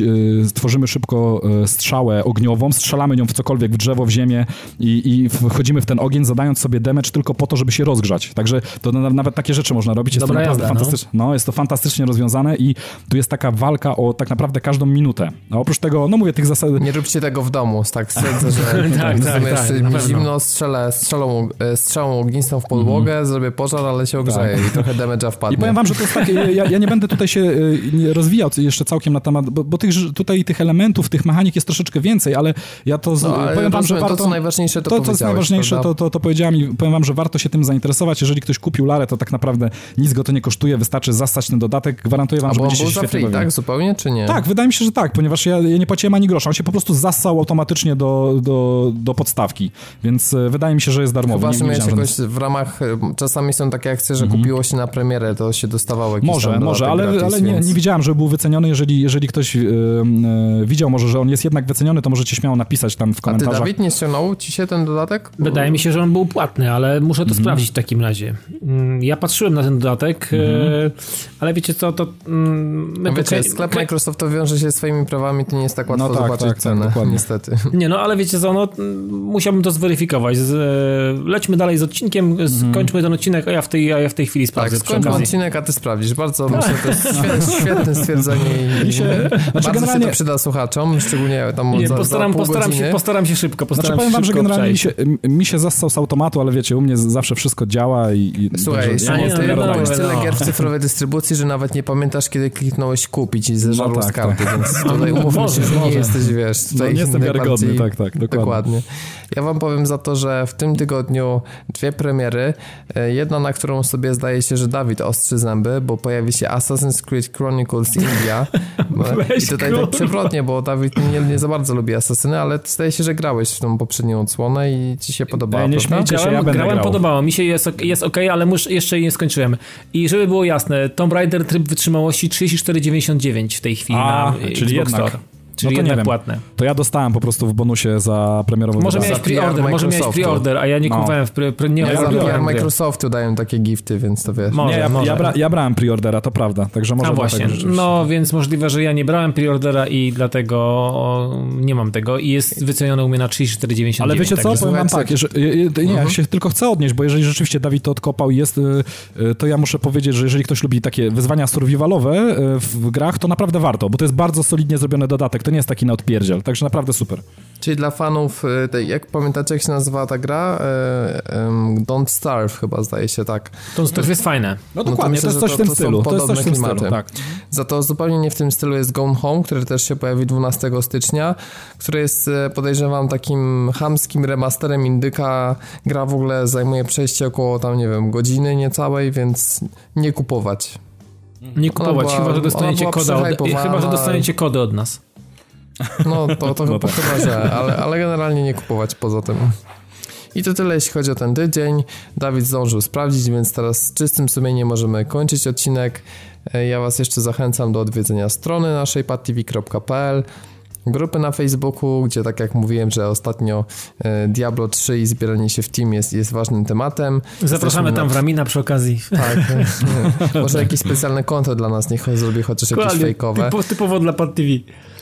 y, stworzymy szybko strzałę ogniową, strzelamy nią w cokolwiek, w drzewo, w ziemię i, i wchodzimy w ten ogień, zadając sobie damage tylko po to, żeby się rozgrzać. Także to nawet takie rzeczy można robić. Jest Dobra to naprawdę jazda, fantastyczne. No. no. jest to fantastycznie rozwiązane i tu jest taka walka o tak naprawdę każdą minutę. A oprócz tego, no mówię, tych zasad... Nie róbcie tego w domu, tak *laughs* stwierdzę, że tak, tak, tak, tak, zimno, strzelę strzelą, strzałą ognistą w podłogę, mm. zrobię pożar, ale się ogrzeje tak. i trochę damage'a wpadnie. I powiem wam, że to jest takie, ja, ja nie będę tutaj się y, rozwijał jeszcze całkiem na temat, bo, bo tych, tutaj tych elementów, tych mechanik jest troszeczkę więcej, ale ja to no, powiem wam, że warto... To, co najważniejsze, to To, co jest najważniejsze, to, to, to powiedziałem i powiem wam, że warto się tym zainteresować. Jeżeli ktoś kupił Larę, to tak naprawdę nic go to nie kosztuje, wystarczy zastać ten dodatek. Gwarantuję wam, A że będzie się świetnie free, tak? Zupełnie, czy nie? Tak, wydaje mi się, że tak, ponieważ ja, ja nie płaciłem ani grosza. On się po prostu zassał automatycznie do, do, do podstawki, więc e, wydaje mi się, że jest darmowy. Chyba, że miałeś jakoś w ramach, czasami są takie akcje, że kupiło się na premierę, to się dostawało jakiś Może, tam może, ale, gratis, ale nie, więc... nie widziałem, żeby był wyceniony. Jeżeli, jeżeli ktoś yy, yy, widział może, że on jest jednak wyceniony, to możecie śmiało napisać tam w A ty, komentarzach. Dawid, nie ściągnął ci się ten dodatek? Wydaje mi się, że on był płatny, ale muszę to sprawdzić w takim razie. Mm, Ja patrzyłem na ten dodatek, e, ale wiecie co, to... mm, My No wiecie, tutaj- sklep Microsoftu wiąże się swoimi prawami, to nie jest tak łatwo No tak, zobaczyć tak, tak, cenę, dokładnie. niestety. *laughs* Nie, no ale wiecie co, no, mm, musiałbym to zweryfikować. Z, e, lećmy dalej z odcinkiem, skończmy ten odcinek, a ja w tej, a ja w tej chwili Tak, sprawdzę przy skończmy odcinek, a ty sprawdzisz. Bardzo myślę, to jest świetne, świetne stwierdzenie i Mi się- znaczy bardzo się to przyda słuchaczom, szczególnie tam Nie, za, postaram, za pół postaram, się, postaram się szybko, postaram Znaczy powiem się wam, że generalnie mi się, mi się zastał z automatu, ale wiecie, u mnie zawsze wszystko działa i... i Słuchaj, Szymon, nie, no, ty robisz tyle wiadomo. gier w cyfrowej dystrybucji, że nawet nie pamiętasz, kiedy kliknąłeś kupić i zeżarło No z tak, karty, więc tutaj *laughs* umówmy się, że nie jesteś, wiesz, No, tutaj nie jestem wiarygodny, tak, tak, dokładnie. Ja wam powiem za to, że w tym tygodniu dwie premiery. E, Jedna, na którą sobie zdaje się, że Dawid ostrzy zęby, bo pojawi się Assassin's Creed Chronicles India. *laughs* Weź, I tutaj kurwa. tak przewrotnie, bo Dawid nie, nie za bardzo lubi Asasyny, ale zdaje się, że grałeś w tą poprzednią odsłonę i ci się podobała, Ej, nie śmiejcie się, Grałem, ja grałem grał. podobało mi się, jest, ok- jest ok, ale mus, jeszcze nie skończyłem. I żeby było jasne, Tomb Raider tryb wytrzymałości 34,99 w tej chwili A, na czyli Xbox jednak. Store. Czyli No to nie płatne. To ja dostałem po prostu w bonusie za premierową Może miałeś PR pre-order, może miałeś pre-order, a ja nie No. kupowałem w pre, pre, nie Ja Ja. Microsoftu dają takie gifty, więc to wiesz. Może, Nie, ja, może. ja, bra, ja brałem preordera, to prawda, także może A właśnie, dlatego rzeczywiście. no więc możliwe, że ja nie brałem preordera i dlatego nie mam tego i jest wycenione u mnie na 34,99. Ale wiecie co, powiem wam tak, jeżeli, je- je- nie, ja się tylko chcę odnieść, bo jeżeli rzeczywiście Dawid to odkopał i jest, y, y, to ja muszę powiedzieć, że jeżeli ktoś lubi takie wyzwania survivalowe y, w grach, to naprawdę warto, bo to jest bardzo solidnie zrobiony dodatek, to nie jest taki na odpierdziel, także naprawdę super. Czyli dla fanów, y, tej, jak pamiętacie, jak się nazywała ta gra? Em, Don't Starve chyba, zdaje się tak. To, to jest fajne. No to dokładnie, myślę, to jest coś to- w tym to stylu, to jest coś w tym podobne stylu, klimaty. tak. Za to zupełnie nie w tym stylu jest Gone Home, który też się pojawi 12 stycznia, który jest, e, podejrzewam, takim chamskim remasterem indyka. Gra w ogóle zajmuje przejście około tam, nie wiem, godziny niecałej, więc nie kupować. Nie kupować, była- chyba, że dostaniecie kody od, chyba, że dostaniecie kody od nas. No, to, to *laughs* No tak. chyba, że, ale, ale generalnie nie kupować poza tym. I to tyle, jeśli chodzi o ten tydzień. Dawid zdążył sprawdzić, więc teraz z czystym sumieniem możemy kończyć odcinek. E, Ja Was jeszcze zachęcam do odwiedzenia strony naszej padtv.pl grupy na Facebooku, gdzie tak jak mówiłem, że ostatnio e, Diablo 3 i zbieranie się w team jest, jest ważnym tematem. Zapraszamy Jesteśmy tam na- w Ramina przy okazji. Tak, *laughs* może jakieś specjalne konto dla nas, niech zrobi chociaż jakieś Dokładnie, fejkowe. typo, typowo dla Pad TV.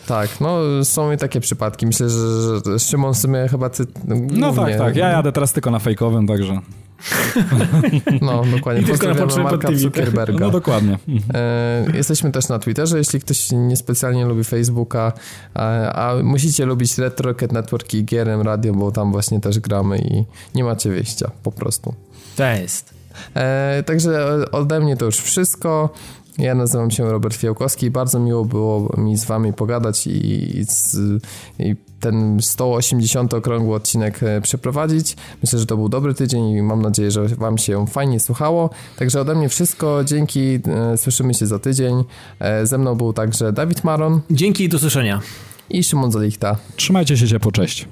Tak, no są i takie przypadki. Myślę, że, że Szymon w sumie chyba ty... No tak, tak, ja jadę teraz tylko na fejkowym, także *laughs* No, dokładnie. I tylko na Marka. Zuckerberga. *laughs* no dokładnie. E, jesteśmy też na Twitterze, jeśli ktoś niespecjalnie lubi Facebooka, a, a musicie lubić Retro Rocket Network i GRM Radio, bo tam właśnie też gramy i nie macie wyjścia, po prostu. To jest. E, także ode mnie to już wszystko. Ja nazywam się Robert Fiałkowski. Bardzo miło było mi z wami pogadać i, i, z, i ten 180 okrągły odcinek e, przeprowadzić. Myślę, że to był dobry tydzień i mam nadzieję, że wam się fajnie słuchało. Także ode mnie wszystko. Dzięki. E, Słyszymy się za tydzień. E, Ze mną był także Dawid Maron Dzięki i do słyszenia. i Szymon Zalichta. Trzymajcie się ciepło, cześć.